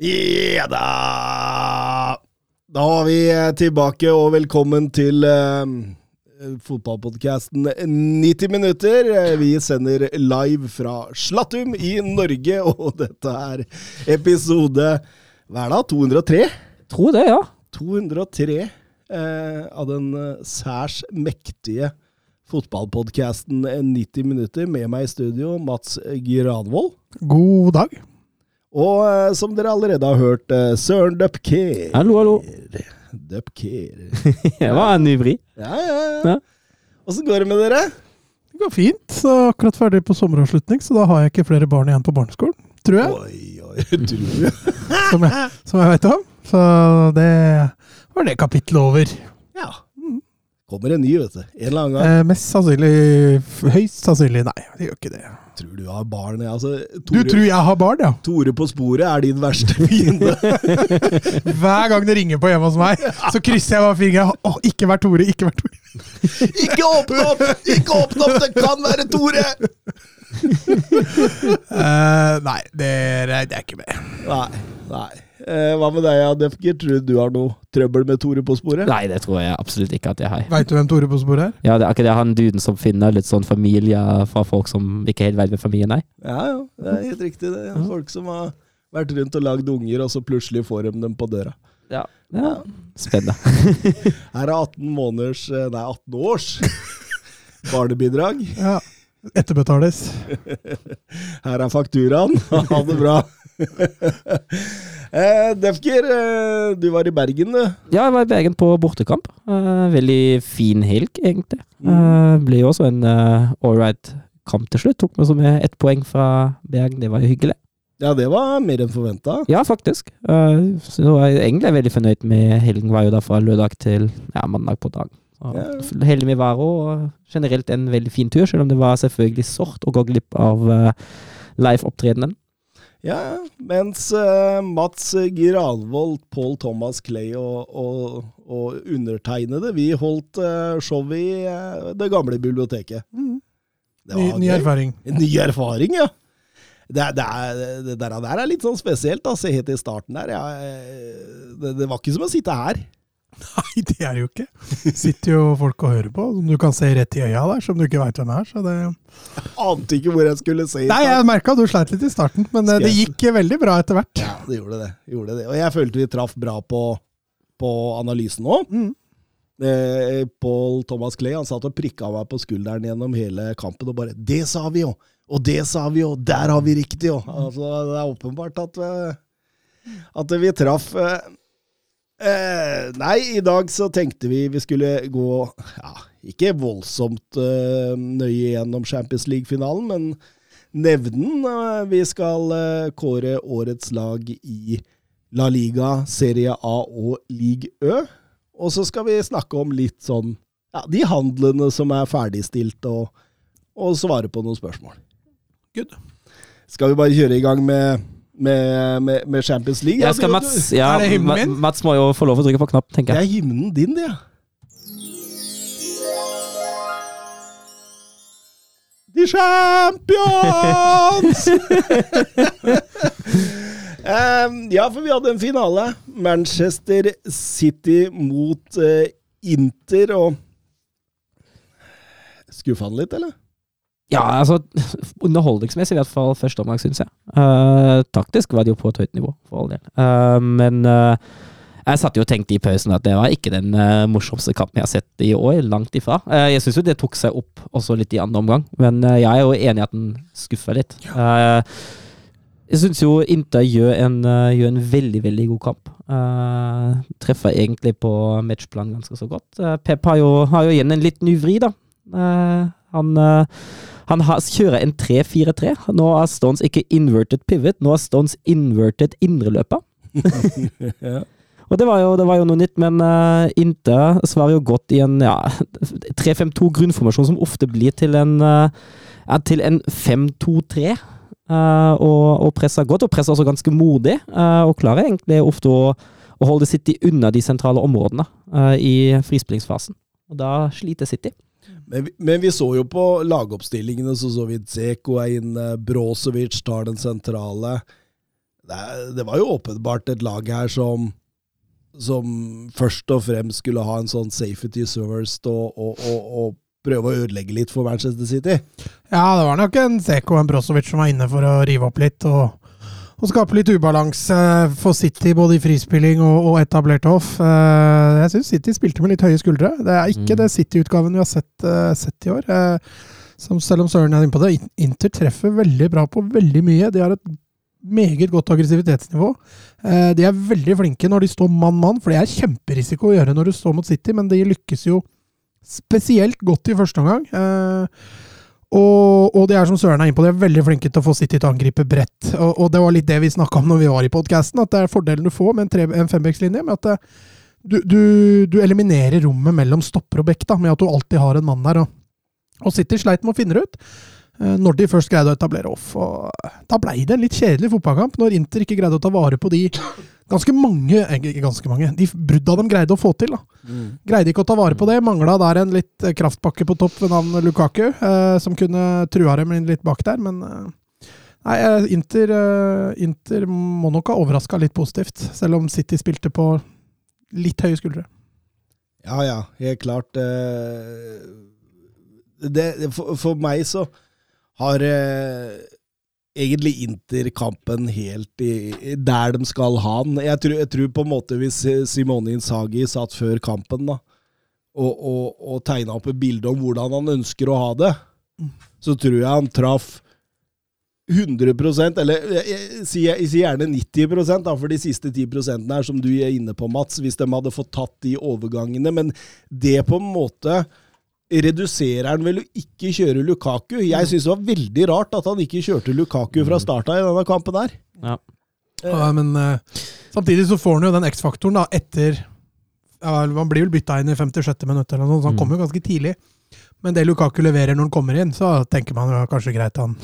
Ja da! Da var vi tilbake, og velkommen til uh, fotballpodkasten 90 minutter. Vi sender live fra Slattum i Norge, og dette er episode Hva er det? 203? Tror det, ja. 203 eh, av den eh, særs mektige fotballpodkasten 90 minutter. Med meg i studio, Mats Granvold. God dag. Og eh, som dere allerede har hørt, eh, Søren Dupker. Hallo, hallo. Dupker. Det var en vri. Ja, ja, ja. Ja. Åssen går det med dere? Det går fint. Så akkurat ferdig på sommeravslutning, så da har jeg ikke flere barn igjen på barneskolen. Tror jeg. Oi, oi, tror jeg. Som jeg, som jeg vet om. Så det var det kapittelet over. Ja. Kommer en ny, vet du. En eller annen gang. Eh, mest sannsynlig Høyst sannsynlig nei, det gjør ikke det. Tror du har barn? Altså, Du tror jeg har barn, ja? Tore på sporet er din verste fiende. Hver gang det ringer på hjemme hos meg, så krysser jeg bare fingeren. Å, ikke vær Tore, ikke vær Tore. Ikke åpne opp! Ikke åpne opp! Det kan være Tore! uh, nei, det er, det er ikke med. Nei. nei. Eh, hva med deg, Defker? Tror du du har noe trøbbel med Tore på sporet? Nei, det tror jeg absolutt ikke at jeg har. Veit du hvem Tore på sporet er? Ja, det er ikke det han duden som finner litt sånn familie fra folk som ikke helt vet hvem familien er? Ja, jo. Det er helt riktig. det. Folk som har vært rundt og lagd unger, og så plutselig får de dem på døra. Ja. ja. Spennende. Her er 18 måneders, eh, nei 18 års barnebidrag. Ja. Etterbetales. Her er fakturaen. Ha det bra. Eh, Defker, eh, du var i Bergen, du. Ja, jeg var i Bergen på bortekamp. Eh, veldig fin helg, egentlig. Uh, ble jo også en uh, ålreit kamp til slutt. Tok med så med ett poeng fra Bergen, det var jo hyggelig. Ja, det var mer enn forventa. Ja, faktisk. Uh, så jeg var egentlig veldig fornøyd med helgen. Var jo da fra lørdag til ja, mandag på dagen. Ja. Heldig med og generelt en veldig fin tur, selv om det var selvfølgelig sårt å gå glipp av live-opptredenen. Ja, mens uh, Mats Giralvold, Paul Thomas Clay og, og, og undertegnede, vi holdt uh, show i uh, det gamle biblioteket. Det Ny, ny erfaring. Ny erfaring, ja. Det, det, er, det der, der er litt sånn spesielt, da. Se helt i starten der. Ja, eh, det, det var ikke som å sitte her. Nei, det er det jo ikke. Sitter jo folk og hører på, som du kan se rett i øya der, som du ikke veit hvem er. Så det Ante ikke hvor jeg skulle se. Nei, jeg merka du sleit litt i starten, men eh, det gikk veldig bra etter hvert. Ja, det gjorde det. gjorde det. Og jeg følte vi traff bra på, på analysen òg. Mm. Eh, Paul Thomas Clay han satt og prikka meg på skulderen gjennom hele kampen og bare 'Det sa vi jo! Og det sa vi jo! Der har vi riktig, jo!' Altså, det er åpenbart at, eh, at vi traff. eh, Eh, nei, i dag så tenkte vi vi skulle gå ja, ikke voldsomt eh, nøye gjennom Champions League-finalen, men nevne den. Eh, vi skal eh, kåre årets lag i La Liga, Serie A og League Ø. Og så skal vi snakke om litt sånn ja, de handlene som er ferdigstilt, og, og svare på noen spørsmål. Good. Skal vi bare kjøre i gang med, med, med, med Champions League? Jeg skal Mats, ja, Er det hymnen min? Mats må jo få lov å trykke på knappen, Det tenker jeg. er hymnen din, det. Ja. The Champions! Em, ja, for vi hadde en finale. Manchester City mot eh, Inter, og Skuffa han litt, eller? Ja, altså Underholdningsmessig i hvert fall første omgang, syns jeg. Uh, taktisk var det jo på et høyt nivå, for all del. Uh, men uh, jeg satt jo og tenkte i pausen at det var ikke den morsomste kampen jeg har sett i år. Langt ifra. Jeg syns jo det tok seg opp også litt i andre omgang, men jeg er jo enig i at den skuffer litt. Eh, jeg syns jo Inter gjør en, gjør en veldig, veldig god kamp. Treffer egentlig på matchplan ganske så godt. Pep har jo, har jo igjen en litt ny vri, da. Han, Han har, kjører en 3-4-3. Nå har Stones ikke inverted pivot, nå har Stones inverted indreløper. ja. Og det var jo, det var jo noe nytt, men uh, Inter svarer jo godt i en ja, 3-5-2 grunnformasjon som ofte blir til en, uh, til en 5-2-3. Uh, og, og presser godt, og presser også ganske modig. Uh, og klarer egentlig ofte å, å holde City unna de sentrale områdene i frispillingsfasen. Og da sliter City. Men, vi- men vi så jo på lagoppstillingene, så så vi Zeko er inne, Brosevic tar den sentrale. Det, det var jo åpenbart et lag her som som først og fremst skulle ha en sånn safety service og, og, og, og prøve å ødelegge litt for Manchester City. Ja, det var nok en Zeko og en Brosevic som var inne for å rive opp litt og, og skape litt ubalanse for City, både i frispilling og, og etablert off. Eh, Jeg syns City spilte med litt høye skuldre. Det er ikke Mm. det City-utgaven vi har sett, eh, sett i år. Eh, Som selv om Søren er inne på det, Inter treffer veldig bra på veldig mye. De har et meget godt aggressivitetsnivå. De er veldig flinke når de står mann-mann, for det er kjemperisiko å gjøre når du står mot City, men de lykkes jo spesielt godt i første omgang. Eh, og, og det er som Søren er inne på, de er veldig flinke til å få City til å angripe bredt. Og, og det var litt det vi snakka om når vi var i podkasten, at det er fordelen du får med en, en fembekslinje. Med at det, du, du, du eliminerer rommet mellom stopper og bekk, med at du alltid har en mann der. Og, og City sleit med å finne det ut. Eh, Når de først greide å etablere off. Og da blei det en litt kjedelig fotballkamp, når Inter ikke greide å ta vare på de ganske mange eh, ikke ganske mange, de brudda de greide å få til. da. Greide ikke å ta vare på det. Mangla der en litt eh, kraftpakke på topp ved navn Lukaku, eh, som kunne trua dem litt bak der, men eh, Nei, eh, Inter, eh, Inter må nok ha overraska litt positivt, selv om City spilte på litt høye skuldre. Ja, ja, helt klart. eh, Det, for, for meg så har eh, egentlig Inter-kampen helt i, der de skal ha den. Jeg tror, jeg tror på en måte hvis Simone Insagi satt før kampen da, og, og, og tegna opp et bilde om hvordan han ønsker å ha det, så tror jeg han traff 100% eller jeg sier gjerne 90% da, for de siste 10% her, som du er inne på, Mats, hvis de hadde fått tatt de overgangene. Men det på en måte reduserer han vel å ikke kjøre Lukaku. Jeg syns det var veldig rart at han ikke kjørte Lukaku fra starta i denne kampen her. Ja. Ja, men uh, samtidig så får han jo den X-faktoren da, etter ja, Han blir vel bytta inn i 56. minutt, eller noe sånt, så han Mm. kommer jo ganske tidlig. Men det Lukaku leverer når han kommer inn, så tenker man jo kanskje greit han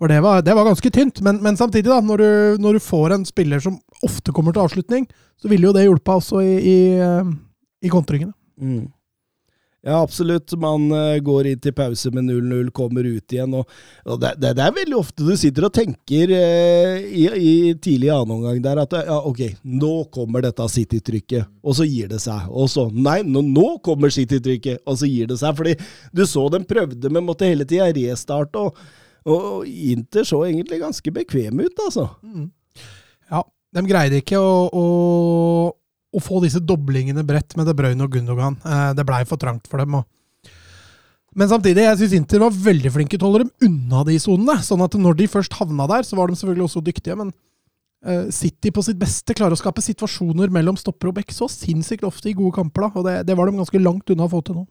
For det var, det var ganske tynt. Men, men samtidig, da, når du, når du får en spiller som ofte kommer til avslutning, så ville jo det hjulpa også i, i, eh, i kontringene. Mm. Ja, absolutt. Man eh, går inn til pause med 0-0, kommer ut igjen. Og, og det, det, det er veldig ofte du sitter og tenker eh, i, i tidlig annen omgang der at ja, ok, nå kommer dette City-trykket, og så gir det seg. Og så nei, nå, nå kommer City-trykket, og så gir det seg. Fordi du så dem prøvde, men måtte hele tida restarte. Og, og Inter så egentlig ganske bekvem ut, altså. Ja, de greide ikke å, å, å få disse doblingene bredt med De Bruyne og Gundogan. Eh, det blei for trangt for dem. Men samtidig, jeg syns Inter var veldig flinke til å holde dem unna de sonene. Sånn at når de først havna der, så var de selvfølgelig også dyktige. Men eh, City på sitt beste klarer å skape situasjoner mellom stopper og bekk så sinnssykt ofte i gode kamper. da, Og det, det var de ganske langt unna å få til nå.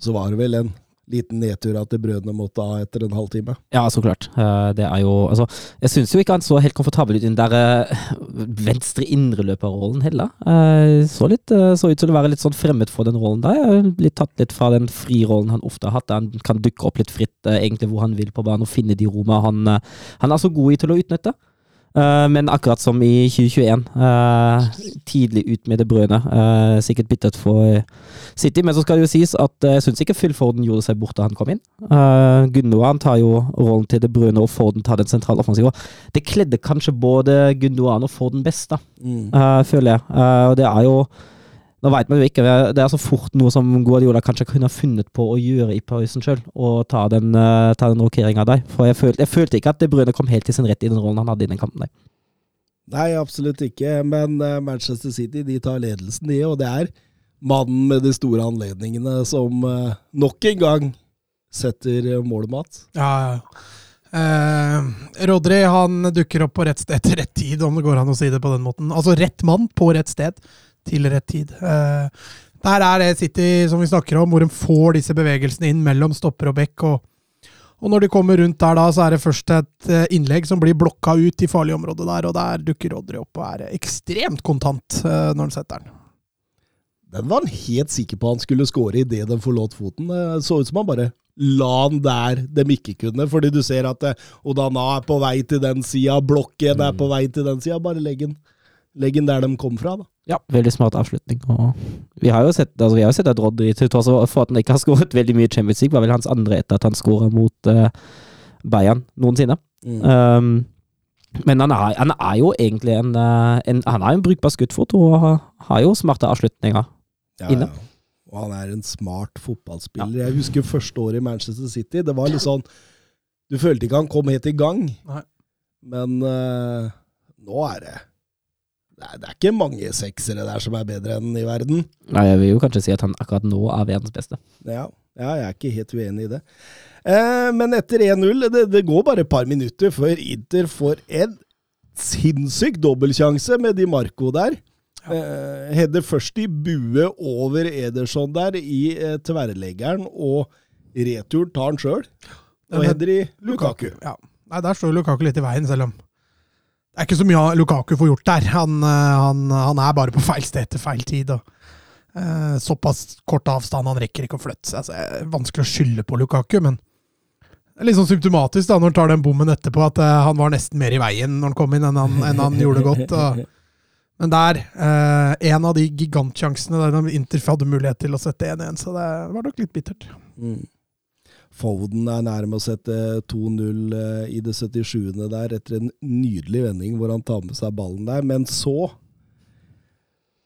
Så var det vel en liten nedtur at brødene måtte ha etter en halvtime. Ja, så klart. Eh, Det er jo Altså, jeg syns jo ikke han så helt komfortabel ut i den der eh, venstre indreløperrollen heller. Eh, Så, litt, så ut til å være litt sånn fremmed for den rollen der. Blitt tatt litt fra den frirollen han ofte har hatt. der Han kan dukke opp litt fritt egentlig hvor han vil på banen og finne de rommene han, han er så god i til å utnytte. Eh, Men akkurat som i 2021, uh, tidlig ut med det brødet. Uh, Sikkert byttet for City, men så skal det jo sies at eh, jeg syns ikke Phil Forden gjorde seg bort da han kom inn. Uh, Gundogan tar jo rollen til det brødet, og Forden tar den sentrale offensive. Det kledde kanskje både Gundogan og Forden best, da, Mm. eh, føler jeg. Eh, og det er jo Nå veit man jo ikke, det er så fort noe som Guardiola kanskje kunne ha funnet på å gjøre i pausen sjøl, og ta den, uh, ta den rokeringa der. For jeg følte, jeg følte ikke at De Bruyne kom helt til sin rett i den rollen han hadde i den kampen. der. Nei, absolutt ikke. Men eh, Manchester City de tar ledelsen, de. Og det er mannen med de store anledningene som uh, nok en gang setter målet, Mats. Ja, ja. Eh, Rodri han dukker opp på rett sted til rett tid, om det går an å si det på den måten. Altså rett mann på rett sted til rett tid. Eh, der er det City som vi snakker om, hvor de får disse bevegelsene inn mellom stopper og bekk. og Og når de kommer rundt der, da, så er det først et eh, innlegg som blir blokka ut i farlig område der, og der dukker Rodry opp og er ekstremt kontant eh, når han setter den. Den var han helt sikker på han skulle score idet den forlot foten. Det så ut som han bare la den der de ikke kunne, fordi du ser at eh, Odana er på vei til den sida, blokken er på vei til den sida. Bare legg den, legg den der de kom fra, da. Ja, veldig smart avslutning. Og vi har jo sett, altså, vi har jo sett at Rodry, til tross for at han ikke har skåret veldig mye Champions League, var vel hans andre etter at han skåra mot uh, Bayern noensinne. Um, men han er, han er, jo egentlig en, eh, en Han er en brukbar skuddfot og har, har jo smarte avslutninger Ja, inne. ja. Og han er en smart fotballspiller. Jeg husker første året i Manchester City. Det var litt sånn Du følte ikke han kom helt i gang, Nei. men uh, nå er det det er, det er ikke mange seksere der som er bedre enn i verden. Nei, jeg vil jo kanskje si at han akkurat nå er verdens beste. Ja, ja jeg er ikke helt uenig i det. Eh, men etter 1-0, det, det går bare et par minutter før Inter får en sinnssyk dobbeltsjanse med Di Marco der. Eh, Header først i bue over Ederson der i eh, tverrleggeren, og returen tar han sjøl. Og Den- header i Lukaku. Ja. Nei, der står Lukaku litt i veien, selv om det er ikke så mye Lukaku får gjort der. Han, eh, han, han er bare på feil sted til feil tid. Og, uh, såpass kort avstand, han rekker ikke å flytte seg. Altså, vanskelig å skylde på Lukaku, men det er litt sånn symptomatisk da, når han tar den bommen etterpå, at uh, han var nesten mer i veien når han kom inn, enn han, enn han gjorde godt. Og, men der, uh, en av de gigantsjansene der Inter hadde mulighet til å sette 1-1, så det var nok litt bittert. Mm. Foden er nærme å sette 2-0 eh, i det 77. der, etter en nydelig vending hvor han tar med seg ballen der. Men så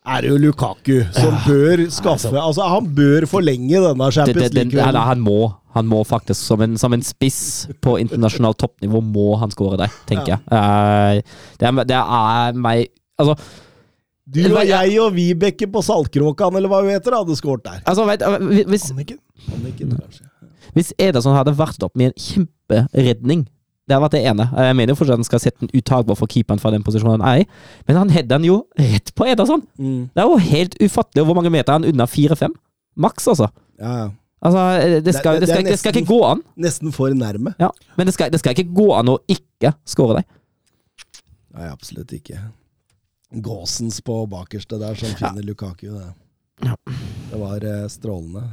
er det jo Lukaku som bør skaffe Altså, han bør forlenge denne Champions League-kvelden. eller han må. Han må faktisk, som en, som en spiss på internasjonalt toppnivå, må han skåre der, tenker jeg. Uh, det, er, det er meg Altså, Du og jeg og Vibeke på Saltkråkan, eller hva hun heter, hadde skåret der. altså vet, hvis, Anniken? Anniken, kanskje. Hvis Ederson hadde vært opp med en kjemperedning Det har vært det ene. Jeg mener jo fortsatt at han skal sette den utagbar for keeperen fra den posisjonen han er i, men han header den jo rett på Ederson! Mm. Det er jo helt ufattelig hvor mange meter er han unna 4-5. Maks, altså. Ja, ja. Altså, det skal, Det- det- skal, det er det skal nesten- ikke gå an. Nesten for nærme. Ja, men det skal, det skal ikke gå an å ikke score deg. Nei, absolutt ikke. Gåsens på bakerste der som finner Lukaku. Det, Ja. det var eh, strålende.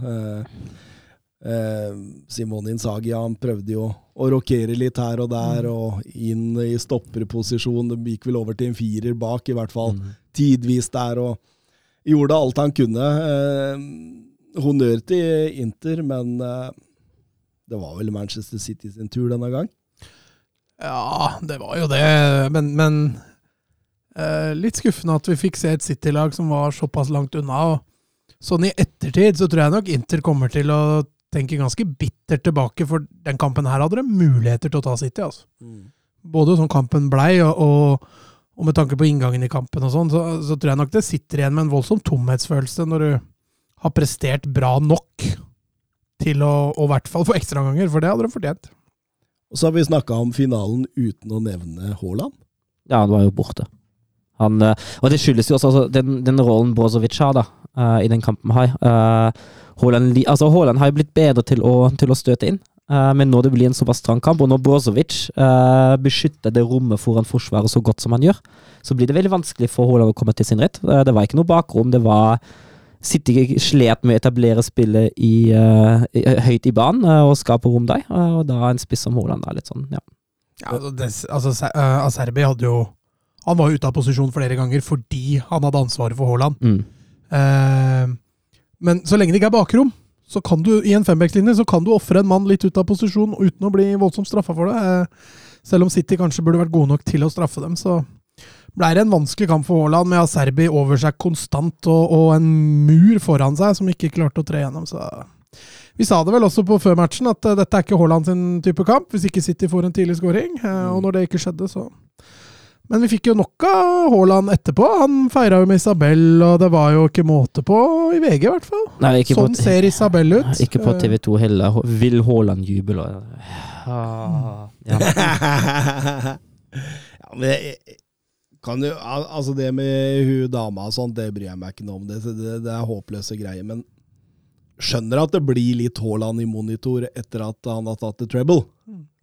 Eh, Simone Inzaghi han prøvde jo å rokere litt her og der, og inn i stopperposisjon. Det gikk vel over til en firer bak, i hvert fall tidvis der, og gjorde alt han kunne. Eh, honnør til Inter, men eh, det var vel Manchester City sin tur denne gang. Ja, det var jo det, men, men eh, litt skuffende at vi fikk se et City-lag som var såpass langt unna. og Sånn i ettertid så tror jeg nok Inter kommer til å tenke ganske bittert tilbake, for den kampen her hadde de muligheter til å ta City. altså. Både sånn kampen blei, og, og, og med tanke på inngangen i kampen og sånn, så, så tror jeg nok det sitter igjen med en voldsom tomhetsfølelse når du har prestert bra nok til å, å i hvert fall få ekstraomganger, for det hadde de fortjent. Og så har vi snakka om finalen uten å nevne Haaland. Ja, han var jo borte. Han, eh, og det skyldes jo også altså, den, den rollen Brozovic har da, eh, i den kampen her. Uh, Haaland, li- altså, har jo blitt bedre til å, til å støte inn, uh, men når det blir en såpass strang kamp, og når Brozovic eh, beskytter det rommet foran forsvaret så godt som han gjør, så blir det veldig vanskelig for Haaland å komme til sin rett. Eh, det var ikke noe bakrom, det var City slet med å etablere spillet i, eh, i, høyt i banen eh, og skape rom der, eh, og da en spiss som Haaland er litt sånn, ja. Ja, altså, det, altså Se- eh, hadde jo Han var ute av posisjon flere ganger fordi han hadde ansvaret for Haaland. Mm. Eh, men så lenge det ikke er bakrom, så kan du i en fembackslinje så kan du ofre en mann litt ut av posisjon uten å bli voldsomt straffa for det. Eh, selv om City kanskje burde vært gode nok til å straffe dem, så ble det en vanskelig kamp for Haaland med Aserbi over seg konstant og, og en mur foran seg som ikke klarte å tre gjennom. Så vi sa det vel også på før matchen at eh, dette er ikke Haaland sin type kamp, hvis ikke City får en tidlig scoring. Og når det ikke skjedde, så Men vi fikk jo nok av Haaland etterpå. Han feira jo med Isabel, og det var jo ikke måte på i VG, i hvert fall. Nei, Sånn på, ser Isabel ut. Ikke på Eh, TV2 heller. Vil Haaland juble? Ah, ja. ja, men jeg, kan du, altså det med hun dama og sånt, det bryr jeg meg ikke noe om. Det, det, det er håpløse greier. Men skjønner at det blir litt Haaland i monitor etter at han har tatt the treble.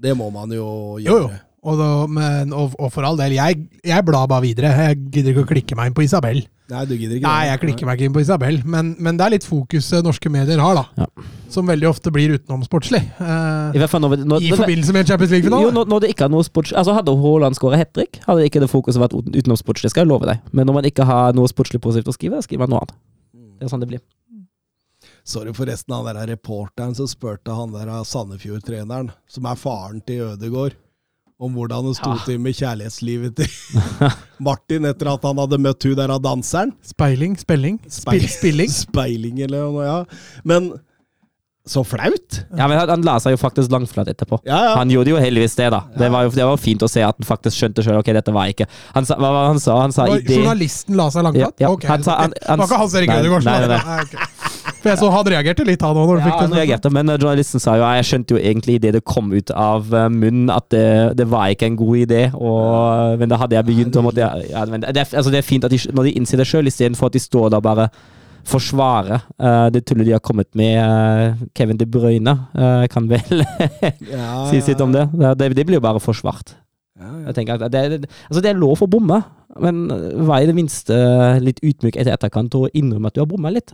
Det må man jo Jo, gjøre. jo. Og, da, men, og, og for all del, jeg, jeg blar bare videre. Jeg gidder ikke å klikke meg inn på Isabel. Nei, du gidder ikke Nei, jeg klikker meg ikke inn på Isabel, men, men det er litt fokuset norske medier har, da. Ja. Som veldig ofte blir utenomsportslig. Eh, I hvert fall når, når, I forbindelse med en Champions League-finale. når, når det ikke er noe sports... Altså Hadde Haaland skåret hat trick, hadde ikke det fokuset vært uten- utenomsportslig, skal jeg love deg. Men når man ikke har noe sportslig positivt å skrive, skriver man noe annet. Det er sånn det blir. Sorry forresten, han der reporteren som spurte han der Sandefjord-treneren, som er faren til Ødegård, om hvordan det sto Ja. til med kjærlighetslivet til Martin etter at han hadde møtt hun der av danseren. Speiling, Spelling? Speil, spilling. Speiling eller noe, ja. Men så flaut! Ja, men han, han la seg jo faktisk langflat etterpå. Ja, ja. Han gjorde jo heldigvis det, da. Det var jo det var fint å se at han faktisk skjønte sjøl ok, dette var ikke Han sa, hva var han sa? Han sa Journalisten la seg langflat? Ja, ja. Ok, Han sa- han- det var ikke Hans Erik Nei, Ødegaard som nei, var det? nei. Nei, ok. For jeg så han reagerte litt, han òg, når du Ja, fikk han det. reagerte, men eh, journalisten sa jo jeg skjønte jo egentlig idet det kom ut av eh, munnen at det, det var ikke en god idé, og, men da hadde jeg begynt å jeg- ja, det, altså det er fint at de, når de innser det sjøl, istedenfor at de står der bare forsvare uh, det tullet de har kommet med. uh, Kevin De Bruyne Uh, kan vel Ja, si sitt om det. Det, det. det blir jo bare forsvart. Ja, ja. Jeg tenker at det, det, altså det er lov å bomme, men vær i det minste litt ydmyk etter etterkant og innrømme at du har bomma litt.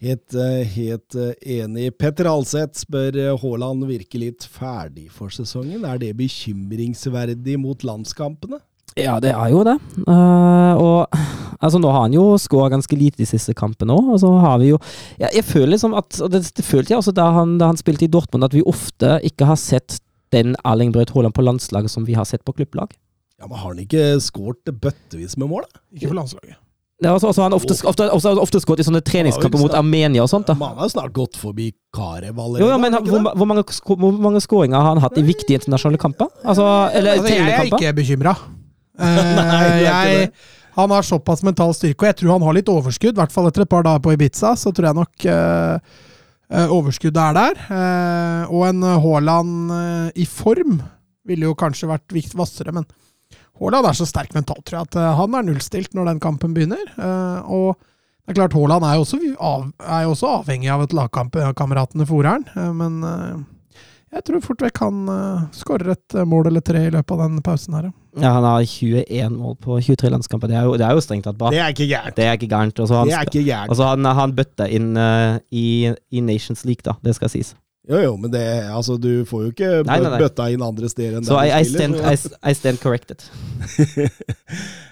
Helt, eh, helt eh, enig. Petter Alseth spør eh, Haaland virker litt ferdig for sesongen. Er det bekymringsverdig mot landskampene? Ja, det er jo det. Uh, og altså, nå har han jo skåra ganske lite de siste kampene òg. Og så har vi jo Jeg, jeg føler liksom at Og det, det følte jeg også da han, da han spilte i Dortmund, at vi ofte ikke har sett den Erling Braut Haaland på landslaget som vi har sett på klubblag. Ja, men Har han ikke skåret bøttevis med mål? da? Ikke på landslaget. Det altså, altså, han ofte, ofte, ofte, ofte skåret i sånne treningskamper mot Armenia og sånt. da Man har jo snart gått forbi Karev allerede. jo, ja, men har hvor, hvor, mange, hvor mange skåringer har han hatt i viktige internasjonale kamper? Altså, eller Altså, jeg er ikke bekymra. Det. han har såpass mental styrke, og jeg tror han har litt overskudd. I hvert fall etter et par dager på Ibiza, så tror jeg nok uh, eh, overskuddet er der. Uh, og en Haaland uh, i form ville jo kanskje vært viktig vassere, men Haaland er så sterk mentalt, tror jeg, at eh, han er nullstilt når den kampen begynner. Eh, og det er klart, Haaland er jo også, av, er jo også avhengig av et lagkameratene fòrer han, eh, men eh, jeg tror fort vekk han uh, skårer et eh, mål eller tre i løpet av den pausen her. ja. Ja, han har 21 mål på 23 landskamper. Det er jo, det er jo strengt tatt bra. Det er ikke gærent. Det er ikke gærent. Og så han, han, han bøtta inn uh, i, i Nations League, da. Det skal sies. Jo, jo, men det, altså, du får jo ikke Nei, nei, nei. bøtta inn andre steder enn so der I, du I, stand, I, så- I stand corrected.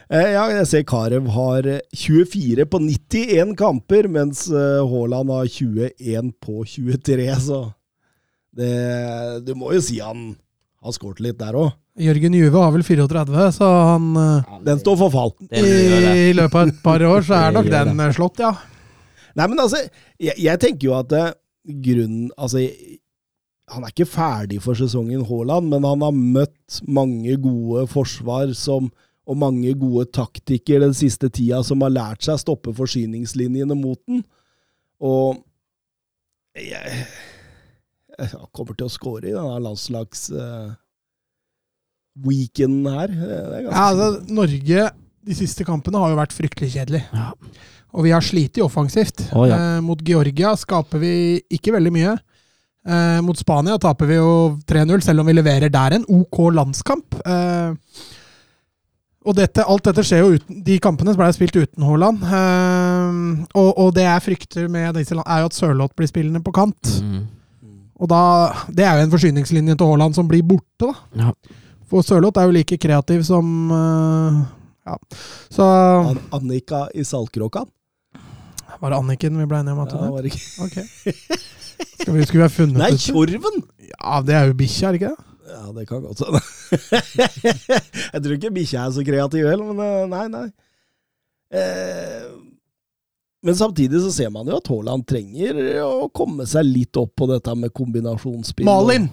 Eh, ja, jeg ser Karev har eh, 24 på 91 kamper, mens eh, Haaland har 21 på 23, så det, Du må jo si han har skåret litt der òg. Jørgen Juve har vel 34, så han eh, Den står for fall. I. I løpet av et par år så er nok den eh, slått, ja. Nei, men altså, jeg, jeg tenker jo at eh, grunnen Altså, han er ikke ferdig for sesongen, Haaland, men han har møtt mange gode forsvar som, og mange gode taktikere den siste tida som har lært seg å stoppe forsyningslinjene mot den. Og jeg, jeg kommer til å score i denne landslags eh, weekenden her. Det er ja altså, Norge de siste kampene har jo vært fryktelig kjedelig. Ja. Og vi har slitt offensivt. Oh, ja. eh, mot Georgia skaper vi ikke veldig mye. Eh, mot Spania taper vi jo 3-0, selv om vi leverer der en OK landskamp. Eh, og dette, alt dette skjer jo uten De kampene ble spilt uten Haaland. Eh, og, og det jeg frykter med disse landene, er jo at Sørloth blir spillende på kant. Mm. Og da, Det er jo en forsyningslinje til Haaland som blir borte, da. Ja. For Sørloth er jo like kreativ som eh, Ja. Så An Annika i Saltkråkan. Var det Anniken vi ble enige om at Ja, det var det ikke? Ok. Skal vi, skulle vi ha funnet Nei? Tjorven! Ja, det er jo bikkja, er det ikke det? Ja, det kan godt hende. jeg tror ikke bikkja er så kreativ heller, men eh, nei, nei. Eh, men samtidig så ser man jo at Haaland trenger å komme seg litt opp på dette med kombinasjonsspill. Malin!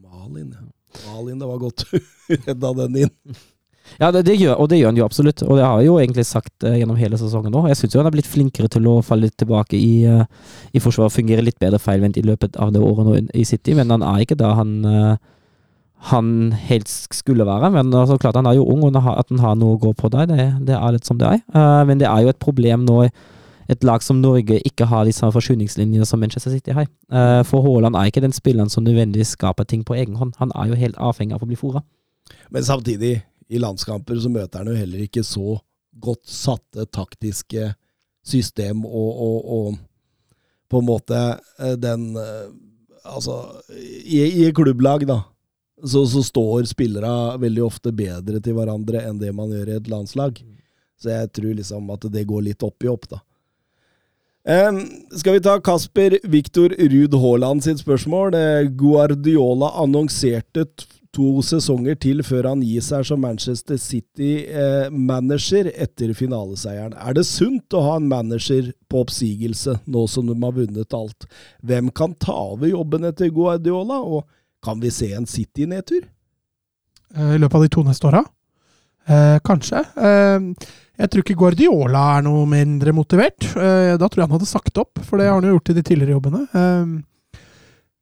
Malin, ja. Malin, det var godt du redda den inn. Ja, det, det gjør, og det gjør han jo absolutt. Og det har jeg jo egentlig sagt uh, gjennom hele sesongen nå. Jeg syns han har blitt flinkere til å falle tilbake i, uh, i forsvaret og fungere litt bedre feilvendt i løpet av det året nå i City, men han er ikke da han uh, han helst skulle være. Men altså, klart han er jo ung, og at han har noe å gå på der, det, det er litt som det er. Uh, men det er jo et problem nå et lag som Norge ikke har de samme forsyningslinjene som Manchester City har. Uh, for Haaland er ikke den spilleren som nødvendigvis skaper ting på egen hånd. Han er jo helt avhengig av å bli fora. Men samtidig, i landskamper så møter han jo heller ikke så godt satte taktiske system og, og, og på en måte eh, den eh, Altså, i, i klubblag, da, så, så står spillere veldig ofte bedre til hverandre enn det man gjør i et landslag. Så jeg tror liksom at det går litt opp i opp, da. Um, skal vi ta Kasper Viktor Ruud Haaland sitt spørsmål? Guardiola annonserte to sesonger til før han gir seg som Manchester City-manager etter finaleseieren. Er det sunt å ha en manager på oppsigelse nå som de har vunnet alt? Hvem kan ta over jobben etter Guardiola, og kan vi se en City-nedtur? eh, i løpet av de to neste åra. Eh, kanskje. Eh, jeg tror ikke Guardiola er noe mindre motivert. Eh, da tror jeg han hadde sagt opp, for det har han jo gjort i de tidligere jobbene. Eh,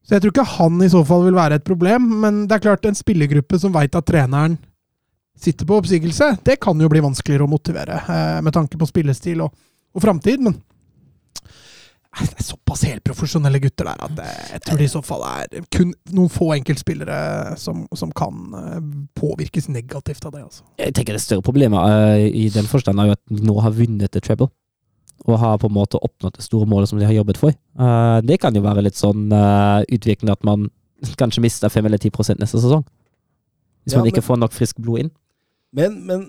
så jeg tror ikke han i så fall vil være et problem, men det er klart en spillergruppe som veit at treneren sitter på oppsigelse, det kan jo bli vanskeligere å motivere, eh, med tanke på spillestil og, og framtid. Men det er såpass helprofesjonelle gutter der at eh, jeg tror det i så fall er kun noen få enkeltspillere som, som kan eh, påvirkes negativt av det. altså. Jeg tenker det større problemet i den forstand er jo at nå har vunnet et treble. Og har på en måte oppnådd det store målet som de har jobbet for. Uh, det kan jo være litt sånn uh, utviklende at man kanskje mister 5 eller 10 neste sesong. Hvis Ja, man ikke men- får nok frisk blod inn. Men, men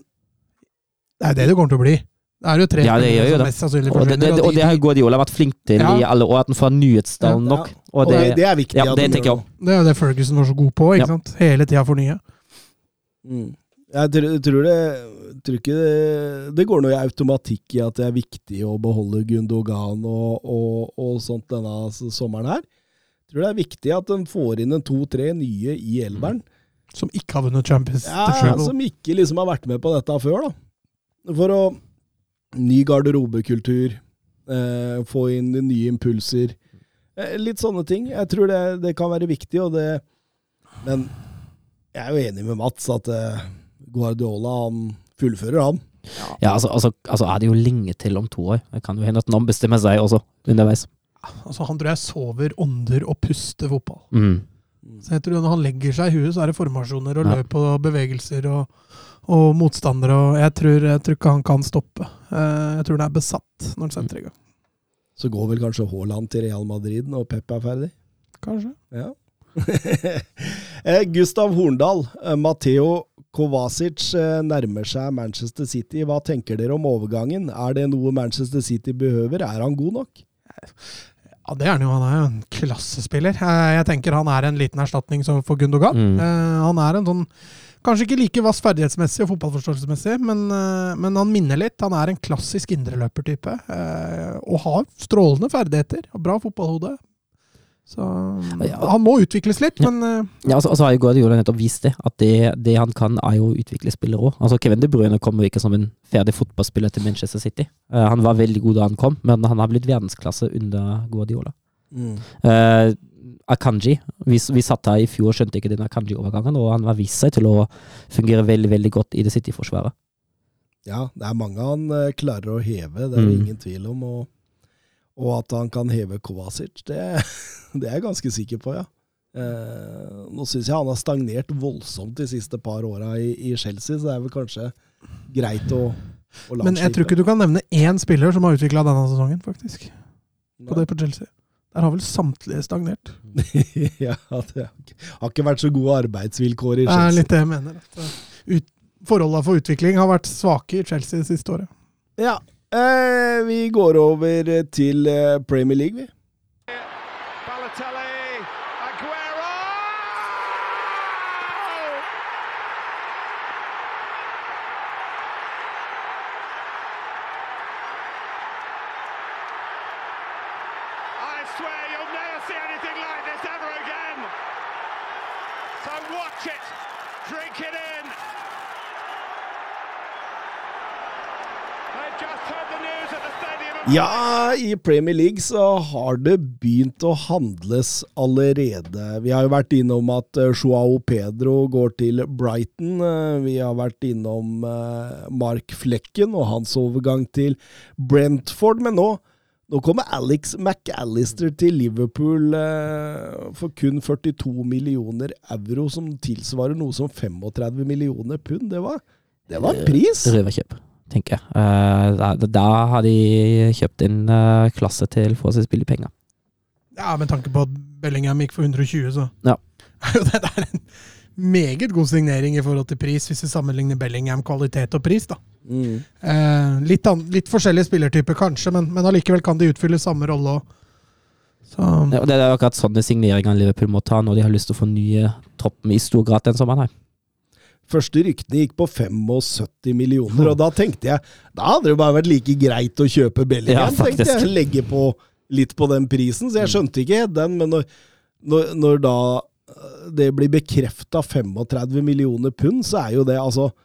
Det er det det kommer til å bli. Det er jo tre Ja, det gjør jo det. Og det, det, og det har Guardiola vært flink til Ja. i alle år, at han får nyhetsstallen nok. Ja. Og og det, det, det er viktig ja, det tenker jeg det. det er jo det Ferguson var så god på. ikke sant? Hele tida fornye. Mm. Jeg tror, tror det tror ikke det, det går noe automatikk i at det er viktig å beholde Gundogan og, og, og sånt denne sommeren her. Jeg tror det er viktig at en får inn en to-tre nye i elveren. Som ikke har vunnet Champions Ja, League. som ikke liksom har vært med på dette før, da. For å Ny garderobekultur, eh, få inn nye impulser. Eh, litt sånne ting. Jeg tror det, det kan være viktig, og det Men jeg er jo enig med Mats at eh, Guardiola han fullfører, han. Ja, altså, altså, altså er det jo lenge til om to år. Det kan jo hende at noen bestemmer seg også underveis. Altså, han tror jeg sover, ånder og puster fotball. Mm. Så jeg tror Når han legger seg i huet, så er det formasjoner og Ja. løp og bevegelser og, og motstandere. og jeg tror, jeg tror ikke han kan stoppe. Eh, Jeg tror han er besatt når han setter i gang. Så går vel kanskje Haaland til Real Madrid når Pep er ferdig? Kanskje. Ja. Eh, Gustav Horndal, Matheo Matteo Kovacic eh, nærmer seg Manchester City. Hva tenker dere om overgangen? Er det noe Manchester City behøver? Er han god nok? Ja, det er han jo. Han er jo en klassespiller. Eh, Jeg tenker han er en liten erstatning for Gundogan. Mm. Eh, Han er en sånn Kanskje ikke like vass ferdighetsmessig og fotballforståelsesmessig, men, men han minner litt. Han er en klassisk indreløpertype. Og har strålende ferdigheter og bra fotballhode. Så Ja. han må utvikles litt, Ja. men eh, Ja, altså, altså har Guardiola nettopp vist det, at det, det han kan er jo å utvikle spillere òg. Altså, Kevin De Bruyne kommer jo ikke som en ferdig fotballspiller til Manchester City. Uh, han var veldig god da han kom, men han har blitt verdensklasse under Guardiola. Eh, Akanji, vi, vi satt her i fjor og skjønte ikke den Akanji-overgangen, og han har vist seg til å fungere veldig veldig godt i det City-forsvaret. Ja, det er mange han eh, klarer å heve, det er det Mm. ingen tvil om. Og, og at han kan heve Kovacic, det, det er jeg ganske sikker på, ja. Eh, nå syns jeg han har stagnert voldsomt de siste par åra i, i Chelsea, så det er vel kanskje greit å, å la Men jeg tror ikke du kan nevne én spiller som har utvikla denne sesongen, faktisk. På det på Chelsea. Der har vel samtlige stagnert. ja, det har ikke- vært så gode arbeidsvilkår i Chelsea. Det er litt det jeg mener. At uh, ut, Forholdene for utvikling har vært svake i Chelsea det siste året. Ja, vi går over til eh, Premier League, vi. Ja, i Premier League så har det begynt å handles allerede. Vi har jo vært innom at eh, Joao Pedro går til Brighton. Eh, Vi har vært innom eh, Mark Flekken og hans overgang til Brentford. Men nå, nå kommer Alex McAllister til Liverpool for kun 42 millioner euro, som tilsvarer noe som 35 millioner pund. Det var, det var en pris! Røverkjøp, tenker jeg. Eh, da, da har de kjøpt inn eh, klasse til forholdsvis billige penger. Ja, med tanke på at Bellingham gikk for 120, så Ja. det er en meget god signering i forhold til pris, hvis vi sammenligner Bellingham kvalitet og pris, da. Mm. Eh, litt, an, litt forskjellige spillertyper, kanskje, men, men allikevel kan de utfylle samme rolle òg. Så Ja, og det er akkurat sånne signeringer Liverpool må ta når de har lyst til å fornye troppen i stor grad den sommeren. her. Første ryktene gikk på 75 millioner, og da tenkte jeg Da hadde det bare vært like greit å kjøpe Bellingham, Ja, tenkte jeg. Legge på litt på den prisen, så jeg skjønte ikke den, men når, når, når da øh, det blir bekrefta 35 millioner pund, så er jo det altså eh,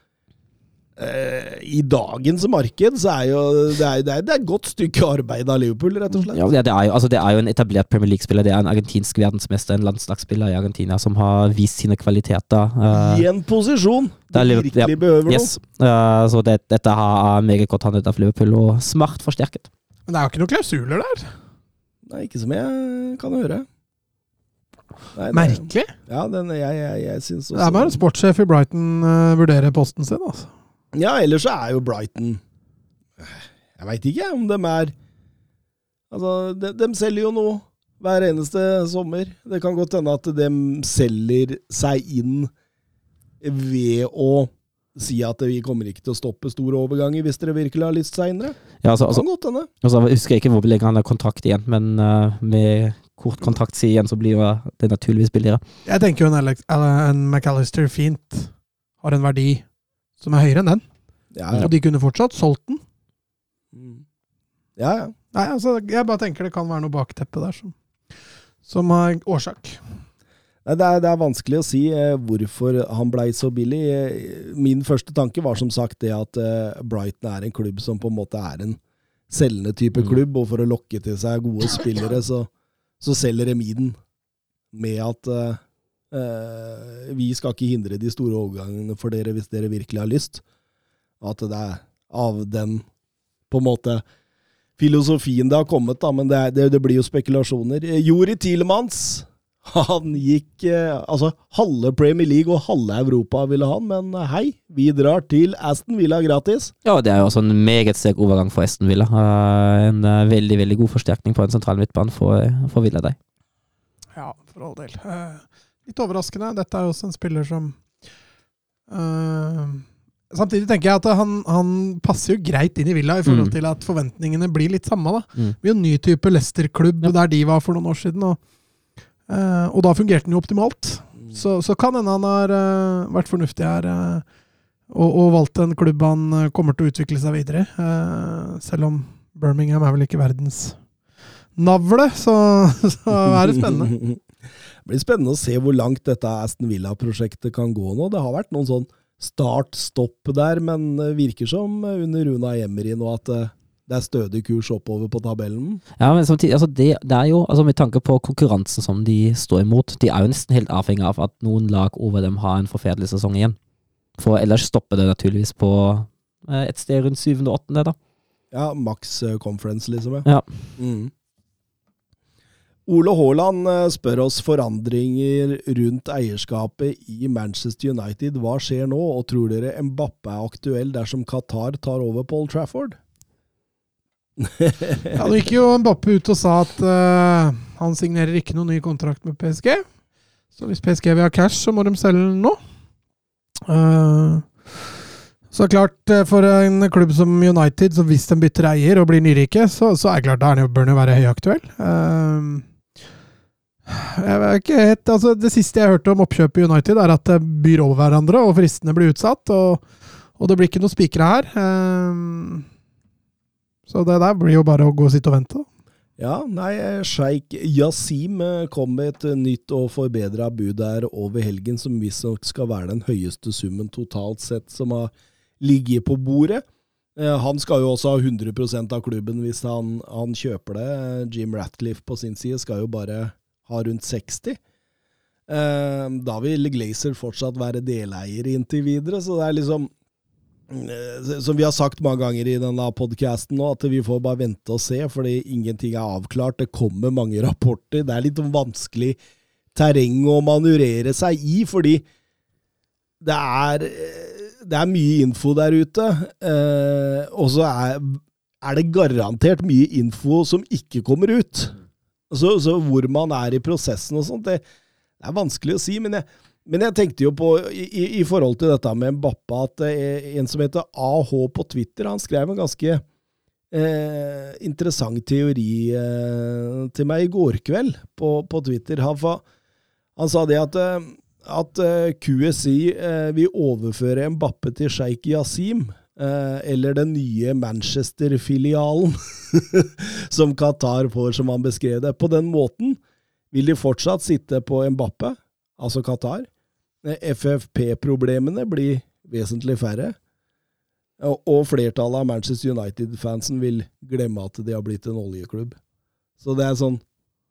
I dagens marked så er jo det er, det er, det er et godt stykke arbeid av Liverpool, rett og slett. Ja, det, er jo, altså det er jo en etablert Premier League-spiller. Det er en argentinsk verdensmester, en landslagsspiller i Argentina, som har vist sine kvaliteter. Uh, I en posisjon du virkelig ja, behøver noe. yes. Eh, så det, dette har meget godt handlet av Liverpool, og smart forsterket. Men det er jo ikke noen klausuler der. Nei, ikke som jeg kan høre. Nei, det- Merkelig. Ja, den, jeg, jeg, jeg syns Det er bare en sportssjef i Brighton uh, vurderer posten sin, altså. Ja, ellers så er jo Brighton Jeg veit ikke om de er Altså, de, de selger jo noe hver eneste sommer. Det kan godt hende at de selger seg inn ved å si at vi kommer ikke til å stoppe store overganger hvis dere virkelig har lyst seinere. Ja, altså, altså, Kan godt hende. altså, jeg husker ikke hvor lenge han har kontrakt igjen, men uh, med kort kontraktstid igjen, så blir det naturligvis billigere. Jeg tenker jo en, Alex, en McAllister fint har en verdi som er høyere enn den. Ja, Og de kunne fortsatt solgt den. Mm. ja. ja. Nei, altså, jeg bare tenker det kan være noe bakteppe der som, som er årsak. Nei, Det er, det er vanskelig å si eh, hvorfor han blei så billig. Eh, Min første tanke var som sagt det at eh, Brighton er en klubb som på en måte er en selgende type Mm. klubb, og for å lokke til seg gode spillere, så, så selger de den med at eh, eh, vi skal ikke hindre de store overgangene for dere hvis dere virkelig har lyst. At det er av den på en måte filosofien det har kommet, da, men det, er, det, det blir jo spekulasjoner. Eh, Jori Tilemans han gikk eh, Altså, halve Premier League og halve Europa ville han, men hei, vi drar til Aston Villa gratis. Ja, det er jo også en meget sterk overgang for Aston Villa. En veldig veldig god forsterkning på en sentral midtbane for, for Villa der. Ja, for all del. Eh, litt overraskende. Dette er jo også en spiller som uh, Samtidig tenker jeg at han, han passer jo greit inn i Villa i forhold Mm. til at forventningene blir litt samme. da. Mm. Det blir jo en ny type Leicester-klubb Ja. der de var for noen år siden. Og, uh, og da fungerte den jo optimalt. Så, så kan hende han har uh, vært fornuftig her og, og valgt en klubb han kommer til å utvikle seg videre i. Selv om Birmingham er vel ikke verdens navle, så, så er det spennende. Det blir spennende å se hvor langt dette Aston Villa-prosjektet kan gå nå. Det har vært noen sånn start-stopp der, men det virker som under Runa Emery nå at eh, det er stødig kurs oppover på tabellen. Ja, men samtidig, altså det, det er jo, altså med tanke på konkurransen som de står imot, de er jo nesten helt avhengig av at noen lag over dem har en forferdelig sesong igjen. For ellers stopper det naturligvis på eh, et sted rundt syvende og åttende, da. Ja, Max eh, Conference, liksom. Ja. Ja. Mm. Ole Haaland eh, spør oss forandringer rundt eierskapet i Manchester United. Hva skjer nå, og tror dere Mbappe er aktuell dersom Qatar tar over Paul Trafford? Ja, Nå gikk jo Mbappe ut og sa at uh, han signerer ikke noen ny kontrakt med PSG. Så hvis PSG vil ha cash, så må de selge den nå. Uh, så klart, for en klubb som United, så hvis de bytter eier og blir nyrike, så, så er det klart da bør han jo være høyaktuell. Eh, jeg vet ikke helt, altså Det siste jeg hørte om oppkjøpet i United, er at det byr over hverandre, og fristene blir utsatt. Og, og det blir ikke noen spikere her. Eh, så det der blir jo bare å gå og sitte og vente. Ja, nei, sjeik Yasim eh, kom med et eh, nytt og forbedra bud der over helgen, som visstnok skal være den høyeste summen totalt sett som har ligget på bordet. Eh, Han skal jo også ha 100% av klubben hvis han, han kjøper det. Jim Ratcliffe på sin side skal jo bare ha rundt 60. Eh, Da vil Glazer fortsatt være deleier inntil videre, så det er liksom eh, Som vi har sagt mange ganger i denne podkasten nå, at vi får bare vente og se, fordi ingenting er avklart. Det kommer mange rapporter. Det er litt vanskelig terreng å manøvrere seg i, fordi det er, det er mye info der ute. Eh, og så er, er det garantert mye info som ikke kommer ut. Så, så hvor man er i prosessen og sånt, det, det er vanskelig å si. Men jeg, men jeg tenkte jo på, i, i- forhold til dette med Mbappa, at eh, en som heter AH på Twitter, han skrev en ganske eh, interessant teori eh, til meg i går kveld på, på Twitter. Han, han sa det at, eh, at eh, QSI eh, vil overføre Mbappe til sjeik Yasim, eller den nye Manchester-filialen, som Qatar får, som han beskrev det. På den måten vil de fortsatt sitte på Mbappe, altså Qatar. Eh, FFP-problemene blir vesentlig færre. Og og flertallet av Manchester United-fansen vil glemme at de har blitt en oljeklubb. Så det er sånn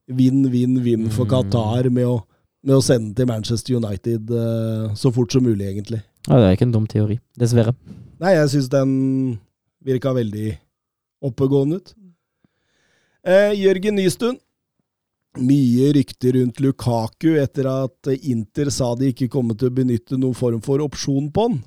vinn-vinn-vinn for Mm. Qatar med å, med å sende til Manchester United eh, så fort som mulig, egentlig. Ja, det er ikke en dum teori, dessverre. Nei, jeg syns den virka veldig oppegående ut. Eh, Jørgen Nystuen. Mye rykter rundt Lukaku etter at Inter sa de ikke kom til å benytte noen form for opsjon på han.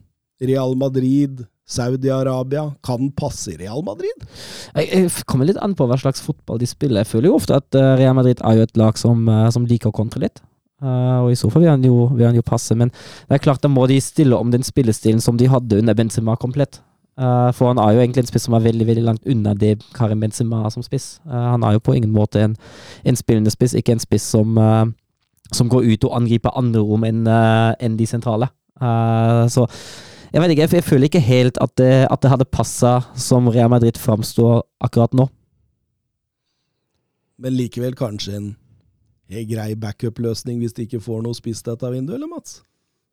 Real Madrid, Saudi-Arabia. Kan passe Real Madrid? Jeg kommer litt an på hva slags fotball de spiller. Jeg føler jo ofte at eh, Real Madrid er jo et lag som, eh, som liker å kontre litt. Eh, og i så fall vil han, jo, vil han jo passe. Men det er klart da må de stille om den spillestilen som de hadde under Benzema komplett. Uh, for han er jo egentlig en spiss som er veldig veldig langt unna det Karim Benzema er som spiss. Uh, han er jo på ingen måte en, en spillende spiss, ikke en spiss som, som går ut og angriper andre rom enn enn de sentrale. Så jeg vet ikke, jeg, jeg føler ikke helt at det, at det hadde passa som Real Madrid framstår akkurat nå. Men likevel kanskje en en grei backup-løsning hvis de ikke får noe spist dette vinduet, eller Mats?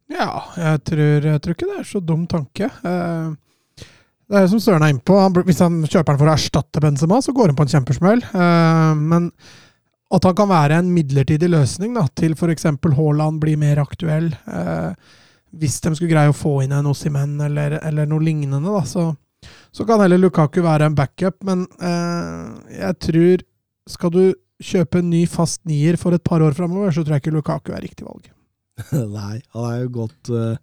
Ja, jeg tror, jeg tror ikke det er så dum tanke. Eh, Det er som Søren er inne på. Han, blir- hvis han kjøper den for å erstatte Benzema, så går han på en kjempesmell. Eh, Men at han kan være en midlertidig løsning da, til f.eks. Haaland blir mer aktuell. eh, Hvis de skulle greie å få inn en Ossimen eller, eller noe lignende, da, så, så kan heller Lukaku være en backup. Men eh, jeg tror Skal du kjøpe en ny fast nier for et par år framover, så tror jeg ikke Lukaku er riktig valg. Nei, han er jo godt uh,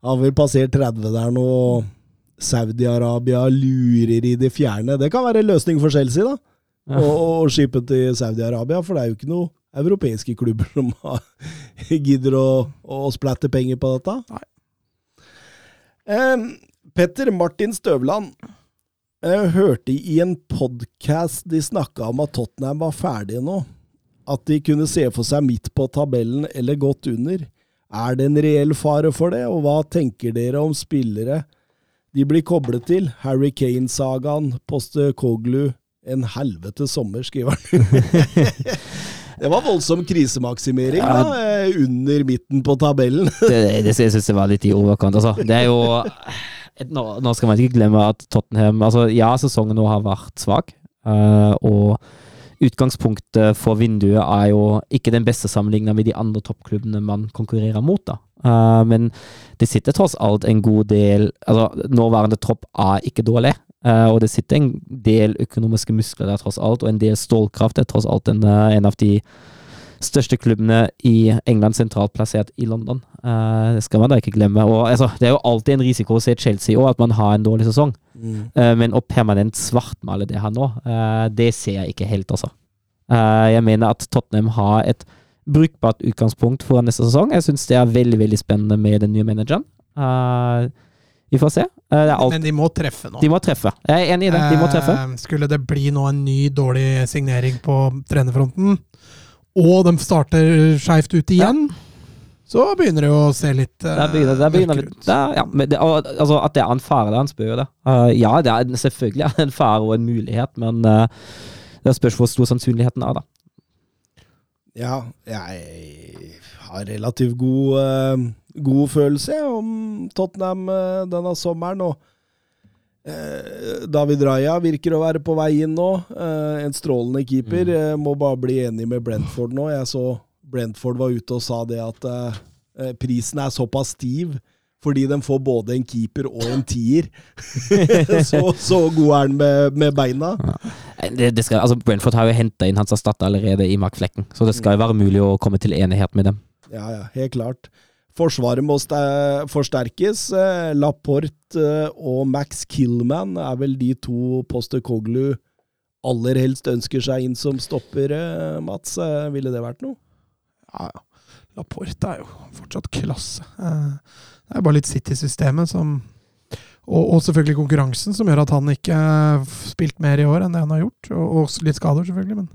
Han har vel passert 30 der nå. Saudi-Arabia lurer i det fjerne. Det kan være en løsning for Chelsea, da. Ja. Å skippe til Saudi-Arabia, for det er jo ikke noe europeiske klubber som har, gidder å, å splatte penger på dette. Nei. Um, Petter Martin Støvland. Jeg hørte i en podkast de snakka om at Tottenham var ferdige nå. At de kunne se for seg midt på tabellen eller godt under. Er det en reell fare for det, og hva tenker dere om spillere de blir koblet til? Harry Kane-sagaen, Poste Koglu, en helvete sommer, skriver han. det var voldsom krisemaksimering Ja. da, eh, under midten på tabellen. det, det synes jeg var litt i overkant. Altså, det er jo nå, nå skal man ikke glemme at Tottenham altså, Ja, sesongen nå har vært svak. Uh, og utgangspunktet for vinduet er jo ikke den beste sammenligna med de andre toppklubbene man konkurrerer mot. da. Uh, men det sitter tross alt en god del altså Nåværende tropp er ikke dårlig. Eh, og det sitter en del økonomiske muskler der, tross alt, og en del stålkraft. Det er tross alt en, eh, en av de største klubbene i England sentralt plassert i London. Uh, det skal man da ikke glemme. Og altså, Det er jo alltid en risiko å se Chelsea òg, at man har en dårlig sesong. Eh, men å permanent svartmale det her nå, uh, det ser jeg ikke helt, altså. Jeg mener at Tottenham har et brukbart utgangspunkt foran neste sesong. Jeg syns det er veldig veldig spennende med den nye manageren. Vi får se. Eh, det er alt, Men de må treffe nå. de må treffe. Jeg er enig i det. De må treffe. Eh, Skulle det bli nå en ny dårlig signering på trenerfronten, og de starter skeivt ut igjen, så begynner det jo å se litt Der begynner, der begynner vi mørkere ut. der, ja, men det, og, altså, At det er en fare der, han spør jo det. Uh, ja, det er selvfølgelig er det en fare og en mulighet, men uh, det spørs hvor stor sannsynligheten er, da. Ja, jeg har relativt god, eh, god følelse om Tottenham eh, denne sommeren. Og Eh, David Raja virker å være på vei inn nå. Eh, en strålende keeper. Eh, må bare bli enig med Brentford nå. Jeg så Brentford var ute og sa det at prisen er såpass stiv fordi de får både en keeper og en tier. så, så god er han med, med beina. Det, det skal, altså Brentford har jo henta inn hans erstatter allerede i Mark Flekken, så det skal jo være mulig å komme til enighet med dem. Ja, ja, helt klart. Forsvaret må forsterkes. Eh, Laporte eh, og Max Killman er vel de to Poster Koglu aller helst ønsker seg inn som stopper, eh, Mats. Ville det vært noe? Ja, ja. Laporte er jo fortsatt klasse. Det er bare litt City-systemet som og, og selvfølgelig konkurransen som gjør at han ikke har spilt mer i år enn det han har gjort. Og, og litt skader, selvfølgelig. Men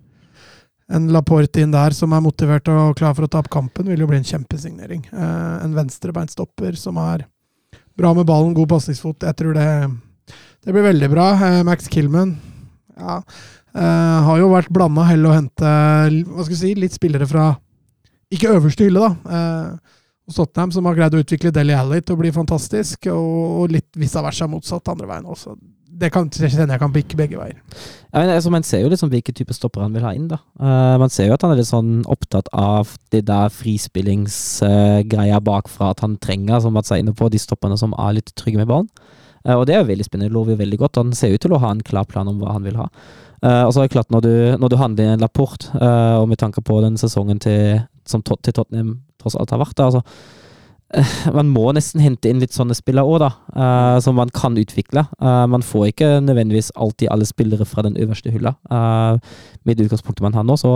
en Laporte inn der som er motivert og klar for å ta opp kampen, vil jo bli en kjempesignering. Eh, en venstrebeinstopper som er bra med ballen, god pasningsfot. Jeg tror det, det blir veldig bra. Eh, Max Killman ja, eh, har jo vært blanda hell å hente hva skal vi si, litt spillere fra ikke øverste hylle, da. Hos Tottenham, som har greid å utvikle Deli Alley til å bli fantastisk, og, litt vice versa motsatt andre veien også. Det kan, kjenner jeg kan bikke begge veier. Ja, men, altså, man ser jo liksom hvilke type stopper han vil ha inn. da. Uh, man ser jo at han er litt sånn opptatt av det der frispillingsgreia bakfra, at han trenger, som Mats er inne på, de stopperne som er litt trygge med ballen. Uh, og det er jo veldig spennende, det lover jo veldig godt. Han ser ut til å ha en klar plan om hva han vil ha. Uh, og så er det klart, når du, når du handler inn en rapport, uh, og med tanke på den sesongen til, som til Tottenham tross alt har vært, der. altså eh, man må nesten hente inn litt sånne spillere òg, da, Uh, som man kan utvikle. Uh, man får ikke nødvendigvis alltid alle spillere fra den øverste hylla. Uh, med det utgangspunktet man har nå, så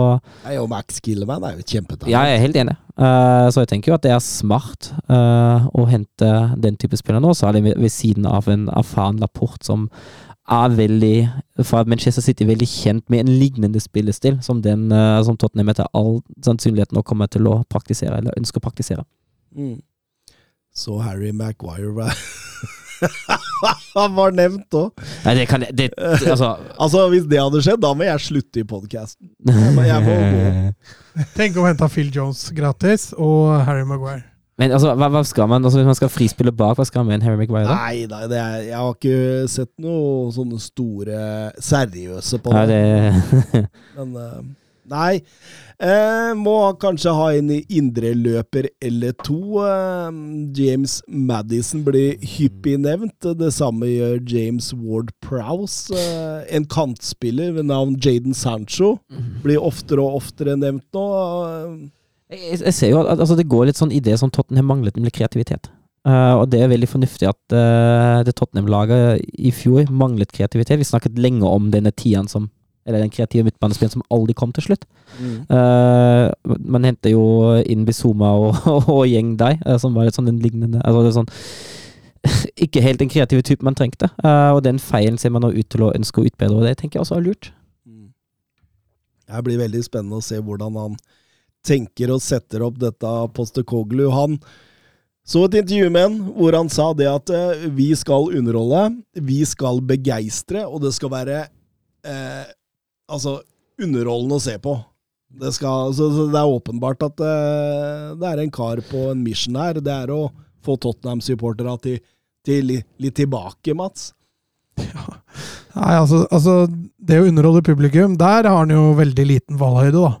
Nei, og Max Gilleman er jo et kjempetalent. ja, jeg er helt enig. Så jeg tenker jo at det er smart å hente den type spillere nå, særlig ved siden av en erfaren rapport som er veldig, fra Manchester City, veldig kjent med en lignende spillestil som den eh, som Tottenham etter all sannsynlighet nå kommer til å praktisere, eller ønsker å praktisere. Mm. Så Harry Maguire var Han var nevnt òg. Nei, det kan det, Altså Altså, hvis det hadde skjedd, da må jeg slutte i podkasten. Tenk å hente Phil Jones gratis, og Harry Maguire. Men altså, hva, hva skal man? Altså, hvis man skal frispille bak, hva skal man med en Harry Maguire? da? Nei nei det er, jeg har ikke sett noe sånne store seriøse på Nei, det. det Men uh, nei. Eh, må kanskje ha en indreløper eller to. Eh, James Madison blir hyppig nevnt. Det samme gjør James Ward Prowse. Eh, en kantspiller ved navn Jaden Sancho blir oftere og oftere nevnt nå. Jeg, jeg ser jo at altså, det går litt sånn i det som Tottenham manglet, nemlig kreativitet. Uh, og det er veldig fornuftig at uh, det Tottenham-laget i fjor manglet kreativitet. Vi snakket lenge om denne tieren som Eller den kreative midtbanespilleren som aldri kom til slutt. Eh, man henter jo inn Bizuma og, og Gjeng Dei, eh, som var litt sånn den lignende altså det sånn, Ikke helt den kreative typen man trengte. Og den feilen ser man nå ut til å ønske å utbedre, og det tenker jeg også er lurt. Det blir veldig spennende å se hvordan han tenker og setter opp dette Postekoglu. Han så et intervju med han hvor han sa det at eh, vi skal underholde, vi skal begeistre, og det skal være eh, altså underholdende å se på. Det, skal, så, så det er åpenbart at eh, det er en kar på en mission her. Det er å få Tottenham-supporterne til, til litt tilbake, Mats. Nei, altså, altså Det å underholde publikum, der har han jo veldig liten valghøyde da.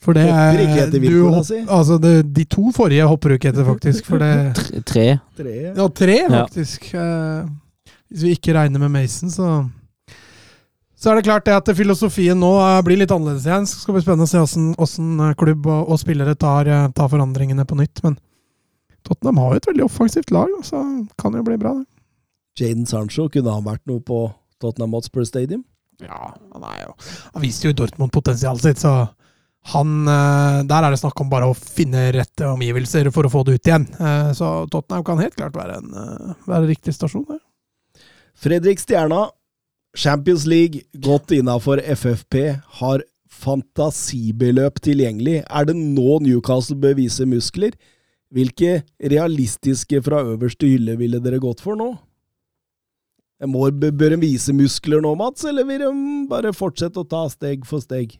For det Hopper er ikke etter du vilkårene, si. Altså, det, de to forrige hopper du ikke etter, faktisk. For det Tre-. Ja, tre, Ja. faktisk. Eh, hvis vi ikke regner med Mason, så Så er det klart det at filosofien nå eh, blir litt annerledes igjen. Så skal det bli spennende å se åssen- åssen eh, klubb og, og spillere tar, tar forandringene på nytt. Men Tottenham har jo et veldig offensivt lag, så kan jo bli bra, det. Jaden Sancho, kunne han vært noe på Tottenham Hotspur Stadium? Ja, han er jo Han viste jo Dortmund potensialet sitt, så han eh, Der er det snakk om bare å finne rette omgivelser for å få det ut igjen. Eh, Så Tottenham kan helt klart være en være en riktig stasjon. Ja. Fredrik Stjerna, Champions League, godt innafor FFP, har fantasibeløp tilgjengelig. Er det nå Newcastle bør vise muskler? Hvilke realistiske fra øverste hylle ville dere gått for nå? Må, bør de vise muskler nå, Mats, eller vil de bare fortsette å ta steg for steg?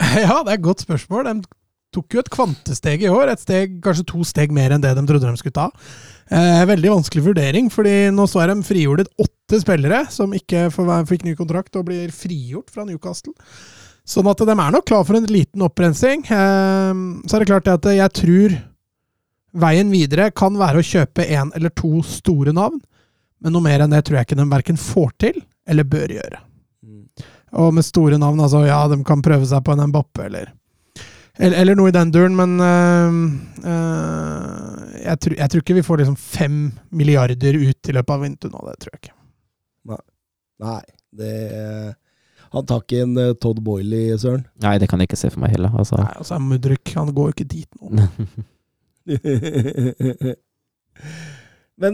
Ja, det er et godt spørsmål. De tok jo et kvantesteg i år. Et steg, kanskje to steg mer enn det de trodde de skulle ta. Eh, veldig vanskelig vurdering, fordi nå så er de frigjordet åtte spillere som ikke fikk ny kontrakt og blir frigjort fra Newcastle. Sånn at de er nok klar for en liten opprensing. Eh, så er det klart at jeg tror veien videre kan være å kjøpe én eller to store navn. Men noe mer enn det tror jeg ikke de verken får til eller bør gjøre. Og med store navn, altså ja, de kan prøve seg på en Mbappe eller eller, eller noe i den duren, men øh, øh, jeg, tror, jeg tror ikke vi får liksom fem milliarder ut i løpet av vinteren nå. Det tror jeg ikke. Nei, det Han tar ikke en eh, Todd Boiley, Søren. Nei, det kan jeg ikke se for meg heller. Altså. Nei, altså Mudrik han går jo ikke dit nå. Men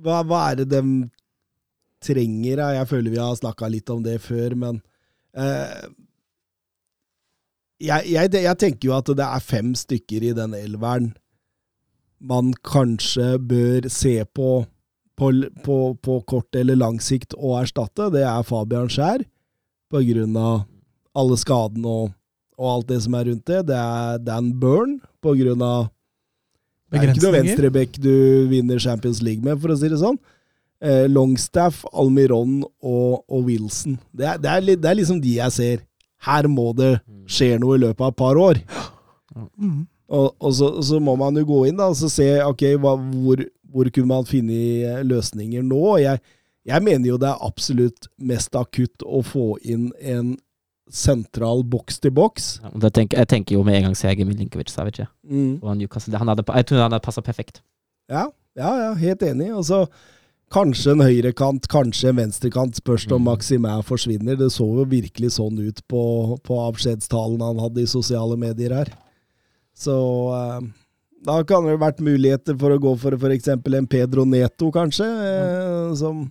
hva, hva er det de trenger? da? Jeg føler vi har snakka litt om det før, men eh, jeg, jeg, jeg tenker jo at det er fem stykker i den elveren man kanskje bør se på på, på, på kort eller lang sikt å erstatte. Det er Fabian Skjær, på grunn av alle skadene og, og alt det som er rundt det. Det er Dan Burn, på grunn av det er ikke noe venstrebekk du vinner Champions League med, for å si det sånn. Eh, Longstaff, Almiron og, og Wilson. Det er, det, er, det er liksom de jeg ser. Her må det skje noe i løpet av et par år. Mm. Og, og så, så må man jo gå inn da, og så se ok, hva, hvor, hvor kunne man finne eh, løsninger nå. Jeg, jeg mener jo det er absolutt mest akutt å få inn en sentral boks til boks. Ja, tenker, jeg tenker jo med en gang Sergej Milinkovic Savic. ja. Mm. Og Han hadde, jeg tror han hadde passa perfekt. Ja, ja, ja, helt enig. Og så kanskje en høyrekant, kanskje en venstrekant. Spørs om Mm. Maximin forsvinner. Det så jo virkelig sånn ut på, på avskjedstalen han hadde i sosiale medier her. Så eh, da kan det vært muligheter for å gå for f.eks. en Pedro Neto, kanskje, eh, som,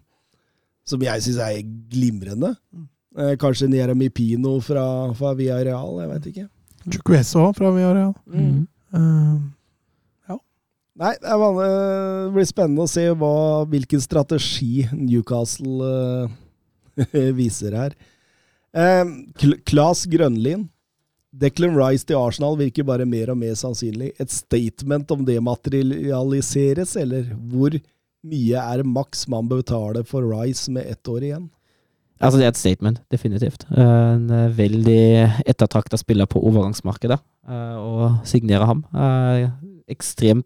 som jeg syns er glimrende. Eh, kanskje en Jeremy Pino fra, fra Real, jeg veit ikke. Chukwueze òg, fra Real. Mm. Uh, Nei, vanlig, det blir spennende å se hva, hvilken strategi Newcastle uh, viser her. Eh, Kl Klas. Declan Rice til Arsenal virker bare mer og mer sannsynlig. Et statement om det materialiseres, eller hvor mye er maks man betaler for Rice med ett år igjen? Altså, det er et statement, definitivt. Eh, En eh, veldig ettertrakta spiller på overgangsmarkedet. og Å signere ham. eh, Ekstremt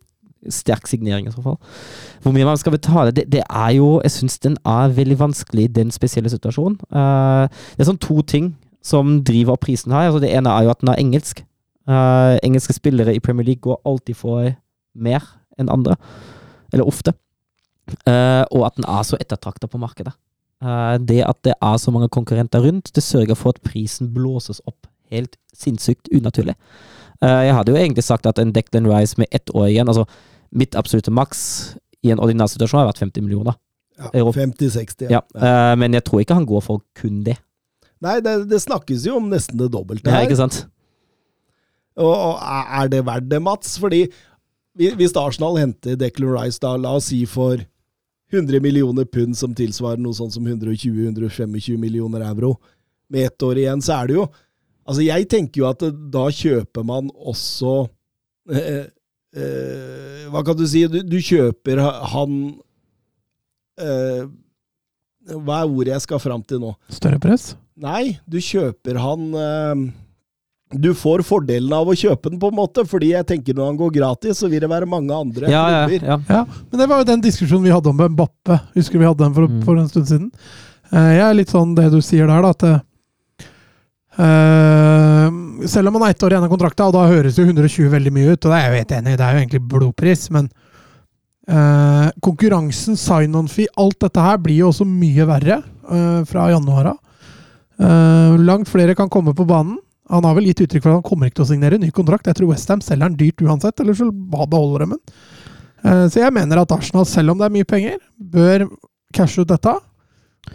sterk signering, i så fall. Hvor mye man skal betale, det, det er jo Jeg syns den er veldig vanskelig den spesielle situasjonen. Uh, Det er sånn to ting som driver opp prisen her. Altså, det ene er jo at den er engelsk. Uh, engelske spillere i Premier League går alltid for mer enn andre. Eller ofte. Uh, og at den er så ettertrakta på markedet. Det at det er så mange konkurrenter rundt, det sørger for at prisen blåses opp helt sinnssykt unaturlig. Jeg hadde jo egentlig sagt at en Declan Rice med ett år igjen, altså mitt absolutte maks i en ordinær situasjon har vært 50 millioner. Ja, 50-60. Ja. eh, men jeg tror ikke han går for kun det. Nei, det, det snakkes jo om nesten det dobbelte Ja, her. ikke sant? Og, og er det verdt det, Mats? Fordi hvis Arsenal henter Declan Rice, da, la oss si for 100 millioner pund, som tilsvarer noe sånn som 120-125 millioner euro, med ett år igjen, så er det jo Altså, jeg tenker jo at da kjøper man også eh, eh, Hva kan du si? Du, du kjøper han eh, Hva er ordet jeg skal fram til nå? større press. Nei, du kjøper han eh, Du får fordelen av å kjøpe den, på en måte, fordi jeg tenker når han går gratis, så vil det være mange andre Ja, ja, ja. Ja, men det var jo den diskusjonen vi hadde om Mbappe. Husker vi hadde den for, Mm. for en stund siden. Eh, jeg er litt sånn det du sier der, da, at eh, Selv om han har ett år igjen av kontrakta, og da høres jo 120 veldig mye ut, og det er jeg jo helt enig i, det er jo egentlig blodpris, men eh, konkurransen, sign-on-fee, alt dette her blir jo også mye verre eh, fra januar av. Eh, langt flere kan komme på banen. Han har vel gitt uttrykk for at han kommer ikke til å signere ny kontrakt. Jeg tror Westham selger den dyrt uansett, eller så beholder de den. Eh, Så jeg mener at Arsenal, selv om det er mye penger, bør cashe ut dette.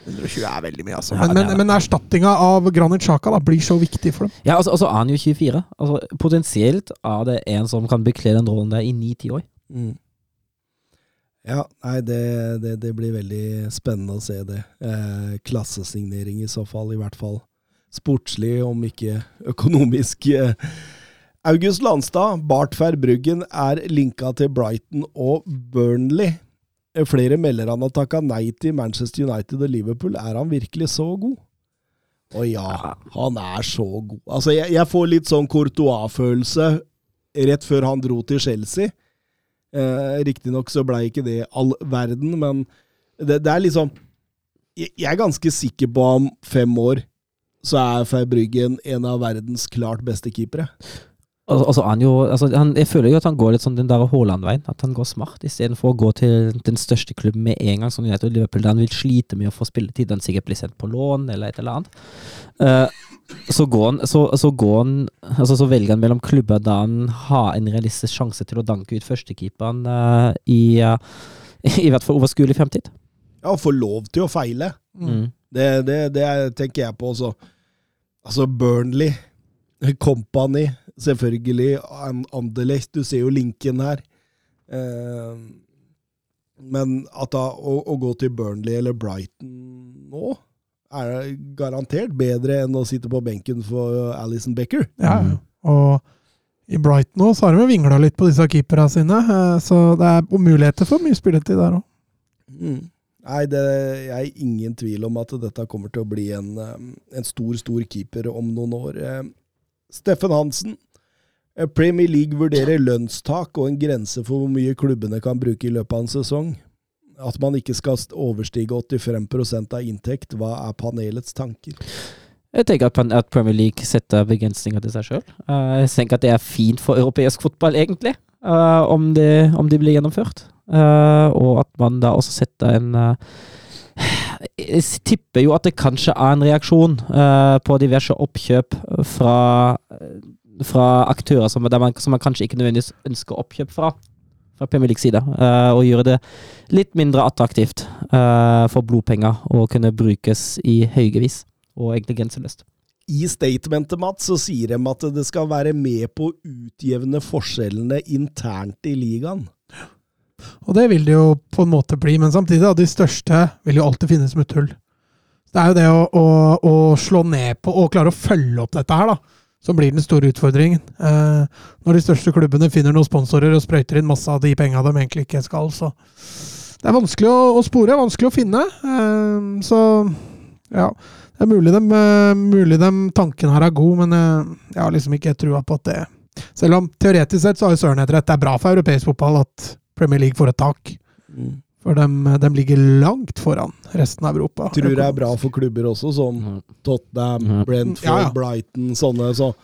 120 er veldig mye, altså. Ja, Men, men, men erstattinga av Granit Xhaka blir så viktig for dem. Ja, altså, altså er han jo 24. Altså, potensielt er det en som kan bekle den rollen der i 9-10 år. Mm. Ja, nei, det, det, det blir veldig spennende å se det. Eh, klassesignering i så fall, i hvert fall. Sportslig, om ikke økonomisk. Eh, August Landstad, Bartferd Bruggen, er linka til Brighton og Burnley. Flere melder han har takka nei til Manchester United og Liverpool. Er han virkelig så god? Å ja, han er så god. Altså, jeg, jeg får litt sånn Courtois-følelse rett før han dro til Chelsea. Eh, Riktignok så blei ikke det all verden, men det, det er liksom jeg, jeg er ganske sikker på om fem år så er Feibryggen en av verdens klart beste keepere. Er han jo altså, han, Jeg føler jo at han går litt sånn den der Haaland-veien. At han går smart, istedenfor å gå til den største klubben med en gang, som United og Liverpool, der han vil slite med å få spilletid. Han sikkert blir sendt på lån, eller et eller annet. Uh, så går han så, så går han altså Så velger han mellom klubber der han har en realistisk sjanse til å danke ut førstekeeperen uh, i, uh, i hvert fall overskuelig fremtid. Ja, få lov til å feile. Mm. Det, det, det er- tenker jeg på også. Altså, Burnley, Company, selvfølgelig, Anderlecht, du ser jo linken her. Eh, men at da, å, å gå til Burnley eller Brighton nå, er garantert bedre enn å sitte på benken for Alison Becker. Ja, og i Brighton nå så har de vingla litt på disse keeperne sine, eh, så det er muligheter for mye spilletid der òg. Mm. Nei, det er ingen tvil om at dette kommer til å bli en, eh, en stor, stor keeper om noen år. Eh, Steffen Hansen. Eh, Premier League vurderer lønnstak og en grense for hvor mye klubbene kan bruke i løpet av en sesong. At man ikke skal overstige 85 av inntekt. Hva er panelets tanker? Jeg tenker at, Premier League setter begrensninger til seg sjøl. jeg tenker at det er fint for europeisk fotball, egentlig, eh, om, det, om de blir gjennomført. Eh, og at man da også setter en eh, Jeg tipper jo at det kanskje er en reaksjon eh, på diverse oppkjøp fra, fra aktører som, der man, som man kanskje ikke nødvendigvis ønsker oppkjøp fra. Fra Premier Leagues side. Uh, og gjøre det litt mindre attraktivt uh, for blodpenger å kunne brukes i høygevis og egentlig grenseløst. I statementet Matt, så sier de at det skal være med på å utjevne forskjellene internt i ligaen. Og det vil det jo på en måte bli, men samtidig, da, de største vil jo alltid finnes med tull. Det er jo det å, å, å slå ned på og klare å følge opp dette her, da, som blir den store utfordringen. Eh, når de største klubbene finner noen sponsorer og sprøyter inn masse av de penga de egentlig ikke skal, så Det er vanskelig å, å spore, vanskelig å finne. Eh, så ja. Det er mulig dem, eh, mulig dem tanken her er god, men eh, jeg har liksom ikke trua på at det Selv om teoretisk sett så har jo Søren helt rett, det er bra for europeisk fotball at Premier League får et tak. For de, ligger langt foran resten av Europa. Tror det er bra for klubber også, som Mhm. Tottenham. Brentford, Ja, ja. Brighton, sånne. Så,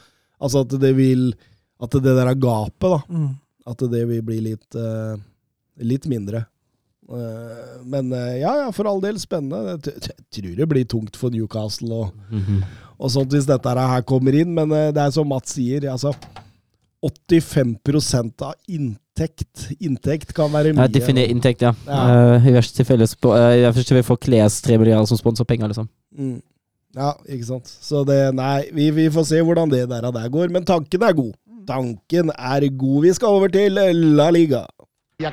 altså at det vil At det der gapet, da. Mm. At det vil bli litt, uh, litt mindre. Uh, men uh, ja, ja, for all del spennende. Jeg tror det blir tungt for Newcastle og, og sånt hvis dette her kommer inn, men det er som Mats sier, altså 85% av inntekt Inntekt kan være mye. Ja, Definer inntekt, ja. Ja. Uh, I verste tilfelle uh, eh, i verste får Kles tre milliarder som sponsorpenger, liksom. Mm. Ja, ikke sant. Så det Nei, vi, vi får se hvordan det der, der går. Men tanken er god. Tanken er god. Vi skal over til La Liga. Ja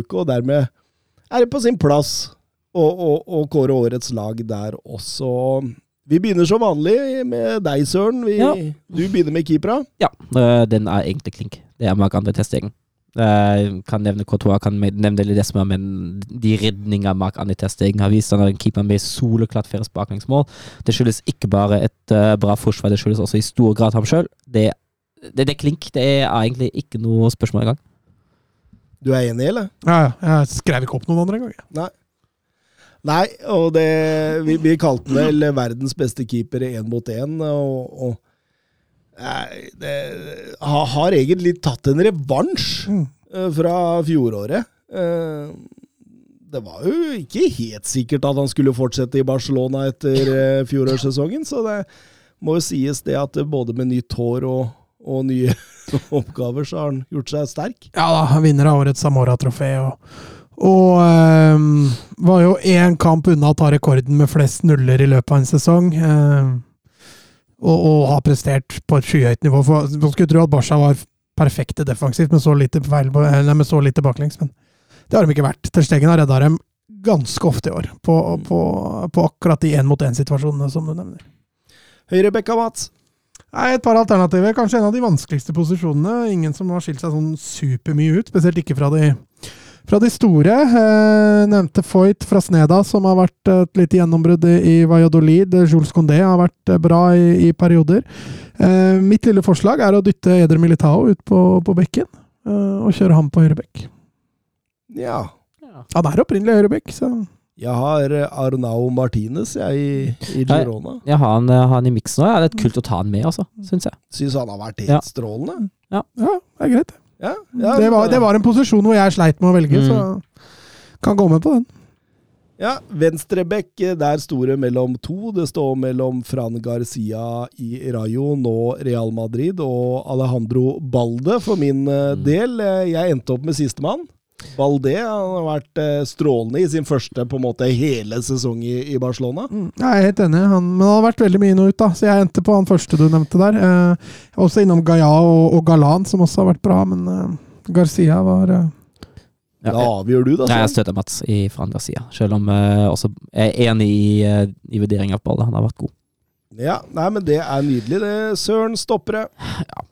uke, og dermed er det på sin plass å, å, å kåre årets lag der også. Vi begynner som vanlig med deg, Søren. Vi, Ja. Du begynner med keepera. Ja, eh, den er egentlig klink. Det er Marc-André Testegen. Jeg kan nevne Courtois, kan nevne Ledesma, men de redninger Marc-André Testegen har vist, han er en keeper med soleklart færre baklengsmål. Det skyldes ikke bare et eh, bra forsvar, det skyldes også i stor grad ham sjøl. Det, det, det er klink. Det er egentlig ikke noe spørsmål engang. Du er enig, eller? Ja. Jeg skrev ikke opp noen andre engang. Nei. Nei, og det Vi, vi kalte den vel verdens beste keeper én mot én, og, og Nei, det har, har egentlig tatt en revansj Mm. eh, fra fjoråret. Eh, Det var jo ikke helt sikkert at han skulle fortsette i Barcelona etter eh, fjorårssesongen, så det må jo sies det at både med nytt hår og, og nye oppgaver, så har han gjort seg sterk. Ja da, han vinner av årets Samora-trofé. Og, og ehm, var jo én kamp unna å ta rekorden med flest nuller i løpet av en sesong. ehm, og, og har prestert på et skyhøyt nivå. For, man skulle tro at Barca var perfekte defensivt med så lite, feil, nei, med så lite baklengs, men det har de ikke vært. Ter Stegen har redda dem ganske ofte i år, på, på, på akkurat de én-mot-én-situasjonene som du nevner. Høyrebekka, Mats. Nei, Et par alternativer. Kanskje en av de vanskeligste posisjonene. Ingen som har skilt seg sånn supermye ut, spesielt ikke fra de, fra de store. Eh, nevnte Foyt fra Sneda, som har vært et lite gjennombrudd i, Valladolid. Jules Condé har vært eh, bra i, i perioder. Eh, mitt lille forslag er å dytte Eder Militao ut på, på bekken, eh, og kjøre ham på høyre bekk. Ja. Han er opprinnelig høyre bekk, så Jeg har eh, Arnau Martinez jeg, i, i Girona. Jeg har han, eh, han i miksen òg. Det er kult å ta han med, altså, syns jeg. Syns han har vært helt Ja. strålende. ja, det er greit. Ja, ja, det, var, det var en posisjon hvor jeg sleit med å velge, Mm. så kan gå med på den. Ja, Venstrebekk, eh, der sto det mellom to. Det står mellom Fran Garcia i Rayo, nå Real Madrid, og Alejandro Balde for min eh, Mm. del. Eh, Jeg endte opp med sistemann. Balde han har vært eh, strålende i sin første på en måte hele sesong i, i Barcelona. Mm, Jeg er helt enig, han, men han har vært veldig mye inn og ut, da. Så jeg endte på han første du nevnte der. Eh, også innom Gaia og, og Galan, som også har vært bra, men eh, Garcia var eh, Ja, Da avgjør du, da. Nei, jeg støtter Mats i fra andre sida, selv om jeg er enig i, eh, i vurderinga på ballet. Han har vært god. Ja, nei, men det er nydelig, det. Søren Stoppere.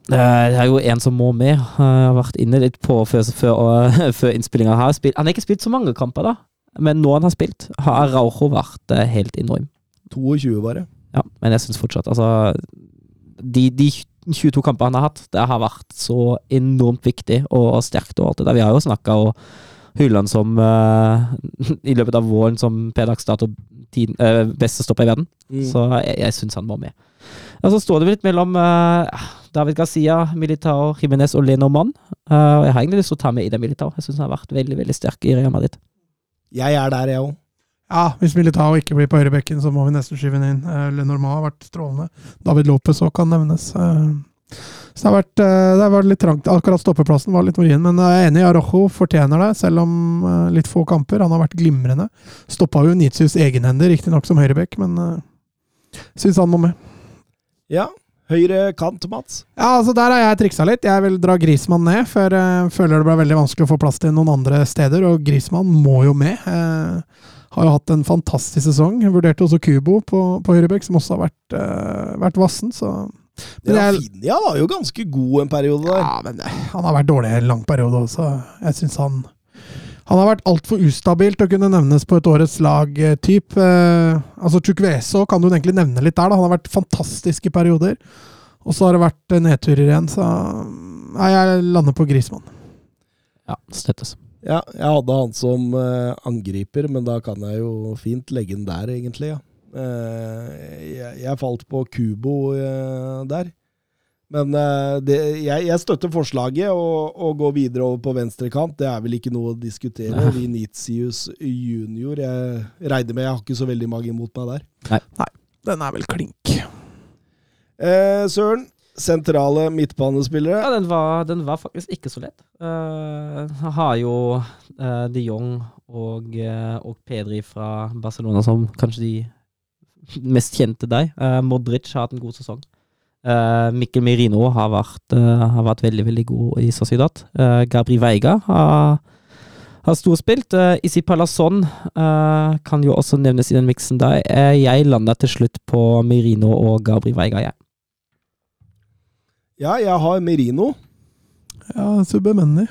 Det er jo en som må med. Jeg har vært inne litt på før, før, før innspillinga her. Han har ikke spilt så mange kamper, da. Men nå han har spilt, har Raucho vært eh, helt enorm. 22, bare. Ja, men jeg syns fortsatt Altså, de, de 22 kampene han har hatt, det har vært så enormt viktig og sterkt og alt det der. Vi har jo snakka og hylla som eh, I løpet av våren som per dags dato eh, beste stopper i verden. Mm. Så jeg, jeg syns han må med. Og så står det litt mellom eh, David Garcia, Militao, Jimenez og Lenormand. Uh, jeg har egentlig lyst til å ta med Ida Militao. Jeg syns han har vært veldig veldig sterk i Real Madrid. Jeg er der, jeg òg. Ja, hvis Militao ikke blir på høyrebekken, så må vi nesten skyve ham inn. Uh, Lenormand har vært strålende. David Lopez òg kan nevnes. Eh, så det har, vært, eh, det har vært litt trangt. Akkurat stoppeplassen var litt vrien, men jeg er enig. Arrojo fortjener det, selv om eh, litt få kamper. Han har vært glimrende. Stoppa jo Nitius egenhender, riktignok som høyrebekk, men uh, syns han må med. Ja. Høyre kant, Mats. Ja, altså Der har jeg triksa litt. Jeg vil dra Grismann ned, for jeg føler det ble veldig vanskelig å få plass til noen andre steder, og Grismann må jo med. Eh, har jo hatt en fantastisk sesong. Vurderte også Kubo på, på høyrebekk, som også har vært, eh, vært vassen, så Men jeg- Rafinha var jo ganske god en periode der. Ja, men eh, han har vært dårlig en lang periode også. Jeg syns han Han har vært altfor ustabilt til å kunne nevnes på et årets lag-typ. Eh, altså Chukweso kan du egentlig nevne litt der. da. Han har vært fantastisk i perioder. Og så har det vært eh, nedturer igjen, så Nei, jeg lander på Grismann. Ja, støttes. Ja, jeg hadde han som eh, angriper, men da kan jeg jo fint legge den der, egentlig. ja. Eh, jeg, jeg falt på Kubo eh, der. Men eh, det, jeg, jeg støtter forslaget å, å gå videre over på venstrekant. Det er vel ikke noe å diskutere. Nei. Vinicius junior Jeg regner med jeg har ikke så veldig mange imot meg der. Nei Den er vel klink. Eh, Søren, sentrale midtbanespillere. Ja, den var, den var faktisk ikke så lett. Uh, har jo uh, de Jong og, uh, og Pedri fra Barcelona som kanskje de mest kjente deg. Eh, Modric har hatt en god sesong. Uh, Mikkel Merino har vært, eh, har vært veldig veldig god i Sociedad. Uh, Gabri Veiga har, har storspilt. Uh, Isi Palazon uh, kan jo også nevnes i den miksen der. Uh, jeg landa til slutt på Merino og Gabri Veiga, jeg. Ja, jeg har Merino. Ja, Subemendi.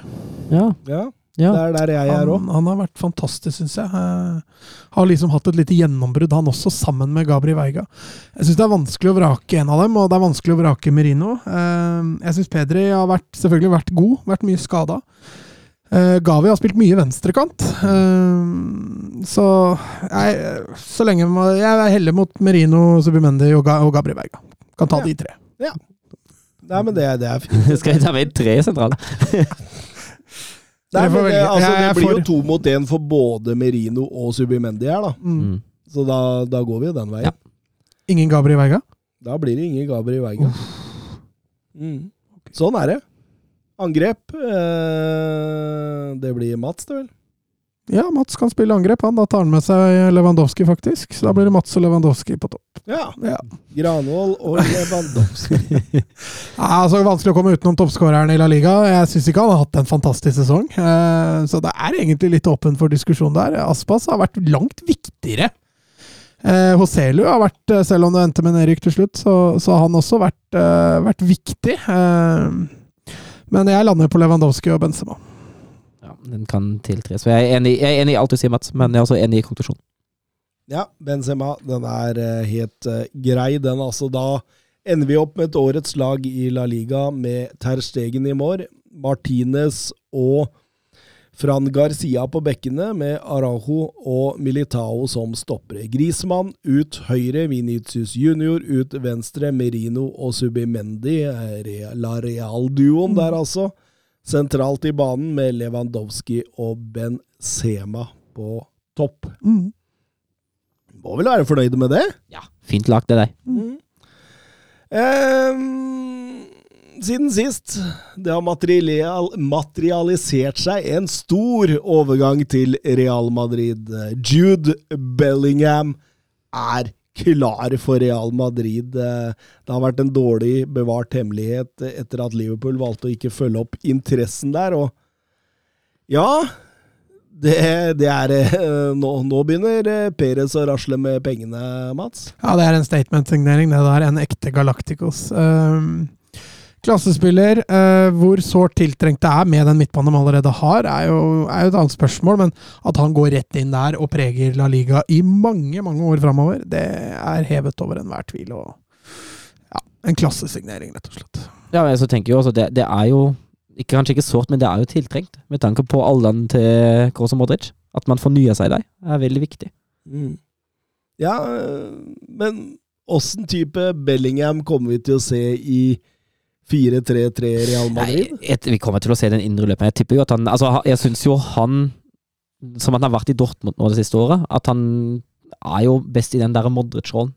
Ja, Ja, ja. Det er der jeg er òg. Han, han har vært fantastisk, syns jeg. Eh, har liksom hatt et lite gjennombrudd, han også, sammen med Gabri Veiga. Jeg syns det er vanskelig å vrake en av dem, og det er vanskelig å vrake Merino. Eh, jeg syns Pedri har vært, selvfølgelig vært god, vært mye skada. Eh, Gavi har spilt mye venstrekant. Eh, så jeg, så lenge jeg er heller mot Merino, Subimendi og, Ga, og Gabri Veiga. Kan ta Ja. de tre. Nei, men det, det er fint. Skal vi ta med tre sentrale? Nei, men det, altså, det er blir jo to mot én for både Merino og Subimendi her, da. Mm. Mm. Så da, da går vi jo den veien. Ja. Ingen Gabri Veiga? Da blir det ingen Gabri i veien. Mm. Sånn er det. Angrep. Eh, det blir Mats, det vel? Ja, Mats kan spille angrep, han. Da tar han med seg Lewandowski, faktisk. Så da blir det Mats og Lewandowski på topp. Ja. Ja. Granvoll og Lewandowski. Ja, altså Vanskelig å komme utenom toppskåreren i La Liga. Jeg syns ikke han har hatt en fantastisk sesong. Eh, Så det er egentlig litt åpent for diskusjon der. Aspas har vært langt viktigere. Eh, Hoselu har vært, eh, selv om det endte med nedrykk til slutt, så, så har han også vært, eh, vært viktig. Eh, Men jeg lander på Lewandowski og Benzema. Den kan tiltres. Jeg er enig, jeg er enig i alt du sier, Mats, men jeg er også enig i konklusjonen. Ja, Benzema, den er eh, helt eh, grei, den altså. Da ender vi opp med et årets lag i La Liga med Ter Stegen i mål, Martinez og Fran Garcia på bekkene, med Arajo og Militao som stoppere. Grismann ut høyre, Vinicius Junior ut venstre, Merino og Subimendi, eh, La Real-duoen der altså. Sentralt i banen med Lewandowski og Benzema på topp. Mm. Må vel være fornøyde med det? Ja, fint lag til deg. Um, siden sist det har material, materialisert seg en stor overgang til Real Madrid. Jude Bellingham er klar for Real Madrid. Eh, Det har vært en dårlig bevart hemmelighet etter at Liverpool valgte å ikke følge opp interessen der. Og ja, det, det er eh, nå, nå begynner eh, Perez å rasle med pengene, Mats. Ja, det er en statement-signering, det der. En ekte Galacticos. Um, klassespiller. eh, hvor sårt tiltrengt det er med den midtbanen de allerede har, er jo, er jo et annet spørsmål. Men at han går rett inn der og preger La Liga i mange, mange år framover, det er hevet over enhver tvil. Og ja, en klassesignering, rett og slett. Ja, men så tenker jeg jo også, det, det er jo ikke, kanskje ikke sårt, men det er jo tiltrengt. Med tanke på alderen til Kroos og Modric. At man fornyer seg der, er veldig viktig. Mm. Ja, øh, men åssen type Bellingham kommer vi til å se i 4-3-3 Real Nei, Madrid? et, vi kommer til å se den indre løperen. Jeg tipper jo at han Altså, jeg syns jo han, som han har vært i Dortmund nå det siste året, at han er jo best i den der Modric-rollen.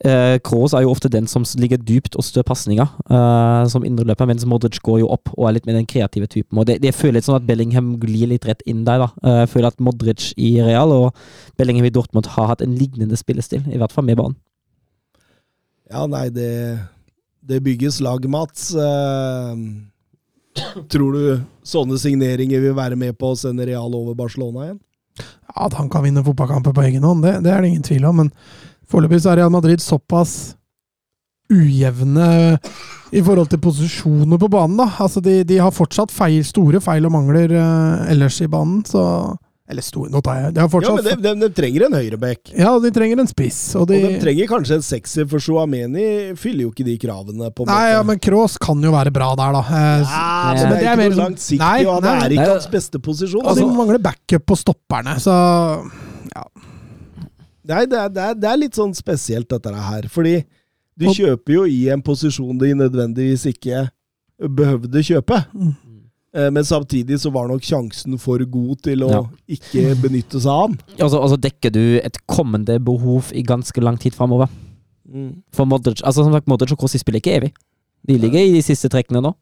Uh, Kroos er jo ofte den som ligger dypt og stør pasninger uh, som indreløper, mens Modric går jo opp og er litt mer den kreative typen. Og det, det litt sånn at Bellingham glir litt rett inn der. da. Uh, Jeg føler at Modric i Real og Bellingham i Dortmund har hatt en lignende spillestil, i hvert fall med banen. Ja, nei, det, det bygges lag, Mats. Eh, tror du sånne signeringer vil være med på å sende Real over Barcelona igjen? At han kan vinne fotballkamper på egen hånd, det, det er det ingen tvil om. Men foreløpig er Real Madrid såpass ujevne i forhold til posisjoner på banen. da. Altså De, de har fortsatt feil, store feil og mangler uh, ellers i banen, så Eller stor, nå tar jeg De har Ja, men de, de, de trenger en høyreback. Ja, de trenger en spiss. Og de, Og de trenger kanskje en sekser, for Chouameni fyller jo ikke de kravene. på en Nei, måte. ja, men Kroos kan jo være bra der, da. Eh, Ja, Ja, men det er ikke noe langsiktig, Nei, og han nei. er ikke hans beste posisjon. Og de Altså, mangler backup på stopperne, så nei, det, er, det, er, det er litt sånn spesielt, dette her. Fordi du Og- kjøper jo i en posisjon de nødvendigvis ikke behøvde kjøpe. Mm. Eh, Men samtidig så var nok sjansen for god til å Ja. ikke benytte seg av den. Og så, og så dekker du et kommende behov i ganske lang tid framover. For Modric altså som sagt, Modric og Crossi spiller ikke evig. De ligger i de siste trekkene nå.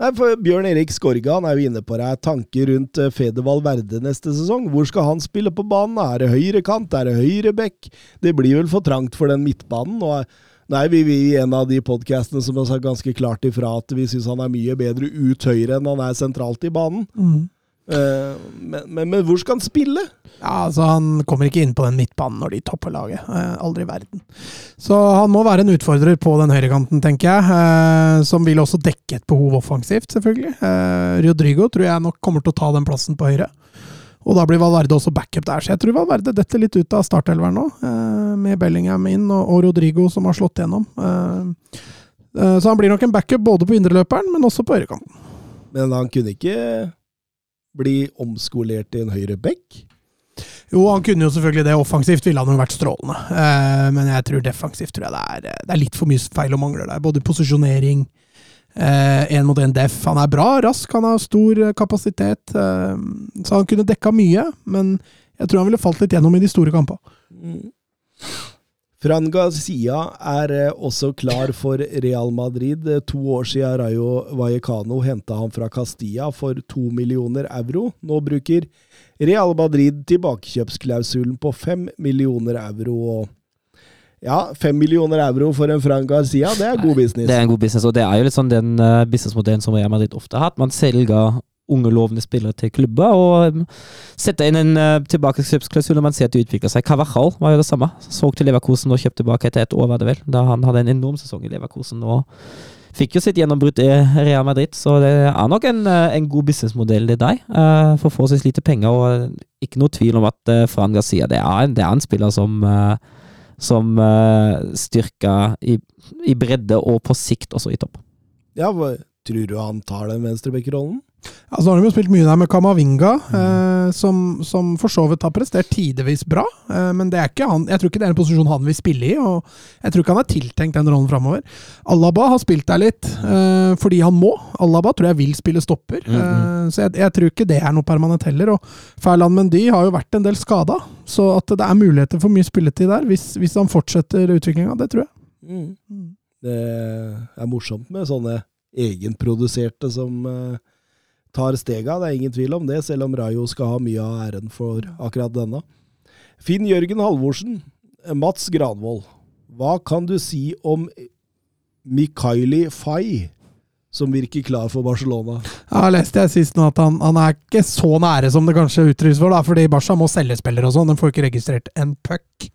Nei, for Bjørn Erik Skorga han er jo inne på det. Tanker rundt Fedeval Verde neste sesong. Hvor skal han spille på banen? Er det høyre kant? Er det høyre bekk? Det blir vel for trangt for den midtbanen. Og er vi, vi i en av de podkastene som har sagt ganske klart ifra at vi syns han er mye bedre ut høyre enn han er sentralt i banen. mm. Eh, men, men, men hvor skal han spille? Ja, altså Han kommer ikke inn på den midtbanen når de topper laget. Eh, aldri i verden. Så han må være en utfordrer på den høyrekanten, tenker jeg. Eh, som vil også dekke et behov offensivt, selvfølgelig. Rodrigo tror jeg nok kommer til å ta den plassen på høyre. Og da blir Valverde også backup der, så jeg tror Valverde detter litt ut av startelveren nå. Eh, med Bellingham inn og, Rodrigo som har slått gjennom. Eh, eh, så han blir nok en backup både på indreløperen, men også på ørekanten. Men han kunne ikke bli omskolert til en høyre back? Jo, han kunne jo selvfølgelig det. Offensivt ville han jo vært strålende. Eh, men jeg tror defensivt tror jeg det er, det er litt for mye feil og mangler der. Både posisjonering, én mot én def. Han er bra, rask, han har stor eh, kapasitet. Eh, så han kunne dekka mye, men jeg tror han ville falt litt gjennom i de store kampene. Fran Garcia er eh, også klar for Real Madrid. Eh, To år siden Rayo Vallecano henta han fra Castilla for to millioner euro. Nå bruker Real Madrid tilbakekjøpsklausulen på fem millioner euro. og Ja, fem millioner euro for en Frank Garcia, det er god business. Det er en god business, og det er jo litt sånn den uh, businessmodellen som Real Madrid ofte har hatt. Man selger unge, lovende spillere til klubber og um, setter inn en uh, tilbakekjøpsklausul når man ser at de utvikler seg. Cavajal var jo det samme. Solgt til Leverkosen og kjøpt tilbake etter et år, var det vel. Da han hadde en enorm sesong i Leverkosen og fikk jo sitt gjennombrudd i Real Madrid. Så det er nok en, en god businessmodell i deg, uh, for forholdsvis lite penger. Og ikke noe tvil om at uh, Fran Garcia det det er en spiller som uh, som uh, styrker i, i bredde og på sikt også i topp. Ja, Tror du han tar den venstrebekkerollen? Ja, så har de jo spilt mye der med Kamavinga, eh, som, som for så vidt har prestert tidvis bra. Eh, men det er ikke han, jeg tror ikke det er en posisjon han vil spille i, og jeg tror ikke han er tiltenkt den rollen framover. Alaba har spilt der litt eh, fordi han må. Alaba tror jeg vil spille stopper, eh, så jeg, jeg tror ikke det er noe permanent heller. Og Ferland Mendy har jo vært en del skada, så at det er muligheter for mye spilletid der hvis, hvis han fortsetter utviklinga, det tror jeg. Mm. Det er morsomt med sånne egenproduserte som eh, tar stega. Det er ingen tvil om det, selv om Rayo skal ha mye av æren for akkurat denne. Finn Jørgen Halvorsen, Mats Granvold. Hva kan du si om Mikaili Fay, som virker klar for Barcelona? Ja, leste jeg sist nå at han, han er ikke så nære som det kanskje uttrykkes for, da, fordi Barca må selge spillere og sånn. Den får ikke registrert en puck.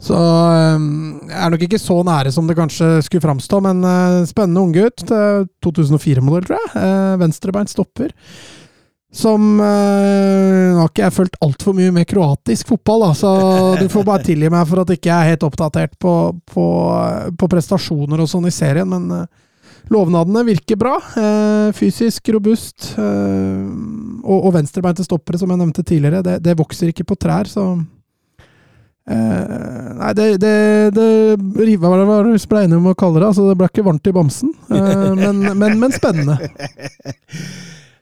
Så um, er nok ikke så nære som det kanskje skulle framstå, men uh, spennende unggutt. Uh, 2004-modell, tror jeg. Uh, Venstrebeint stopper. Som øh, har ikke jeg fulgt altfor mye med kroatisk fotball, da, så du får bare tilgi meg for at ikke jeg er helt oppdatert på, på, på prestasjoner og sånn i serien, men øh, Lovnadene virker bra. Øh, fysisk robust. Eh, og, og venstrebeinte stoppere, som jeg nevnte tidligere, det, det vokser ikke på trær, så eh, Nei, det, det, det Hva var det vi enige om å kalle det? Altså, det ble ikke varmt i bamsen, eh, men, men, men spennende.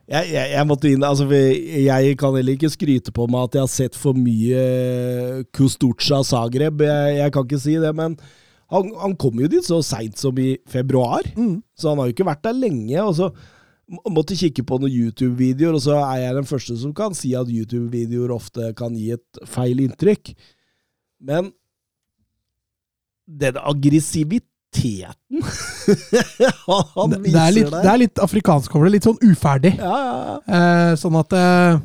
Jeg, jeg, jeg måtte inn, altså jeg kan heller ikke skryte på meg at jeg har sett for mye Kustuca Zagreb. Jeg, jeg kan ikke si det, men han, han kom jo dit så seint som i februar, Mm. så han har jo ikke vært der lenge. og så Måtte kikke på noen YouTube-videoer, og så er jeg den første som kan si at YouTube-videoer ofte kan gi et feil inntrykk. Men den aggressiviteten han viser det, er litt, der det er litt afrikansk over det. Litt sånn uferdig. ja, ja. Eh, sånn at eh,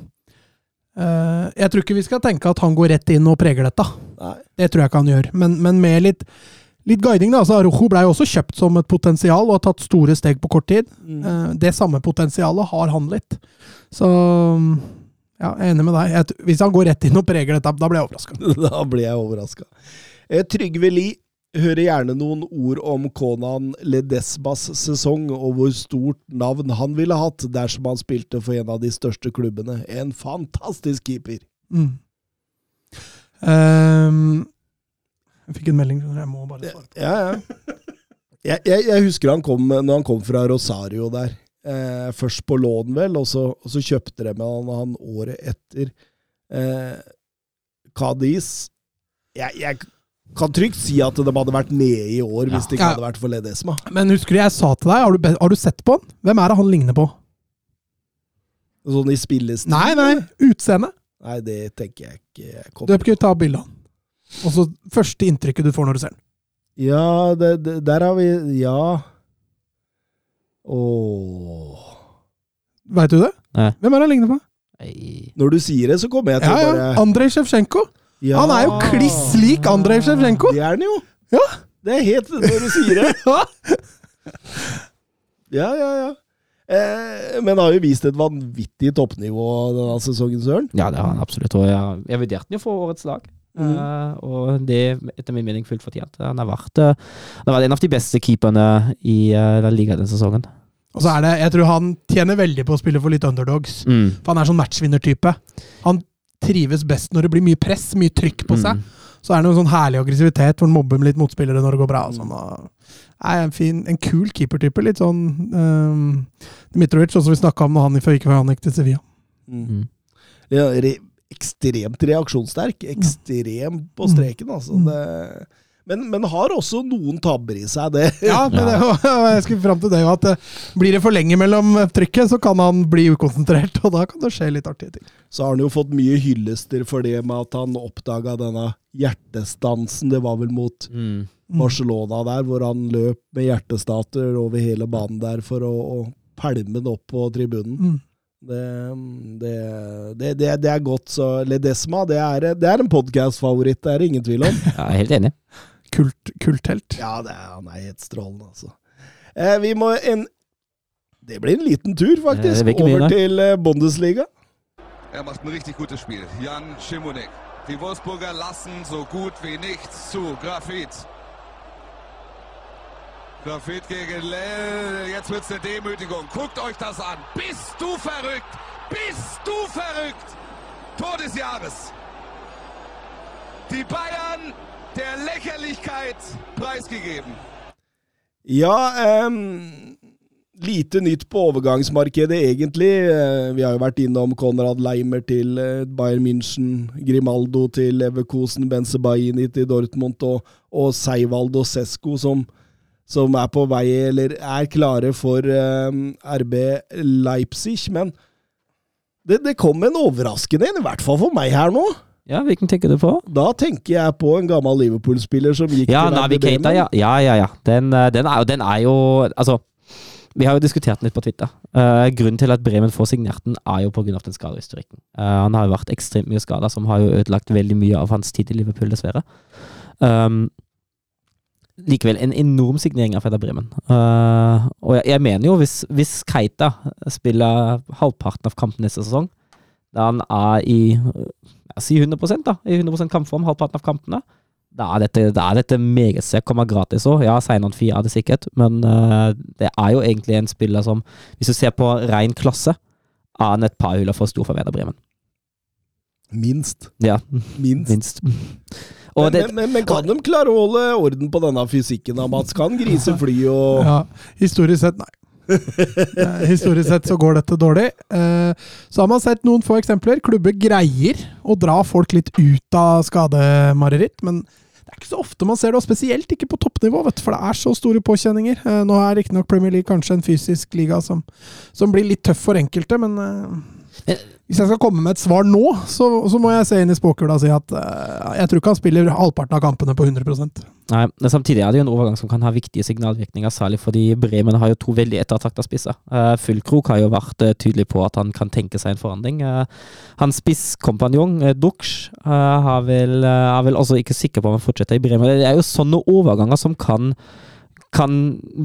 eh, Jeg tror ikke vi skal tenke at han går rett inn og preger dette. Nei. Det tror jeg ikke han gjør. Men, men med litt, litt guiding, da. Altså, Arojo ble jo også kjøpt som et potensial og har tatt store steg på kort tid. Mm. Eh, det samme potensialet har han litt. Så ja, jeg er enig med deg. Jeg, hvis han går rett inn og preger dette, da blir jeg overraska. Da blir jeg overraska. Trygve Lie hører gjerne noen ord om Konan Ledesmas sesong, og hvor stort navn han ville hatt dersom han spilte for en av de største klubbene. En fantastisk keeper. Mm. Um, jeg fikk en melding, jeg må bare svare. Ja, ja. Jeg, jeg, jeg husker han kom, når han kom fra Rosario der. Eh, først på lån, vel, og så, og så kjøpte de han, han året etter. Eh, Cadiz jeg, jeg kan trygt si at de hadde vært nede i år hvis det ikke hadde vært for Ledesma. Men husker du jeg sa til deg, har du, har du sett på han? Hvem er det han ligner på? Sånn i spillestil? Nei, nei, utseende. Nei, det tenker jeg ikke jeg Du kan ta bilde av han. Og så første inntrykket du får når du ser den. Ja, det, det, der har vi Ja. Åh Veit du det? Nei. Hvem er det han ligner på? Nei. Når du sier det, så kommer jeg til Ja, å ja. bare Andrej Sjevtsjenko. ja. Han er jo kliss lik Andrej Sjevtsjenko. Det er han jo! Ja. Det er helt når du sier det. Ja. Ja, ja, ja. Eh, men har jo vist et vanvittig toppnivå denne sesongen, Søren. Ja, det har han absolutt. Og jeg, jeg vurderte den jo for årets lag. Mhm. Uh, og det etter min mening fullt fortjent. Han har vært, eh, han har vært en av de beste keeperne i uh, den Liga denne sesongen. Og så er det, Jeg tror han tjener veldig på å spille for litt underdogs. Mm. For han er sånn matchvinnertype. Han trives best når det blir mye press, mye trykk på seg. Mm. Så er det noe sånn herlig aggressivitet hvor han mobber med litt motspillere når det går bra. Og sånn, og er en, fin, en kul keepertype. Litt sånn um, Dmitrovic, som vi snakka om når han gikk før han gikk til Sevilla. Mm. Ja, re ekstremt reaksjonssterk. Ekstrem på streken, altså. Mm. Det, Men, men har også noen tabber i seg, det. Ja, men det, jeg skulle fram til det at eh, blir det for lenge mellom trykket, så kan han bli ukonsentrert, og da kan det skje litt artige ting. Så har han jo fått mye hyllester for det med at han oppdaga denne hjertestansen. Det var vel mot Mm. Barcelona der, hvor han løp med hjertestater over hele banen der for å, å pælme den opp på tribunen. Mm. Det, det, det, det, det er godt, så Ledesma det er, det er en podkast-favoritt, det er det ingen tvil om. Ja, jeg er helt enig. Kult, kulthelt. Ja, det er, han er helt strålende, altså. Eh, vi må en Det blir en liten tur, faktisk, mye, over til eh, Bundesliga. Er macht ein richtig gutes Spiel. Jan Schimonek. Die Wolfsburger lassen so gut wie nichts zu. Grafit. Grafit gegen Lell. Jetzt wird's eine Demütigung. Guckt euch das an. Bist du verrückt? Bist du verrückt? Tor des Jahres. Die Bayern der Lächerlichkeit preisgegeben. Ja, ähm, lite nytt på overgangsmarkedet, egentlig. Eh, Vi har jo vært innom Konrad Leimer til eh, Bayern München, Grimaldo til Leverkosen, Benzebaini til Dortmund og, og Seivaldo Sesko, som, som er på vei, eller er klare for ehm, RB Leipzig. Men det, det kom en overraskende en, i hvert fall for meg her nå. Ja, hvilken tenker du på? Da tenker jeg på en gammel Liverpool-spiller som gikk Ja, til Navi. Keita, ja. Ja, ja, ja. Den, eh, den, er den er jo Altså, vi har jo diskutert den litt på Twitter. Uh, grunnen til at Bremen får signert den, er jo pga. den skadehistorikken. Uh, han har jo vært ekstremt mye skada, som har jo ødelagt veldig mye av hans tid i Liverpool, dessverre. Um, likevel en enorm signering av Fedda Bremen. Uh, og jeg, jeg mener jo, hvis, hvis Keita spiller halvparten av kampen neste sesong, da han er i ja, si 100% da, i 100% kampform halvparten av kampene, da er dette, da er dette meget sterkt. Kommer gratis òg. Ja, Seinan Fie er det sikkert, men uh, det er jo egentlig en spiller som, hvis du ser på ren klasse, er han et par huller for stor for Werder Bremen. Minst. Ja, Minst. minst. Og men, det, men, men, kan de klare å holde orden på denne fysikken da, Mats? Kan grise fly og Ja, historisk sett, nei. Eh, historisk sett så går dette dårlig. Eh, Så har man sett noen få eksempler. Klubber greier å dra folk litt ut av skademareritt, men det er ikke så ofte man ser det, og spesielt ikke på toppnivå, vet du, for det er så store påkjenninger. Eh, Nå er riktignok Premier League kanskje en fysisk liga som, som blir litt tøff for enkelte, men hvis jeg skal komme med et svar nå, så, så må jeg se inn i spåkula og si at uh, jeg tror ikke han spiller halvparten av kampene på 100% nei, men samtidig er det jo en overgang som kan ha viktige signalvirkninger, særlig fordi Bremen har jo to veldig ettertrakta spisser. Uh, Fullkrok har jo vært uh, tydelig på at han kan tenke seg en forandring. Hans spisskompanjong, uh, Dux, har vel, er vel også ikke sikker på om han fortsetter i Bremen. Det er jo sånne overganger som kan, kan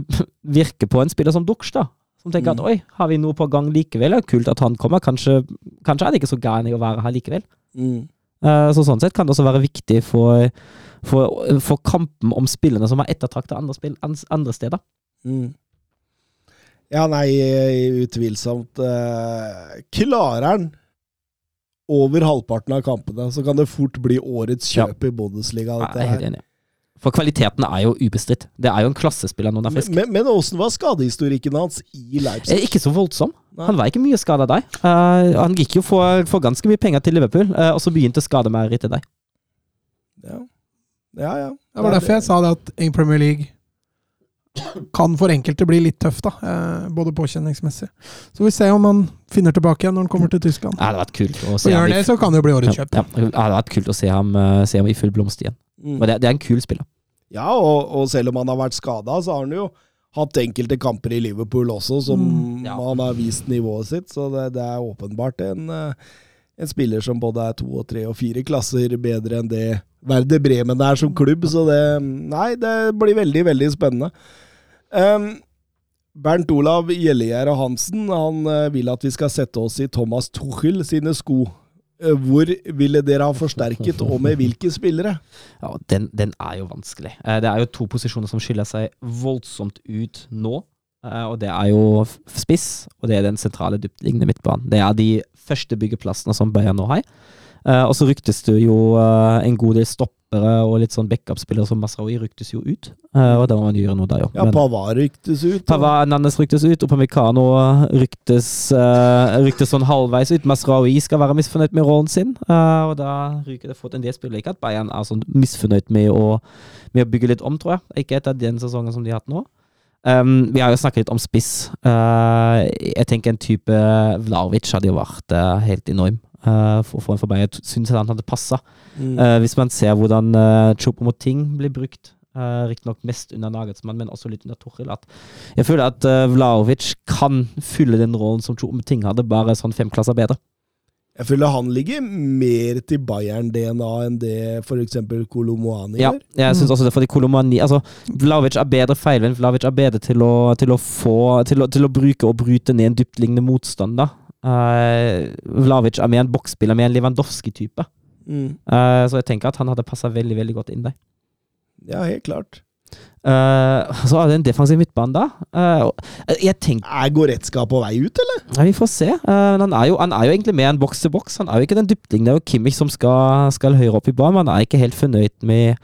virke på en spiller som Dux, da. Som tenker at oi, har vi noe på gang likevel? Ja, kult at han kommer. Kanskje, kanskje er det ikke så gærent å være her likevel. mm. Eh, Så sånn sett kan det også være viktig for, for, for kampen om spillene som er ettertrakta andre, spill- andre steder. Mm. Ja, nei, utvilsomt. eh, Klarer han over halvparten av kampene, så kan det fort bli årets Ja. kjøp i Bundesliga. Ja, Dette jeg er helt enig. For kvaliteten er jo ubestridt. Det er jo en klassespiller når han er frisk. Men, men åssen var skadehistorikken hans i Leipzig? Eh, Ikke så voldsom. Nei. Han var ikke mye skada der. Uh, han gikk jo for, for ganske mye penger til Liverpool, uh, og så begynte skademerret til deg. Ja, ja. ja. Det var derfor jeg sa det at i Premier League kan for enkelte bli litt tøft, da. eh, Både påkjenningsmessig. Så vi ser om han finner tilbake igjen når han kommer til Tyskland. Det hadde vært kult å se ham gjør i, det, så kan det jo bli årets kjøp. ja, det hadde vært kult å se ham, eh, se ham i full blomst igjen. Mm. Men det, det er en kul spiller. Ja, og, og selv om han har vært skada, så har han jo hatt enkelte kamper i Liverpool også, som Mm, ja. han har vist nivået sitt. Så det, det er åpenbart en, eh, en spiller som både er to og tre og fire klasser bedre enn det Verde Bremen er som klubb. Så det Nei, det blir veldig, veldig spennende. Um, Bernt Olav Gjellegjerde Hansen han eh, vil at vi skal sette oss i Thomas Tuchel sine sko. Eh, Hvor ville dere ha forsterket, og med hvilke spillere? Ja, den, den er jo vanskelig. Eh, Det er jo to posisjoner som skiller seg voldsomt ut nå. Eh, Og det er jo spiss, og det er den sentrale dyptliggende midtbanen. Det er de første byggeplassene som Bayern nå har. Eh, og så ryktes det jo eh, en god del stoppere og litt sånn backup-spillere som Masraoui ryktes jo ut. Eh, og da må man gjøre noe der, jo. Ja, Men- Pavar ryktes ut. Pavard Pava Nannes ryktes ut, og Pamikano ryktes, eh, ryktes sånn halvveis ut. Masraoui skal være misfornøyd med rollen sin, eh, og da ryker det fort en del spillere. Ikke at Bayern er sånn misfornøyd med å, med å bygge litt om, tror jeg. Ikke etter den sesongen som de har hatt nå. Um, vi har jo snakket litt om spiss. Uh, jeg tenker en type Vlavic hadde jo vært uh, helt enorm. Uh, for, for en Bayern. Jeg syns han hadde passa. Mm. Hvis man ser hvordan uh, Ting blir brukt, uh, riktignok mest under Nagelsmann, men også litt under Toril, jeg føler at Vlaovic kan fylle den rollen som Chopo mot ting hadde, bare sånn fem klasser bedre. Jeg føler han ligger mer til Bayern-DNA enn det f.eks. Kolomoani Ja, gjør. jeg syns også det, fordi Kolomani altså, Vlaovic er bedre feilvendt. Vlaovic er bedre til å, til å få til å, til å bruke og bryte ned en dyptliggende motstander. Uh, Vlaovic er mer en boksspiller, mer en Lewandowski-type. Mm. Uh, så jeg tenker at han hadde passa veldig veldig godt inn der. Ja, helt klart. Eh, så er det en defensiv midtbane da. Uh, jeg tenker Er Goretzka på vei ut, eller? Ja, vi får se. Uh, han er, jo, han er jo egentlig mer en boks til boks. Han er jo ikke den dyptingen. Det er jo Kimmich som skal, skal høyere opp i banen. Han er ikke helt fornøyd med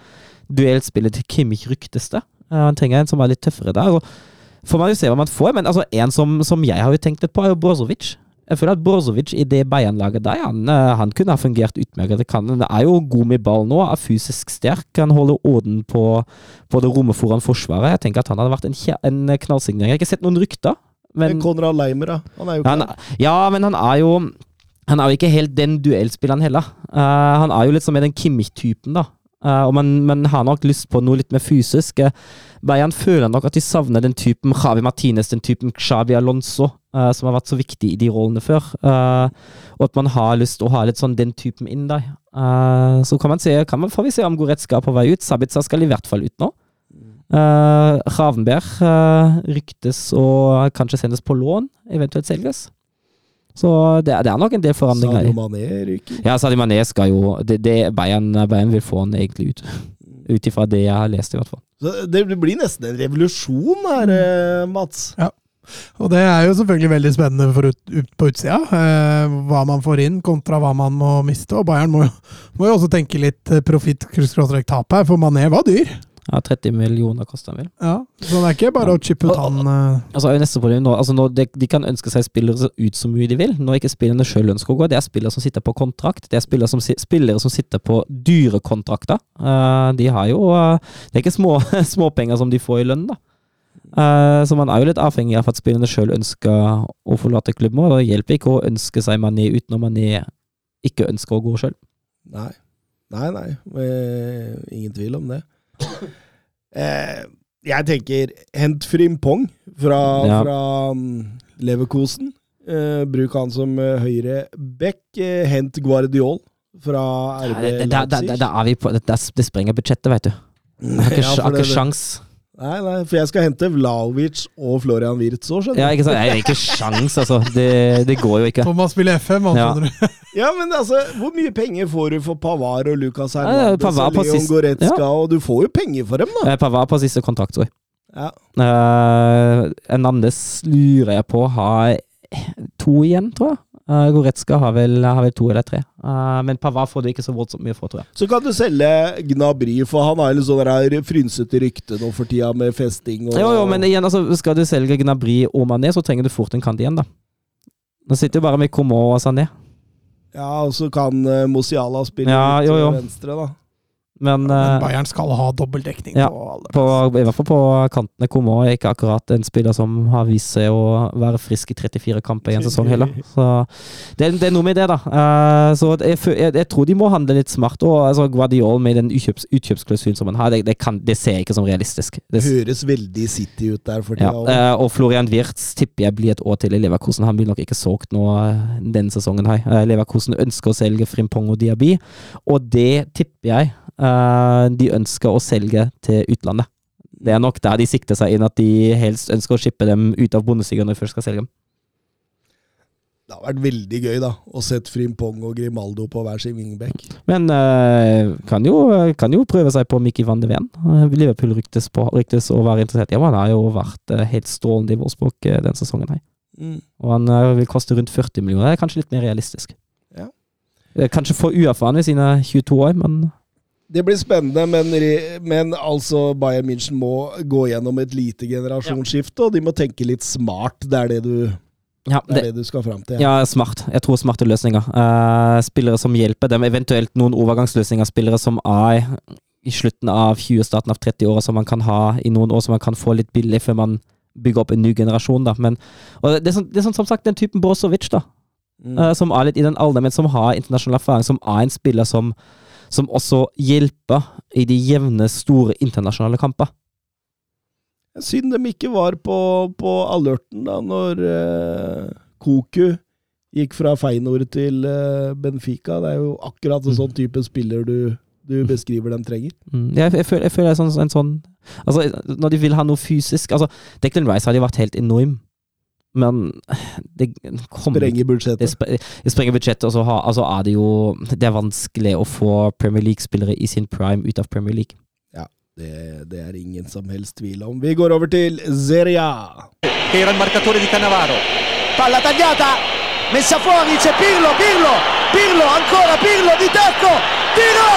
duellspillet til Kimmich, ryktes det. Han trenger en som er litt tøffere der. Og får man jo se hva man får. Men altså, en som, som jeg har jo tenkt litt på, er jo Brozovic. Jeg føler at Brozovic i det Bayern-laget der, han, eh, han kunne ha fungert utmerket. Det kan- Han er jo god med ball nå, er fysisk sterk. Han holder orden på, på det rommet foran forsvaret. Jeg tenker at han hadde vært en, en knallsignering. Jeg har ikke sett noen rykter. Men, Konrad Leimer, da. Han er jo han, ja, men han er jo Han er jo ikke helt den duellspilleren heller. Uh, han er jo litt som med den Kimmich-typen, da. Uh, og man, man har nok lyst på noe litt mer fysisk. Bayern føler nok at de savner den typen Javi Martinez, den typen Xavi Alonso, eh, som har vært så viktig i de rollene før. Uh, og at man har lyst til å ha litt sånn den typen inn der. Uh, så kan man se, kan man, får vi se om Goretzka er på vei ut. Sabitsa skal i hvert fall ut nå. Uh, Ravenberg eh, ryktes å kanskje sendes på lån, eventuelt selges. Så det, det er nok en del forandringer. Sadio Mané ryker. Ja, Sadio Mané skal jo det, det, Bayern, Bayern vil få han egentlig ut. Ut ifra det jeg har lest, i hvert fall. Så det blir nesten en revolusjon her, Mats. Mats. Og det er jo selvfølgelig veldig spennende ut, ut på utsida. Eh, hva man får inn kontra hva man må miste. Og Bayern må, må jo også tenke litt eh, profitt-tap her, for Mané var dyr. Ja, 30 millioner koster han vel. Ja, Så det er ikke bare å chippe ut han eh, Altså, neste problem nå, altså nå de, de kan ønske seg spillere så ut så mye de vil. Når ikke spillerne sjøl ønsker å gå, det er spillere som sitter på kontrakt. Det er spillere som, spillere som sitter på dyre kontrakter. Eh, de har jo uh, Det er ikke små småpenger som de får i lønn, da. Eh, så man er jo litt avhengig av at spillerne sjøl ønsker å forlate klubben. Og det hjelper ikke å ønske seg Mané ut når Mané ikke ønsker å gå sjøl. Nei. Nei, nei. Eh, ingen tvil om det. Eh, jeg tenker hent Frimpong fra, Ja. fra um, Leverkosen. Bruk han som høyre back. Hent Guardiol fra RB Leipzig. er vi på Det, det sprenger budsjettet, vet du. Jeg har ikke, Ja, det- sjans. Nei, nei, for jeg skal hente Vlaovic og Florian Wirtz òg, skjønner Ja, du. ikke sant? Nei, ikke sjans, altså. Det, det går jo ikke. Thomas spiller FM, han Ja. du. Ja, men altså, hvor mye penger får du for Pavar og Lucas Ja, Hernandez Pavard og på Leon sist- Goretzka, og du får jo penger for dem, da. Pavar på siste kontakt, tror jeg. Ja. Uh, Hernandez lurer jeg på har to igjen, tror jeg. Uh, Goretzka har vel, har vel to eller tre. Uh, men Pavard får du ikke så voldsomt mye for, tror jeg. Så kan du selge Gnabry, for han har jo sånn der frynsete rykte nå for tida med festing og Jo, jo, men igjen, altså, skal du selge Gnabry og Mané, så trenger du fort en kant igjen, da. Nå sitter jo bare med Coman og Sané. Ja, og så kan uh, Mosiala spille Ja, jo, jo. til venstre, da. Men Men eh, Bayern skal ha dobbeltdekning ja, på alle. på, i hvert fall på kantene. Komo er ikke akkurat en spiller som har vist seg å være frisk i 34 kamper i en sesong heller. Så det, det er noe med det, da. Uh, så jeg, jeg, jeg tror de må handle litt smart. Og altså, Guardiol med den utkjøps, utkjøpsklausulen som han har, det, det, kan, det ser jeg ikke som realistisk. Det, Høres veldig City ut der for tida. Ja, uh, og Florian Wirtz tipper jeg blir et år til i Leverkosen. Han blir nok ikke solgt nå denne sesongen. her. Leverkosen ønsker å selge Frimpong og Diaby, og det tipper jeg de ønsker å selge til utlandet. Det er nok der de sikter seg inn, at de helst ønsker å shippe dem ut av bondestigen når de først skal selge dem. Det har vært veldig gøy, da, å sette Frimpong og Grimaldo på hver sin wingback. Men eh, kan, jo, kan jo prøve seg på Mickey van de Ven. Eh, Liverpool ryktes, på, ryktes å være interessert Ja. Han har jo vært eh, helt strålende i Wolfsburg eh, denne sesongen. her. Mm. Og han eh, vil koste rundt 40 millioner. Det er kanskje litt mer realistisk. Ja. Kanskje for uerfaren ved sine 22 år, men Det blir spennende, men, men altså Bayern München må gå gjennom et lite generasjonsskifte, og de må tenke litt smart. Det er det du, ja, det er det, du skal fram til. ja, smart. Jeg tror smarte løsninger. Uh, spillere som hjelper dem, eventuelt noen overgangsløsninger. Spillere som er i slutten av 20, starten av 30-åra, som man kan ha i noen år, som man kan få litt billig før man bygger opp en ny generasjon. da. Men, det er, sånn, det er sånn, som sagt den typen Brozovic, da. Mm. Uh, som er litt i den alderen, men som har internasjonal erfaring, som er en spiller som, som også hjelper i de jevne, store internasjonale kamper. Synd de ikke var på, på alerten da, når eh, Koku gikk fra Feinor til eh, Benfica. Det er jo akkurat en sånn type spiller du, du beskriver de trenger. Mm. Jeg, jeg, føler, jeg føler det er sånn, en sånn Altså, når de vil ha noe fysisk altså, Declan Rice hadde vært helt enorm, men det kommer Sprenger budsjettet. det sprenger budsjettet, og så har, altså er det jo Det er vanskelig å få Premier League-spillere i sin prime ut av Premier League. Det, det er ingen som helst tvil om. Vi går over til Zeria. Era il marcatore di Cannavaro. Palla tagliata, messa fuori, c'è Pirlo, Pirlo, Pirlo, ancora Pirlo di tacco, tiro!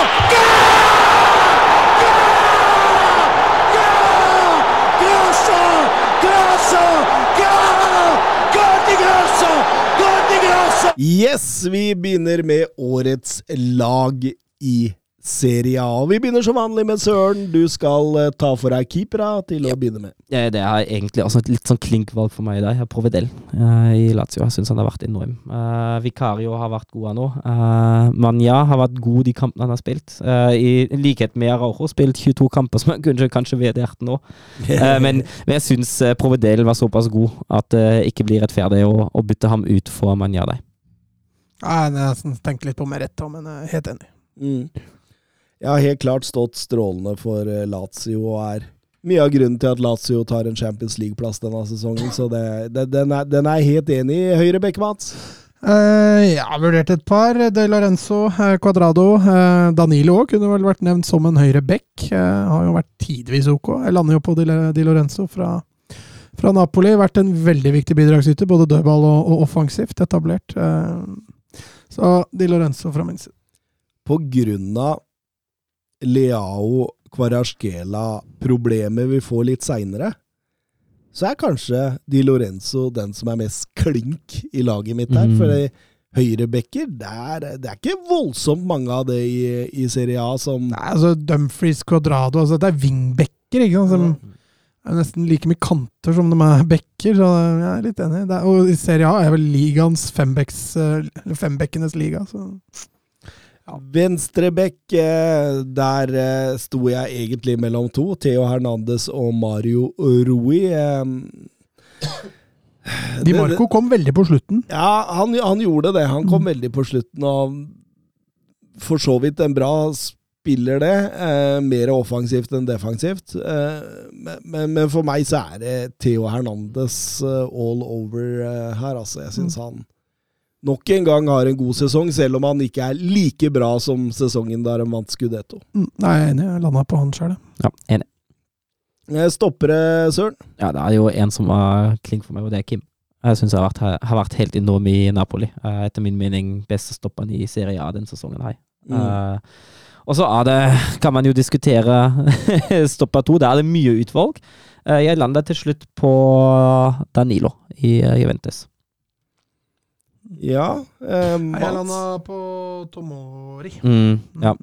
Gol! Grosso, grosso, gol! Gol di Grosso, gol di Grosso! Yes, vi begynner med årets lag i Serie A. Vi begynner som vanlig med Søren. Du skal eh, ta for deg keepera til å begynne med. Ja, det er egentlig også et litt sånn klink-valg for meg i dag. Provedel uh, i Lazio. Jeg syns han har vært enorm. Uh, Vicario har vært god nå. Uh, Manja har vært god de kampene han har spilt. Uh, I likhet med Araujo spilt 22 kamper, som han kunne kanskje vurdert nå. Uh, men, men jeg syns uh, Providel var såpass god at det ikke blir rettferdig å, å bytte ham ut for Manja der. Nei, jeg har nesten tenkt litt på Meretta, men jeg er helt enig. Mm. Jeg har helt klart stått strålende for eh, Lazio og er mye av grunnen til at Lazio tar en Champions League-plass denne sesongen. Så det, det, den, er, den er helt enig i. Høyre bekk, Mats. Eh, jeg har vurdert et par. De Lorenzo, eh, Cuadrado. Uh, Danilo òg kunne vel vært nevnt som en høyre back. Uh, har jo vært tidvis ok. Jeg lander jo på Di Lorenzo fra, fra Napoli. Vært en veldig viktig bidragsyter, både dødball og, og offensivt etablert. Uh, så Di Lorenzo fra min side. På grunn av Leao Kvarasjkela-problemet vi får litt seinere, så er kanskje Di Lorenzo den som er mest klink i laget mitt her. Mm. For høyrebacker, det er, det er ikke voldsomt mange av det i, i Serie A som Nei, altså Dumfries, Quadrado altså Det er wingbacker, ikke sant? Som er nesten like mye kanter som de er backer, så jeg er litt enig. Er, og i Serie A er vel ligaens eh, eller fembackenes liga, så Venstrebekk, eh, der eh, sto jeg egentlig mellom to. Theo Hernandez og Mario Rui. eh, Di Marco kom veldig på slutten. Ja, han, han gjorde det. Han kom veldig på slutten, og for så vidt en bra spiller, det. Eh, mer offensivt enn defensivt. Eh, men, men, for meg så er det Theo Hernandez eh, all over her, altså. Jeg syns han nok en gang har en god sesong, selv om han ikke er like bra som sesongen der han vant Scudetto. Mm, Nei, jeg er enig. Jeg landa på han sjøl. Ja, enig. Eh, Stoppere, Søren? Ja, det er jo en som var kling for meg, og det er Kim. Jeg syns han har vært, har vært helt enorm i Napoli. Eh, etter min mening beste stopperen i Serie A den sesongen her. Mm. Uh, og så er det, kan man jo diskutere stopper to. Der er det mye utvalg. Jeg landa til slutt på Danilo i Juventus. Ja. Eh, Jeg Mats? landa på Tomori. Mm, ja.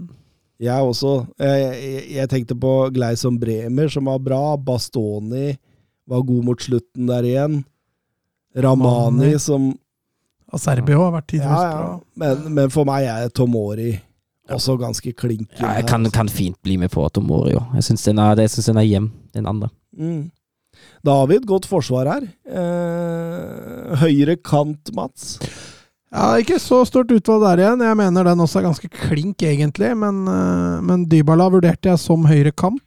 Jeg også. Jeg, jeg, jeg tenkte på Gleison Bremer, som var bra. Bastoni var god mot slutten der igjen. Ramani, Ramani. som Og Serbia har vært tidligere Ja, ja. Men, men for meg er Tomori også ganske klink. ja jeg kan, kan fint bli med på Tomori òg. Jeg syns den, er- den er hjem, den andre. Mm. Da har vi et godt forsvar her. Eh, høyre kant, Mats. Ja, Ikke så stort utvalg der igjen. Jeg mener den også er ganske klink, egentlig. Men, eh, men Dybala vurderte jeg som høyre kant.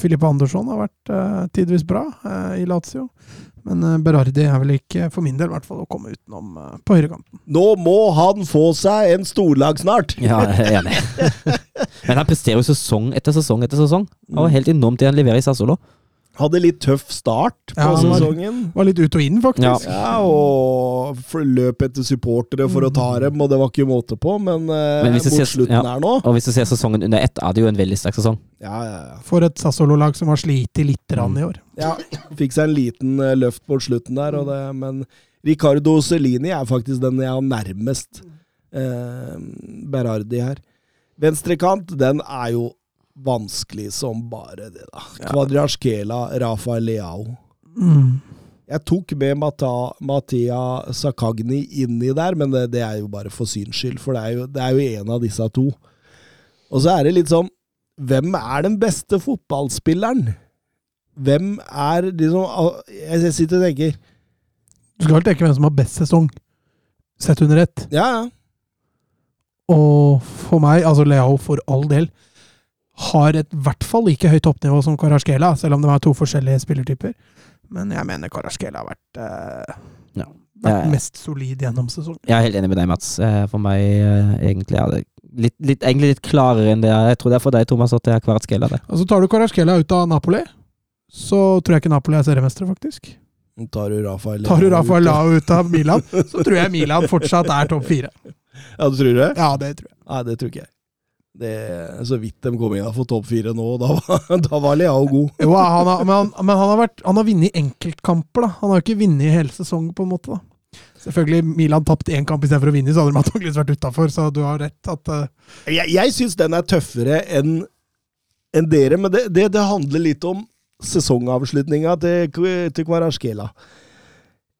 Filip Andersson har vært uh, tidvis bra eh, i Lazio. Men Berardi er vel ikke, for min del, i hvert fall, å komme utenom eh, på høyrekanten. Nå må han få seg en storlag snart! Ja, jeg er enig. Men han presterer jo sesong etter sesong etter sesong. Han var helt enormt det han leverer i Sassolo. Hadde litt tøff start på Ja, sesongen. var-. Var litt ut og inn, faktisk. Ja, og løp etter supportere for å ta dem, og det var ikke måte på, men, eh, Men mot ser- slutten ja. her nå Og hvis du ser sesongen under ett, er det jo en veldig sterk sesong. Ja, ja, ja. For et Sassolo-lag som har slitt litt rann i år. ja. Fikk seg en liten eh, løft mot slutten der, og det, men Ricardo Cellini er faktisk den jeg har nærmest eh, Berardi her. Venstrekant, den er jo vanskelig som bare det, da. Kvadraskela, Rafael Leao. Mm. Jeg tok med Mata, Matia Sakagni inni der, men det, det er jo bare for syns skyld, for det er, jo, det er jo en av disse to. Og så er det litt sånn Hvem er den beste fotballspilleren? Hvem er liksom jeg sitter og tenker Du skal vel tenke hvem som har best sesong, sett under ett. Ja, ja. Og for meg, altså Leao for all del, har et hvert fall like høyt toppnivå som Karaskela, selv om de er to forskjellige spillertyper. Men jeg mener Karaskela har vært, uh, Ja. vært Jeg- mest solid gjennom sesongen. Jeg er helt enig med deg, Mats. Eh, For meg uh, egentlig er det litt, litt, egentlig litt klarere enn det er. Jeg tror det er for deg, Thomas, at det er Karaskela der. Og så tar du Karaskela ut av Napoli, så tror jeg ikke Napoli er seriemestere, faktisk. Tar du Rafael Tar du Rafael ut. Lao ut av Milan, så tror jeg Milan fortsatt er topp fire. Ja, du tror det? Ja, det tror jeg. Nei, det tror ikke jeg. Det, så vidt de kom innenfor topp fire nå, da var, da var Leao god. Jo, han har, men, han, men han har, vært, han har vunnet enkeltkamper, da. Han har ikke vunnet hele sesongen, på en måte. da. Selvfølgelig, Milan tapt én kamp istedenfor å vinne, så hadde de antakeligvis vært utafor, så du har rett at uh... Jeg, jeg syns den er tøffere enn enn dere, men det, det, det handler litt om sesongavslutninga til, til Kvaratskhelia.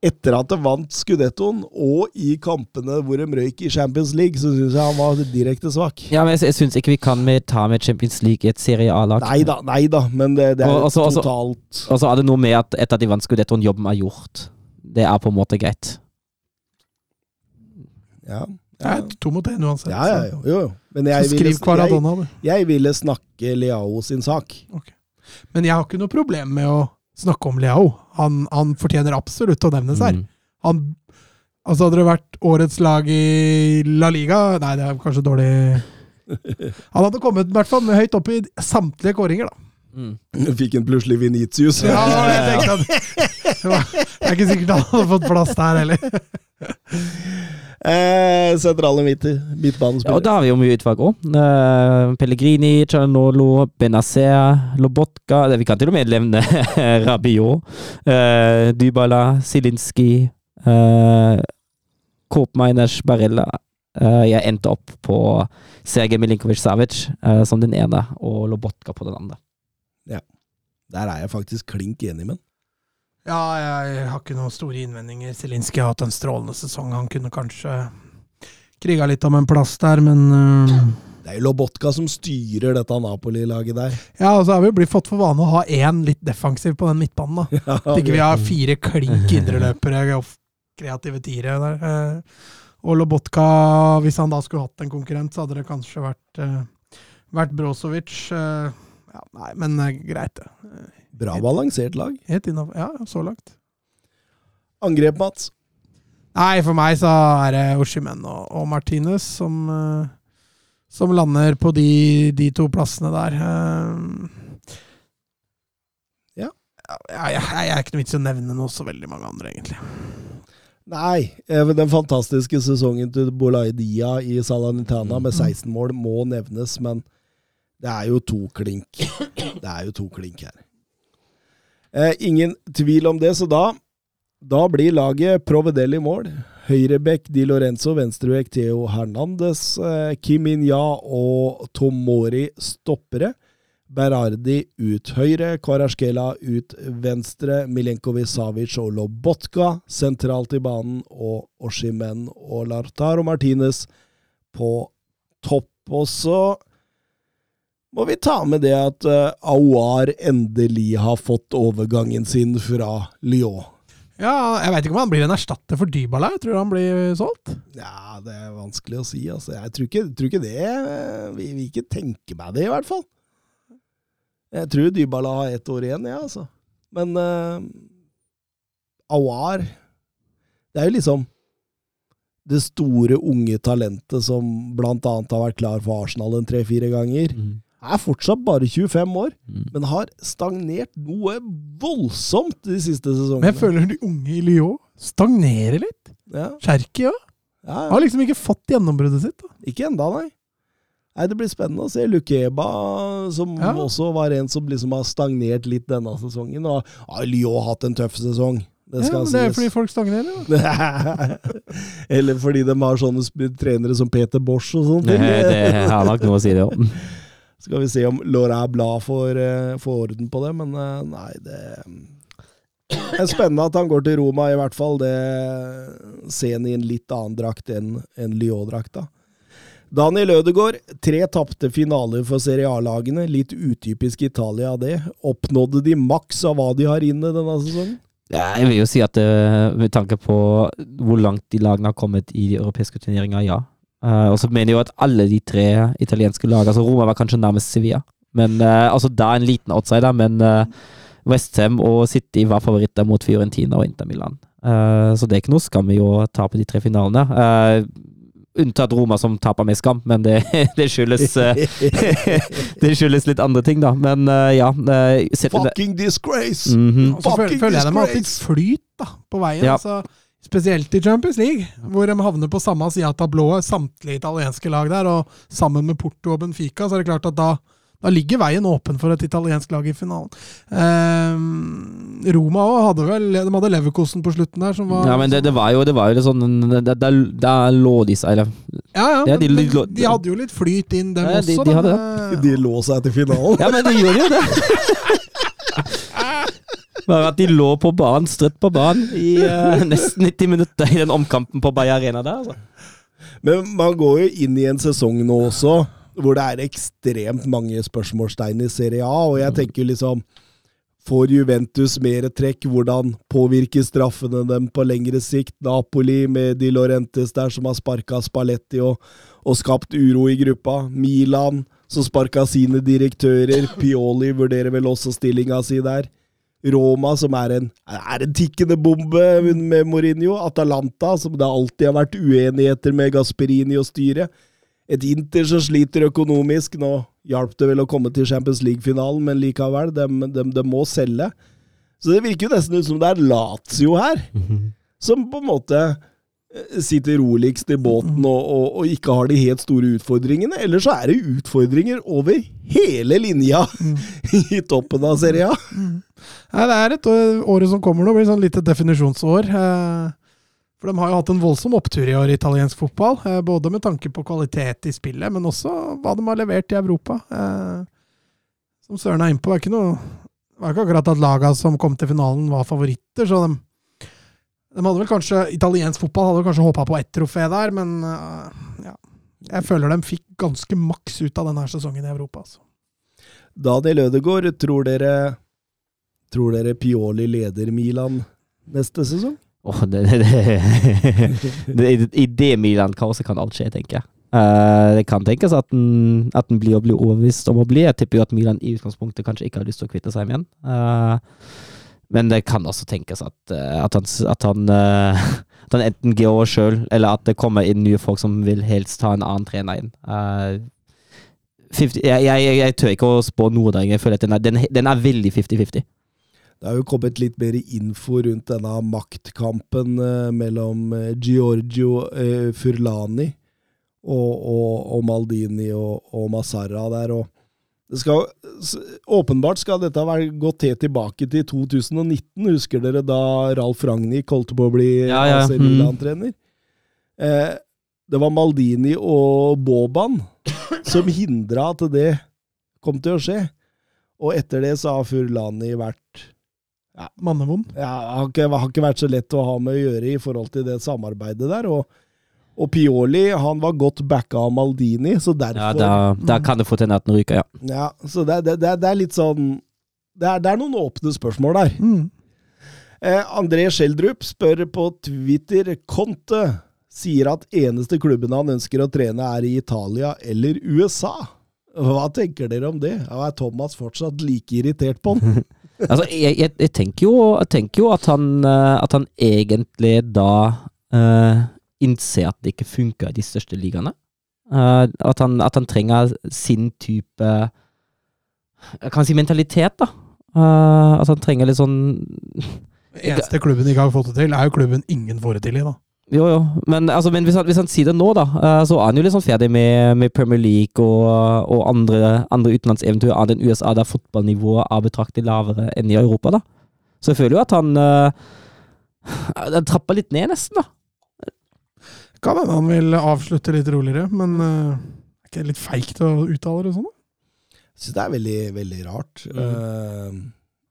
Etter at de vant Scudettoen, og i kampene hvor de røyk i Champions League, så syns jeg han var direkte svak. Ja, men jeg, jeg syns ikke vi kan med, ta med Champions League i et Serie A-lag. Nei da, nei da, men det, det er Og- også- også- totalt Og så er det noe med at etter at de vant Scudettoen, jobben er gjort. Det er på en måte greit. Ja. det er to mot én uansett. Ja, ja, jo, jo. Men Så jeg skriv ville, jeg, jeg ville snakke Leao sin sak. Men jeg har ikke noe problem med å snakke om Leao. Han, han fortjener absolutt å nevnes her. Mm. Han Altså, hadde det vært årets lag i La Liga Nei, det er kanskje dårlig Han hadde kommet i hvert fall med høyt opp i samtlige kåringer, da. Mm. Fikk en plutselig Venitius. Ja, jeg tenkte at det var- det er ikke sikkert han hadde fått plass der heller. Eh, sentrale midt, Ja, og da har vi jo mye utvalg òg. Pellegrini, Cianolo, Benazer, Lobotka Vi kan til og med nevne Rabiot. Eh, Dybala, Zielinski, eh, Kopmeiners, Barella. Eh, jeg endte opp på Sergej Milinkovic-Savic eh, som den ene, og Lobotka på den andre. Ja. Der er jeg faktisk klink enig med han. Ja, jeg har ikke noen store innvendinger. Zielinski har hatt en strålende sesong. Han kunne kanskje kriga litt om en plass der, men uh... Det er jo Lobotka som styrer dette Napoli-laget der. Ja, og så har vi blitt fått for vane å ha én litt defensiv på den midtbanen, da. At ikke vi har fire klink indreløpere og kreative tiere der. Eh, Og Lobotka, hvis han da skulle hatt en konkurrent, så hadde det kanskje vært, uh, vært Brozovic. Ja, nei, men greit, det. Bra balansert lag. Helt innafor. Ja, så langt. Angrep, Mats. Nei, for meg så er det Oshimen og, og Martinez som, eh, som lander på de, de to plassene der. Eh, Ja. ja, jeg, jeg, jeg er ikke noe vits i å nevne noe så veldig mange andre, egentlig. Nei, eh, den fantastiske sesongen til Bolaidia i Salernitana med Mm. 16 mål må nevnes, men det er jo to klink. Det er jo to klink her. Eh, ingen tvil om det, så da da blir laget Provedel i mål. Høyrebekk Di Lorenzo, venstrebekk Theo Hernandez, eh, Kim In-ja og Tomori stoppere. Berardi ut høyre, Kvarasjkela ut venstre, Milenkovic Savic og Lobotka sentralt i banen, og Oshimen og Lartaro Martinez på topp. Og så må vi ta med det at uh, Aouar endelig har fått overgangen sin fra Lyon. Ja, jeg veit ikke om han blir en erstatter for Dybala. Jeg tror han blir solgt. Ja, det er vanskelig å si. Altså. Jeg tror ikke, tror ikke det eh, Vi vil ikke tenke meg det, i hvert fall. Jeg tror Dybala har ett år igjen, ja, altså. Men uh, Awar Det er jo liksom det store, unge talentet som blant annet har vært klar for Arsenal en tre-fire ganger. Er fortsatt bare 25 år, Mm. men har stagnert noe voldsomt de siste sesongene. Men jeg føler de unge i Lyon stagnerer litt. ja, Cherky òg. ja, Har liksom ikke fått gjennombruddet sitt. da. Ikke enda, nei. Nei, Det blir spennende å se. Lukeba, som Ja. også var en som liksom har stagnert litt denne sesongen. Og har Lyon hatt en tøff sesong. Det Ja, men det er sies. fordi folk stagnerer. Da. Eller fordi de har sånne trenere som Peter Bosch og sånne Det, det har nok noe å si, det òg. Skal vi se om Laura Blad får, eh, får orden på det, men eh, nei, det det er spennende at han går til Roma, i hvert fall. Det ser han i en litt annen drakt enn en Lyon-drakta. Daniel Ødegaard, tre tapte finaler for Serie A-lagene. Litt utypisk Italia det. Oppnådde de maks av hva de har inne denne sesongen? Ja, jeg vil jo si at eh, med tanke på hvor langt de lagene har kommet i de europeiske turneringa, ja. Eh, og så mener jeg jo at alle de tre italienske lagene altså Roma var kanskje nærmest Sevilla. Men uh, altså Da en liten outsider, men uh, Westham og City var favoritter mot Fiorentina og Inter Milan. Uh, så det er ikke noe skam i å tape de tre finalene. Eh, unntatt Roma, som taper med skam, men det, det skyldes eh, Det skyldes litt andre ting, da. Men eh, ja. eh, Fucking disgrace! Mm -hmm. Fucking føler jeg det har hatt litt flyt da, på veien. Ja. Altså, spesielt i Champions League, hvor de havner på samme side av tablået, samtlige italienske lag der. Og sammen med Porto og Benfica, så er det klart at da, da ligger veien åpen for et italiensk lag i finalen. Ehm, Roma òg hadde vel De hadde Leverkosten på slutten der, som var Ja, men det, det var jo det var jo litt sånn Der lå de seg, eller Ja, ja, Ja, de- men de- de hadde jo litt flyt inn, dem Ja, de- også. de da. hadde Eh, De lå seg til finalen. Ja, men de gjorde jo det! Bare at de lå på banen, strøtt på banen, i uh, nesten 90 minutter i den omkampen på Bay Arena der. Altså. Men man går jo inn i en sesong nå også, hvor det er ekstremt mange spørsmålstegn i Serie A, og jeg tenker liksom Får Juventus mer trekk? Hvordan påvirker straffene dem på lengre sikt? Napoli med Di Lorentes der som har sparka Spalletti og, og skapt uro i gruppa. Milan som sparka sine direktører. Pioli vurderer vel også stillinga si der. Roma, som er en, er en tikkende bombe med Mourinho. Atalanta, som det alltid har vært uenigheter med Gasperini og styret. Et Inter som sliter økonomisk. Nå hjalp det vel å komme til Champions League-finalen, men likevel, de, de, de må selge. Så det virker jo nesten ut som det er Lazio her, som på en måte sitter roligst i båten og, og, og ikke har de helt store utfordringene. Eller så er det utfordringer over hele linja i toppen av Serie A. Nei, det er et år, året som kommer nå, blir sånn litt et definisjonsår. Eh, For de har jo hatt en voldsom opptur i år i italiensk fotball. eh, Både med tanke på kvalitet i spillet, men også hva de har levert i Europa. Eh, Som Søren er inne på, det er ikke noe det var ikke akkurat at laga som kom til finalen, var favoritter, så de, de hadde vel kanskje Italiensk fotball hadde kanskje håpa på ett trofé der, men eh, ja. Jeg føler de fikk ganske maks ut av denne sesongen i Europa. Altså. Daniel Ødegaard, tror dere Tror dere Pioli leder Milan neste sesong? Oh, det, det, det, det, I det Milan-kaoset kan alt skje, tenker jeg. Uh, det kan tenkes at den, at den blir blir overbevist om å bli. Jeg tipper jo at Milan i utgangspunktet kanskje ikke har lyst til å kvitte seg med igjen. Eh, men det kan også tenkes at, eh, at han, at han, eh, at han enten går over sjøl, eller at det kommer inn nye folk som vil helst ta en annen trener inn. Uh, 50, jeg, jeg, jeg, tør ikke å spå noe der. Jeg føler at den er, den, den er veldig 50-50. Det har jo kommet litt mer info rundt denne maktkampen eh, mellom eh, Giorgio eh, Furlani og, og, og Maldini og, og Massara der. Og skal, åpenbart skal dette være gått helt tilbake til 2019. Husker dere da Ralf Ragnhild holdt på å bli Ja, ja, AC mm. Milan-trener? Eh, det var Maldini og Boban som hindra at det kom til å skje. Og etter det så har Furlani vært Mannevond. ja, har ikke, har ikke vært så lett å ha med å gjøre i forhold til det samarbeidet der. Og, og Pioli han var godt backa av Maldini, så Ja, derfor da, da kan det fort hende at den ryker, ja. Ja, så det, det, det, det er litt sånn det er, det er noen åpne spørsmål der. Mm. Eh, André Schjelderup spør på Twitter Conte sier at eneste klubben han ønsker å trene er i Italia eller USA. Hva tenker dere om det? Ja, er Thomas fortsatt like irritert på han? Altså, jeg, jeg, jeg, tenker jo, jeg tenker jo at han, eh, at han egentlig da eh, innser at det ikke funker i de største ligaene. Uh, at, han, at han trenger sin type Jeg kan si mentalitet, da. Uh, at han trenger litt sånn Eneste klubben ikke har fått det til, er jo klubben ingen får det til i, da. Jo, jo. Men, altså, men hvis, han, hvis han sier det nå, da, eh, så er han jo litt sånn ferdig med, med Premier League og, og andre, andre utenlandseventyr annet enn USA, der fotballnivået er betraktelig lavere enn i Europa, da. Så jeg føler jo at han uh, Han trapper litt ned, nesten, da. Kan hende han vil avslutte litt roligere, men uh, er ikke det litt feigt å uttale det sånn? Jeg synes det er veldig, veldig rart. Eh,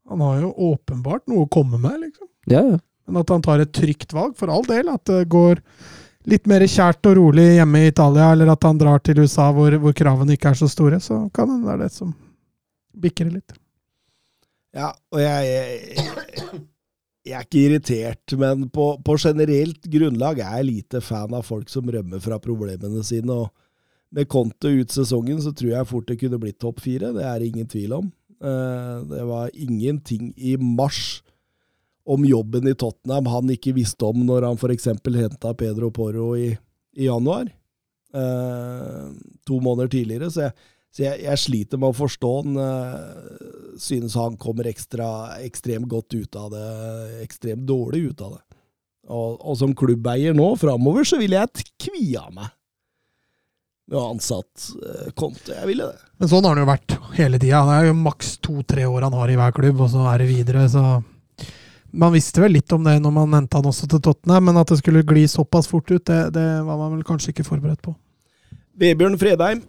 Han har jo åpenbart noe å komme med, liksom. Ja, ja. Men at han tar et trygt valg, for all del. At det går litt mer kjært og rolig hjemme i Italia, eller at han drar til USA hvor, hvor kravene ikke er så store, så kan hende det er det som bikker det litt. Ja, og jeg, jeg, jeg er ikke irritert, men på, på generelt grunnlag er jeg lite fan av folk som rømmer fra problemene sine. og Med Conte ut sesongen så tror jeg fort det kunne blitt topp fire, det er det ingen tvil om. Eh, Det var ingenting i mars om jobben i Tottenham han ikke visste om når han f.eks. henta Pedro Porro i, i januar. Eh, to måneder tidligere. Så jeg, så jeg, jeg sliter med å forstå han. eh, synes han kommer ekstra, ekstremt godt ut av det. Ekstremt dårlig ut av det. Og, og som klubbeier nå, framover, så ville jeg kvia meg med å ansatt konto. Jeg ville det. Men sånn har han jo vært hele tida. Det er jo maks to-tre år han har i hver klubb, og så er det videre, så Man visste vel litt om det når man henta han også til Tottenham, men at det skulle gli såpass fort ut, det, det var man vel kanskje ikke forberedt på. Vebjørn Fredheim.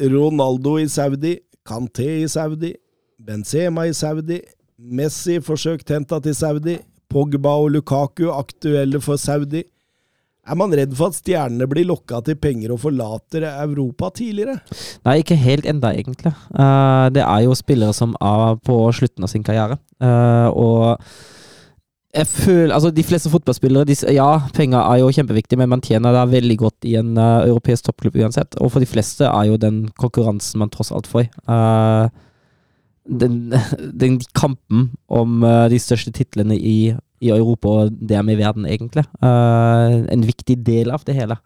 Ronaldo i Saudi. Kanté i Saudi. Benzema i Saudi. Messi forsøkt henta til Saudi. Pogba og Lukaku aktuelle for Saudi. Er man redd for at stjernene blir lokka til penger og forlater Europa tidligere? Nei, ikke helt enda, egentlig. Eh, det er jo spillere som er på slutten av sin karriere. Eh, og jeg føler Altså, de fleste fotballspillere de, Ja, penger er jo kjempeviktig, men man tjener da veldig godt i en uh, europeisk toppklubb uansett. Og for de fleste er jo den konkurransen man tross alt får. Uh, den, den kampen om uh, de største titlene i, i Europa og dermed i verden, egentlig. En viktig del av det hele.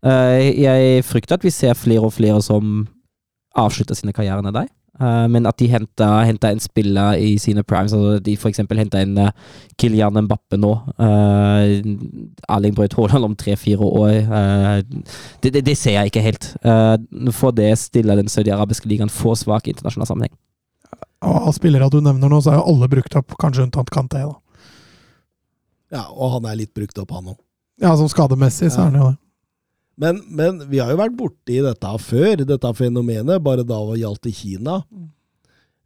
Jeg frykter at vi ser flere og flere som avslutter sine karrierer der. Eh, men at de henter en spiller i sine primes, altså de f.eks. henter en uh, Kylian Mbappe nå. Uh, Erling Braut Haaland om tre-fire år. eh, det, det, det ser jeg ikke helt. Uh, for det stiller den saudiarabiske ligaen for svak i internasjonal sammenheng. Av spillere du nevner nå, så er jo alle brukt opp, kanskje unntatt Kanté. da. Ja, og han er litt brukt opp, han òg. Ja, som skademessig, så er han jo det. Men, men vi har jo vært borti dette før, dette fenomenet, bare da det gjaldt i Kina.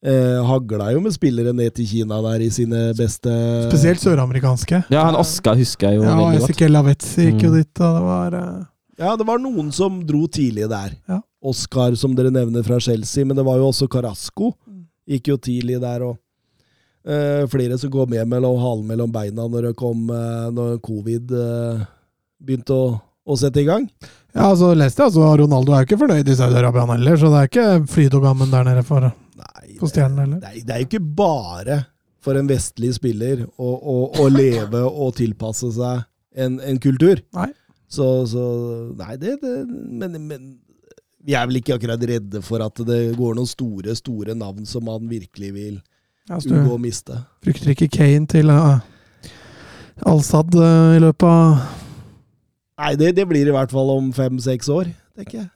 Eh, hagla jo med spillere ned til Kina der i sine beste Spesielt søramerikanske. Ja, han Oscar husker jeg jo Ja, veldig godt. Ezekiel Lavetzi gikk jo Mm. dit, og det var eh, Ja, det var noen som dro tidlig der. Ja. Oscar, som dere nevner fra Chelsea, men det var jo også Carasco. Mm. Gikk jo tidlig der, og eh, flere som går med mellom halen mellom beina når det kom eh, Når covid eh, begynte å, å sette i gang. Ja, altså leste jeg altså Ronaldo er jo ikke fornøyd i Saudi-Arabia heller, så det er ikke fryd og gammen der nede for, Nei, for stjernen heller. det, er, det er jo ikke bare for en vestlig spiller å, å, å leve og tilpasse seg en, en kultur. Nei. Så, så Nei, det, det men, men vi er vel ikke akkurat redde for at det går noen store, store navn som man virkelig vil Ja, unngå å miste. frykter ikke Kane til uh, Al-Sad uh, i løpet av Nei, det, det blir i hvert fall om fem-seks år, tenker jeg.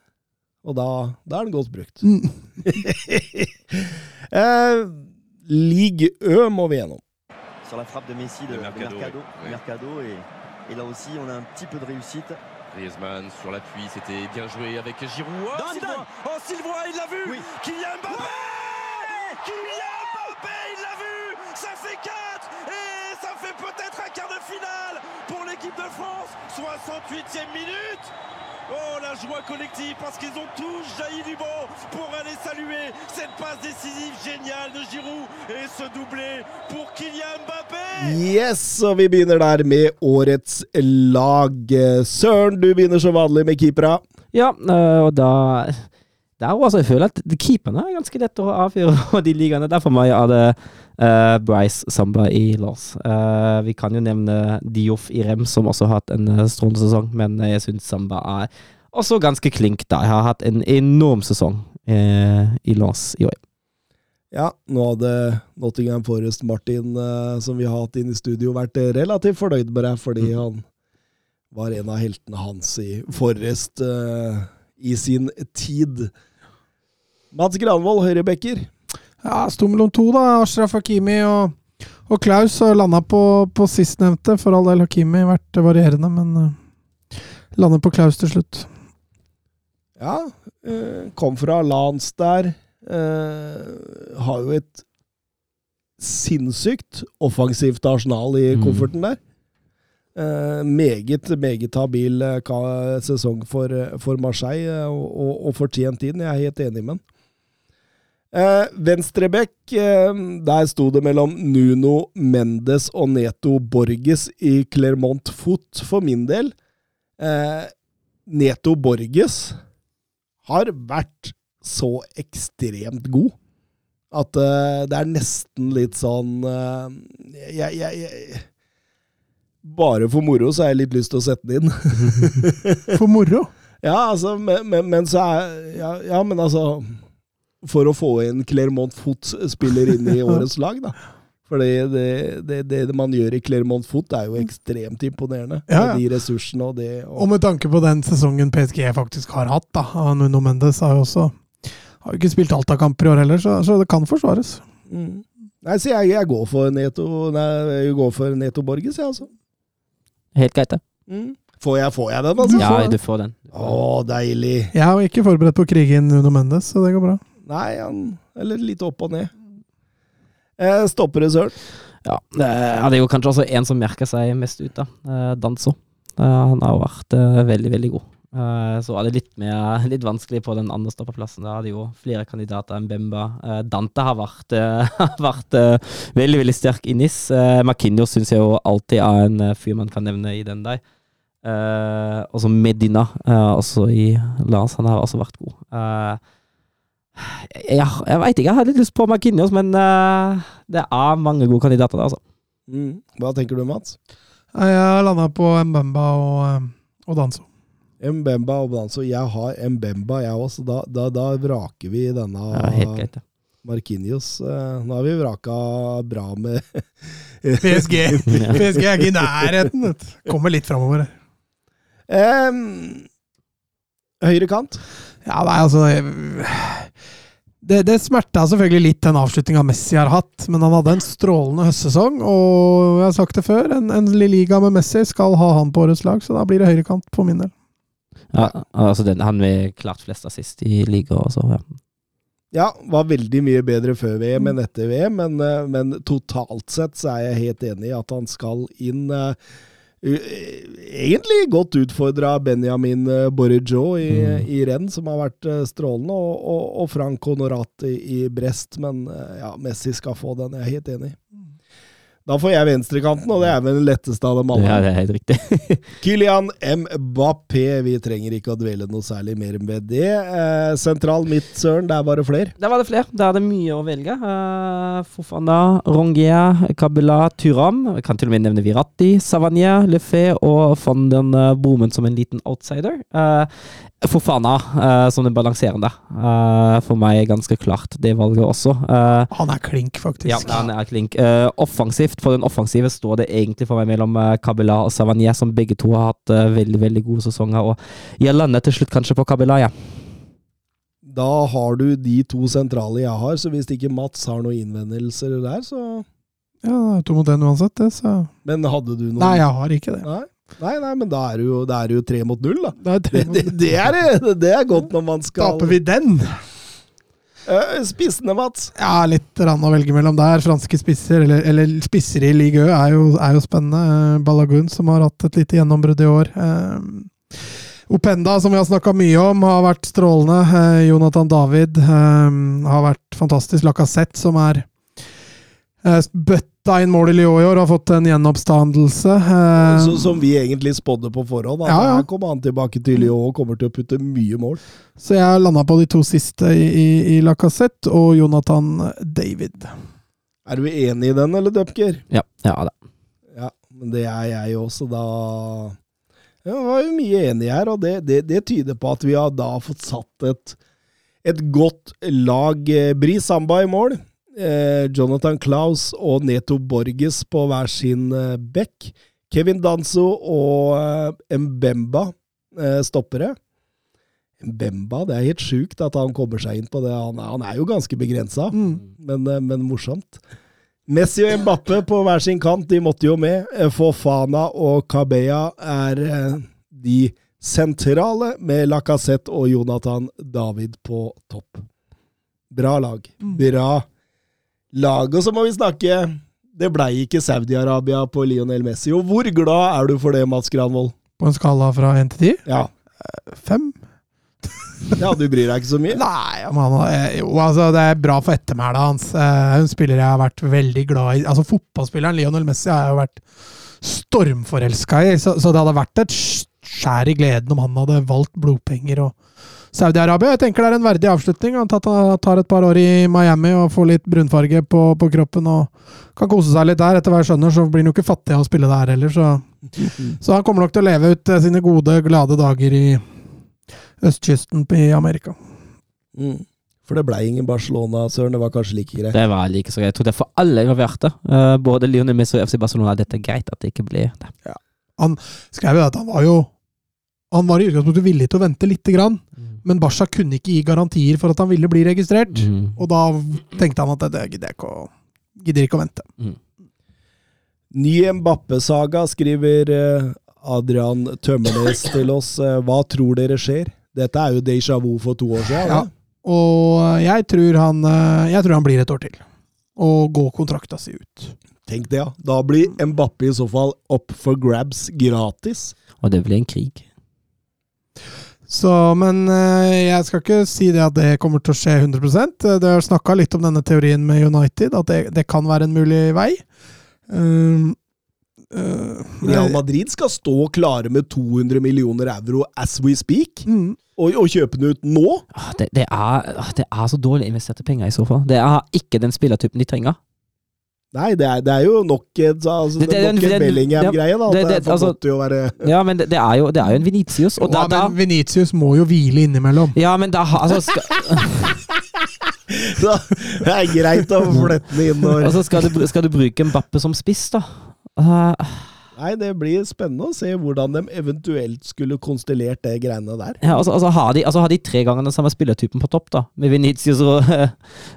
Og da, da er den godt brukt. mm. eh, Ligue Ø må vi gjennom. sur la frappe de Messi de, De de Mercado, Mercado, oui. Mercado, et, et là aussi on a un petit peu de réussite. Griezmann sur l'appui, c'était bien joué avec Giroud. Oh, Sylvain Oh, Sylvain, il l'a vu Oui. Kylian Mbappé Kylian Mbappé, il l'a vu Ça fait 4 Et ça fait peut-être un quart de finale pour l'équipe de France 68e minute Oh, la joie collective parce qu'ils ont tous jailli du banc pour aller saluer cette passe décisive géniale de Giroud et ce doublé pour Kylian Mbappé Yes, og vi begynner der med årets lag. Søren, du begynner som vanlig med keepera. Ja, øh, og da det er jo altså, Jeg føler at keeperne er ganske lett å avfyre på de ligaene. Derfor må jeg ha det øh, Bryce Samba i Lars. Uh, vi kan jo nevne Dioff i Rem, som også har hatt en øh, strålende sesong, men jeg syns Samba er også ganske klink da. Jeg har hatt en enorm sesong uh, i Lars i år. Ja, nå hadde Nottingham Forest Martin, eh, som vi har hatt inn i studio, vært eh, relativt fornøyd med deg, fordi han var en av heltene hans i Forest eh, i sin tid. Mats Granvold, høyrebacker. Ja, sto mellom to, da. Ashraf Hakimi og, og Klaus, og landa på, på sistnevnte. For all del Hakimi vært varierende, men uh, lander på Klaus til slutt. Ja, uh, kom fra Lans der. Uh, har jo et sinnssykt offensivt arsenal i Mm. kofferten der. Uh, meget, meget habil uh, sesong for, eh, for Marseille, uh, og, og, og fortjent inn. Jeg er helt enig med han. Eh, Venstrebekk, eh, der sto det mellom Nuno Mendes og Neto Borges i Clermont Foot, for min del. Eh, Neto Borges har vært så ekstremt god at eh, det er nesten litt sånn eh, jeg, jeg, jeg, Bare for moro så har jeg litt lyst til å sette den inn. For moro. ja, altså, men, men, men så er ja, ja, men altså For å få en Clermont Foot-spiller inn i årets lag, da. For det, det, det, det man gjør i Clermont Foot, er jo ekstremt imponerende. Ja, ja. Med De ressursene og det. Og, Og med tanke på den sesongen PSG faktisk har hatt, da. Nuno Mendes har jo også har jo ikke spilt alt av kamper i år heller, så, så det kan forsvares. mm. Nei, så jeg, jeg går for Neto Nei, jeg går for Neto Borges, jeg, altså. Helt greit, det. Mm. Får, jeg, får jeg den, altså? Ja, du får den. Å, deilig. Jeg er ikke forberedt på å krige inn Nuno Mendes, så det går bra. Nei, han Eller litt opp og ned. Eh, stopper det, Søren. Ja, eh, det er jo kanskje også en som merker seg mest ut, da. Eh, Danso. Eh, han har vært eh, veldig, veldig god. Eh, så var det litt, mer, litt vanskelig på den andre stoppeplassen. Da hadde jo flere kandidater enn Bemba. Eh, Dante har vært, eh, har vært eh, veldig, veldig sterk i NIS. Uh, Marquinhos syns jeg jo alltid er en eh, fyr man kan nevne i den der. Uh, og så Medina, eh, også i Lars. Han har også vært god. Eh, jeg jeg veit ikke, jeg har litt lyst på Marquinhos, men uh, det er mange gode kandidater der, altså. Mm. Hva tenker du, Mats? Jeg landa på Mbemba og, eh, og Danso. Mbemba og Danso. Jeg har Mbemba, jeg også. Da, da, da vraker vi denne Ja, helt greit, det. Markinios. Eh, nå har vi vraka bra med PSG PSG er ikke i nærheten. Kommer litt framover. Um, Høyre kant. Ja, nei, altså Det, det smerta selvfølgelig litt den avslutninga Messi har hatt, men han hadde en strålende høstsesong. Og jeg har sagt det før, en, en liga med Messi skal ha han på årets lag, så da blir det høyrekant på min del. Ja, altså den, han med klart flest assist i liga også, ja. Ja, var veldig mye bedre før VM enn etter VM, men, eh, men totalt sett så er jeg helt enig i at han skal inn. eh, Egentlig godt utfordra Benjamin eh, Borrejo i, Mm. i renn, som har vært eh, strålende, og, og, og Frank Honorat i, i Brest. Men eh, ja, Messi skal få den, jeg er helt enig. Da får jeg venstrekanten, og det er vel den letteste av dem alle. Ja, det er helt riktig. Kylian Mbappé, vi trenger ikke å dvele noe særlig mer med det. Eh, sentral midt, Søren, der var det flere. Der var det flere. Der er det mye å velge. Uh, Fofana, Rongia, Kabila, Turam. Jeg kan til og med nevne Viratti, Savanier, Lefé og van den uh, Bomen som en liten outsider. Uh, Fofana uh, som den balanserende. Uh, for meg er ganske klart det valget også. Uh, Han er klink, faktisk. ja, han er klink. Uh, offensivt, for den offensive står det egentlig for meg mellom uh, Kabila og Savanier, som begge to har hatt uh, veldig veldig gode sesonger. Og jeg lander til slutt kanskje på Kabila, ja. Da har du de to sentrale jeg har, så hvis ikke Mats har noen innvendelser der, så Ja, det er to mot én uansett, det, så Men hadde du noen Nei, jeg har ikke det. Nei, nei, nei men da er det jo, da er det jo tre mot null, da. Det er tre Det, det, det, er, det, er godt når man skal Taper vi den? Eh, Spissene, Mats. Ja, litt rann å velge mellom der. Franske spisser, eller, eller spisser i Ligue Ø, er jo, er jo spennende. Eh, Balagun, som har hatt et lite gjennombrudd i år. Eh, Openda, som vi har snakka mye om, har vært strålende. Eh, Jonathan David eh, har vært fantastisk. Lacassette, som er eh, bøtta inn mål i Lyon i år, har fått en gjenoppstandelse. Eh, Så, som vi egentlig spådde på forhånd. Ja, ja. Her kommer han tilbake til Lyon og kommer til å putte mye mål. Så jeg har landa på de to siste i, i, i Lacassette og Jonathan David. Er du enig i den, eller, Dupker? Ja, ja da. Ja, men det er jeg også, da ja, Vi var jo mye enige her, og det, det, det tyder på at vi har da fått satt et, et godt lag. Eh, Bri Samba i mål. Eh, Jonathan Claus og Neto Borges på hver sin eh, bekk. Kevin Danso og eh, Mbemba stoppere. Mbemba, det er helt sjukt at han kommer seg inn på det. Han, er- han er jo ganske begrensa, Mm. men, men morsomt. Messi og Mbappe på hver sin kant, de måtte jo med. Fofana og Kabea er de sentrale, med Lacassette og Jonathan David på topp. Bra lag. Bra lag. Og så må vi snakke Det blei ikke Saudi-Arabia på Lionel Messi. Og hvor glad er du for det, Mats Granvold? På en skala fra 1 til 10? Ja. Fem? ja, du bryr deg ikke så mye? Nei, han- eh, jo, altså, det er bra for ettermælet hans. Hun En spiller jeg har vært veldig glad i. Altså Fotballspilleren Lionel Messi har jeg jo vært stormforelska i, så, så det hadde vært et skjær i gleden om han hadde valgt blodpenger og Saudi-Arabia. Jeg tenker det er en verdig avslutning. Han tar, tar et par år i Miami og får litt brunfarge på, på kroppen og kan kose seg litt der. Etter hva jeg skjønner, så blir han jo ikke fattig av å spille der heller, så Så han kommer nok til å leve ut eh, sine gode, glade dager i østkysten i Amerika. Mm. For det blei ingen Barcelona, Søren. Det var kanskje like greit. Det var like så greit. Jeg tror det er for alle involverte. eh, både Lionel Messi og FC Barcelona. Dette er greit at det ikke blir det. Han skrev jo at han var jo Han var i utgangspunktet villig til å vente lite grann, men Basha kunne ikke gi garantier for at han ville bli registrert. Mm. Og da tenkte han at det, gidder jeg ikke å, ikke å vente. Ny Mbappe-saga, skriver eh, Adrian Tømmernes til oss. Eh, Hva tror dere skjer? Dette er jo déjà vu for to år siden. Ja. Og jeg tror han, eh, jeg tror han blir et år til. Og går kontrakta si ut. Tenk det, ja. Da blir Mbappe i så fall up for grabs gratis. Og det blir en krig. Så, men eh, jeg skal ikke si det at det kommer til å skje 100% Det har snakka litt om denne teorien med United, at det, det kan være en mulig vei. Um, uh, Real Madrid skal stå klare med 200 millioner euro as we speak, Mm. og, og kjøpe den ut nå. Ah, Det, det, er, ah, det er så dårlig investerte penger i så fall. Det er ikke den spillertypen de trenger. Nei, det er, det er jo nok en altså, Det- det, det- nok en det- Bellingham-greie. da. det- Det, det- er altså- godt til være Ja, men det, det, er, jo, det er jo en Venitius. Og da, ja, da, men Venitius må jo hvile innimellom. ja, men da altså, skal, Så Det er greit å flette den inn når altså skal, du, skal du bruke Mbappe som spiss, da? Uh, Nei, det blir spennende å se hvordan de eventuelt skulle konstellert det greiene der. ja, altså, altså, har de, altså har de tre ganger den samme spillertypen på topp, da? Med Venitius og uh,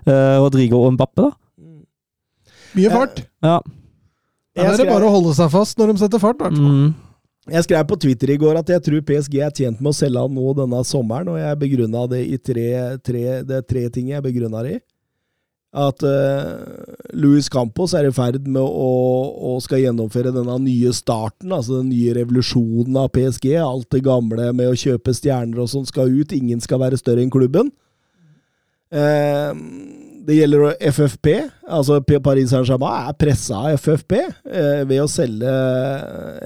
Rodrigo og Mbappe, da? Mye fart. Ja. Da er det bare å holde seg fast når de setter fart. Mm. Jeg skrev på Twitter i går at jeg tror PSG er tjent med å selge han nå denne sommeren, og jeg begrunna det i tre, tre, det er tre ting jeg begrunna det i. At uh, Luis Campos er i ferd med å, å skal gjennomføre denne nye starten, altså den nye revolusjonen av PSG. Alt det gamle med å kjøpe stjerner og sånn skal ut. Ingen skal være større enn klubben. Eh, det gjelder FFP. altså Paris Saint-Germain er pressa av FFP eh, ved å selge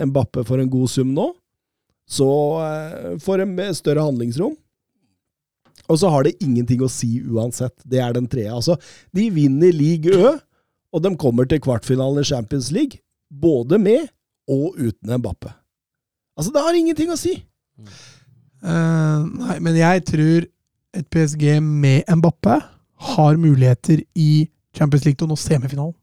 Mbappe for en god sum nå. Så eh, får de større handlingsrom. Og så har det ingenting å si uansett. Det er den tredje. Altså, de vinner league Ø, og de kommer til kvartfinalen i Champions League. Både med og uten Mbappe. Altså, det har ingenting å si! Uh, nei, men jeg tror et PSG med Mbappe har muligheter i Champions League til å nå semifinalen.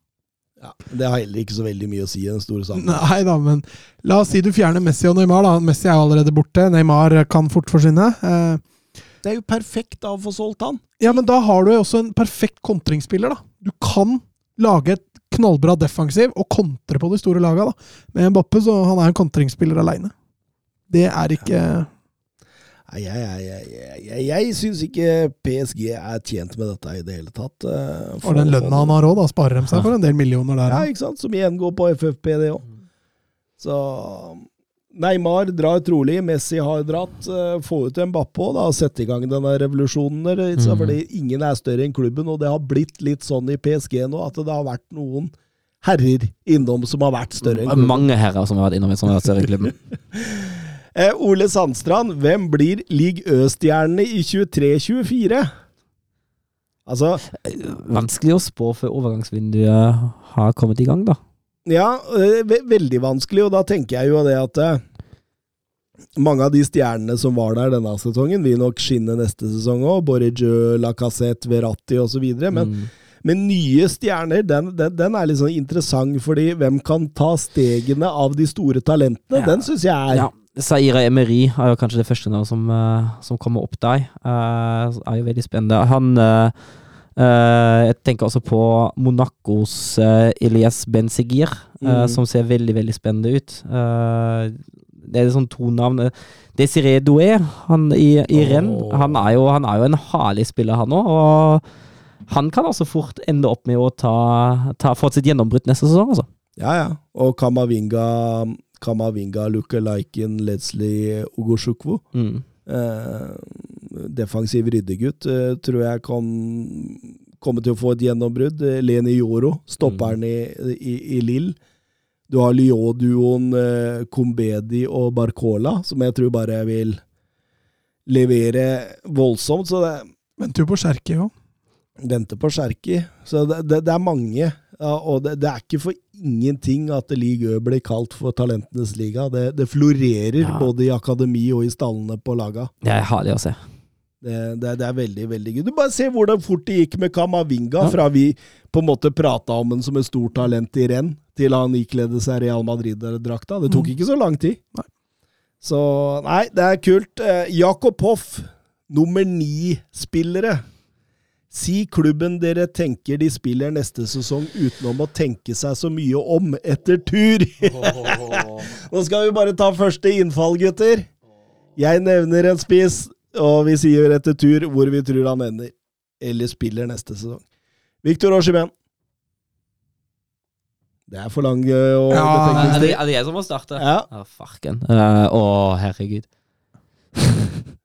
Ja, det har heller ikke så veldig mye å si i den store sammenhengen. Nei da, men la oss si du fjerner Messi og Neymar. da. Messi er jo allerede borte. Neymar kan fort forsvinne. Eh, Det er jo perfekt da å få solgt han. ja, men da har du jo også en perfekt kontringsspiller. da. Du kan lage et knallbra defensiv og kontre på de store laga. da. Med Mbappe, så han er en kontringsspiller aleine. Det er ikke Nei, jeg, jeg, jeg, jeg, syns ikke PSG er tjent med dette i det hele tatt. eh, For den lønna han har òg, da sparer de seg for en del millioner der. Ja, ikke sant? Som igjen går på FFP, det òg. Så Neymar drar trolig, Messi har dratt. eh, Få ut Mbappé og da, sette i gang denne revolusjonen. der, ikke sant? Mhm. Fordi ingen er større enn klubben, og det har blitt litt sånn i PSG nå at det har vært noen herrer innom som har vært større enn klubben. Mange herrer som har vært innom som har vært større klubb. Eh, Ole Sandstrand, hvem blir League Ø-stjernene i 23-24? Altså, Vanskelig å spå før overgangsvinduet har kommet i gang, da. ja, eh, ve veldig vanskelig, og da tenker jeg jo det at eh, mange av de stjernene som var der denne sesongen, vil nok skinne neste sesong òg. Borrejø, Lacassette, Verratti osv. Men, Mm. Men nye stjerner, den, den, den er litt sånn interessant, fordi hvem kan ta stegene av de store talentene? Ja. Den syns jeg er Ja. Saira Emery er jo kanskje det første navnet som, eh, som kommer opp der. Uh, er jo veldig spennende. Han Uh, Jeg tenker også på Monacos uh, Elias Benzegir, uh, Mm. som ser veldig, veldig spennende ut. Det er sånn to navn. Desiree Doué, han i, i oh. renn, han han er jo en herlig spiller, han òg. Og han kan altså fort ende opp med å ta, ta få sitt gjennombrudd neste sesong, altså. Ja, ja. Og Kamavinga, Kamavinga lookaliken Leslie Ogoshukwu. Mm. Eh, defensiv ryddegutt eh, tror jeg kan komme til å få et gjennombrudd. Eh, Leni Yoro, stopperen i, i, i Lill. Du har Lyon-duoen eh, Kombedi og Barcola, som jeg tror bare vil levere voldsomt. Så det Venter jo på Sjerki òg. venter på Sjerki. Så det, det, det er mange. Og det, det er ikke for ingenting at Ligue Ø blir kalt for talentenes liga. Det, det florerer Ja. både i akademi og i stallene på laga. Det er herlig å se. Det, det, det er veldig, veldig gøy. Du bare se hvordan fort det gikk med Kamavinga, fra vi på en måte prata om ham som et stort talent i renn, til han ikledde seg Real Madrid-drakta. Det tok Mm. ikke så lang tid. Nei. Så nei, det er kult. Eh, Jakob Hoff, nummer ni-spillere. Si klubben dere tenker de spiller neste sesong utenom å tenke seg så mye om etter tur. Nå skal vi bare ta første innfall, gutter. Jeg nevner en spiss, og vi sier etter tur hvor vi tror han ender. Eller spiller neste sesong. Victor Oshimen. Det er for lang eh, og Ja, Er det, betenkningstid. er det jeg som må starte? Ja. Å, farken. uh, Å, herregud.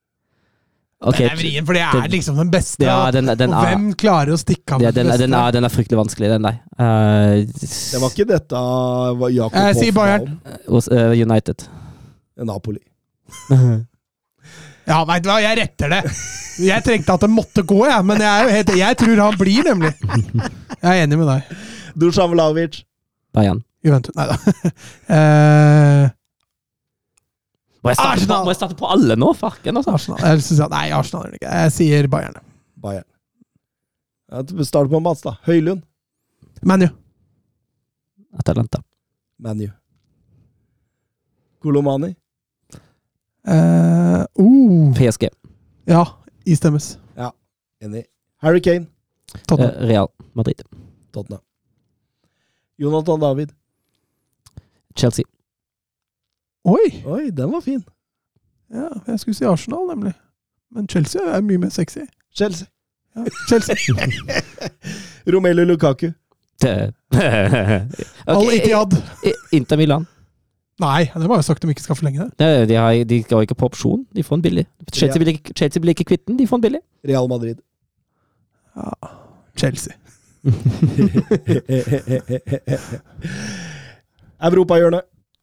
ok. Den er vrien, for det er liksom den beste. Ja, den, den, og er, hvem klarer å stikke av ja, med den, den, beste? er, den er fryktelig vanskelig, den der. Uh, Det var ikke dette Jakob Jeg Hoff sier Bayern. hos uh, United. Napoli. Ja, veit du hva, jeg retter det. Jeg trengte at det måtte gå, jeg, men jeg, helt, jeg tror han blir, nemlig. Jeg er enig med deg. Dusan Vlavic. Bayern. Juventus Nei da. Eh, Må jeg, starte på, må jeg starte på alle nå? Farken, altså. Arsenal. Jeg synes at, nei, Arsenal er det ikke. Jeg sier Bayern. Bayern. Ja, Start på Mats, da. Høylund. ManU. Atalanta. ManU. Kolomani. Uh, uh, PSG. ja, istemmes. Enig. Harry Kane. Eh, Tottenham. Real Madrid. Tottenham. Jonathan David. Chelsea. Oi! Oi, den var fin. Ja, jeg skulle si Arsenal, nemlig. Men Chelsea er mye mer sexy. Chelsea. Ja, Chelsea. Romelu Lukaku. Det- Al Ok, Ittihad. i- i- Inter Milan. Nei, det var jo sagt de ikke skal forlenge det. De, har, de går ikke på opsjon. De får den billig. Chelsea blir ikke, Chelsea blir ikke kvitt den, de får den billig. Real Madrid. Ja, Chelsea. Europahjørnet.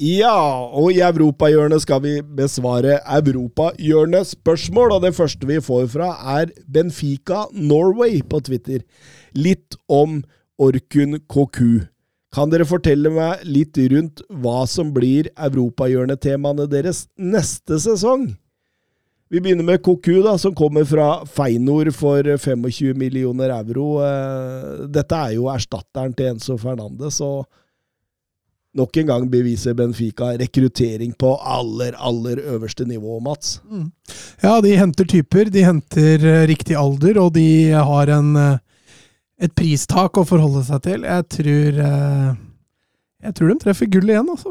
Ja, og i Europahjørnet skal vi besvare Europahjørnets spørsmål, og det første vi får fra er Benfica Norway på Twitter. Litt om Orkun Koku. Kan dere fortelle meg litt rundt hva som blir Europahjørnet-temaene deres neste sesong? Vi begynner med Koku, da, som kommer fra Feinor for 25 millioner euro. Eh, Dette er jo erstatteren til Enzo Fernandes, og nok en gang beviser Benfica rekruttering på aller, aller øverste nivå, Mats. Ja, de henter typer, de henter eh, riktig alder, og de har en, eh, et pristak å forholde seg til. Jeg tror eh, Jeg tror de treffer gull igjen, altså.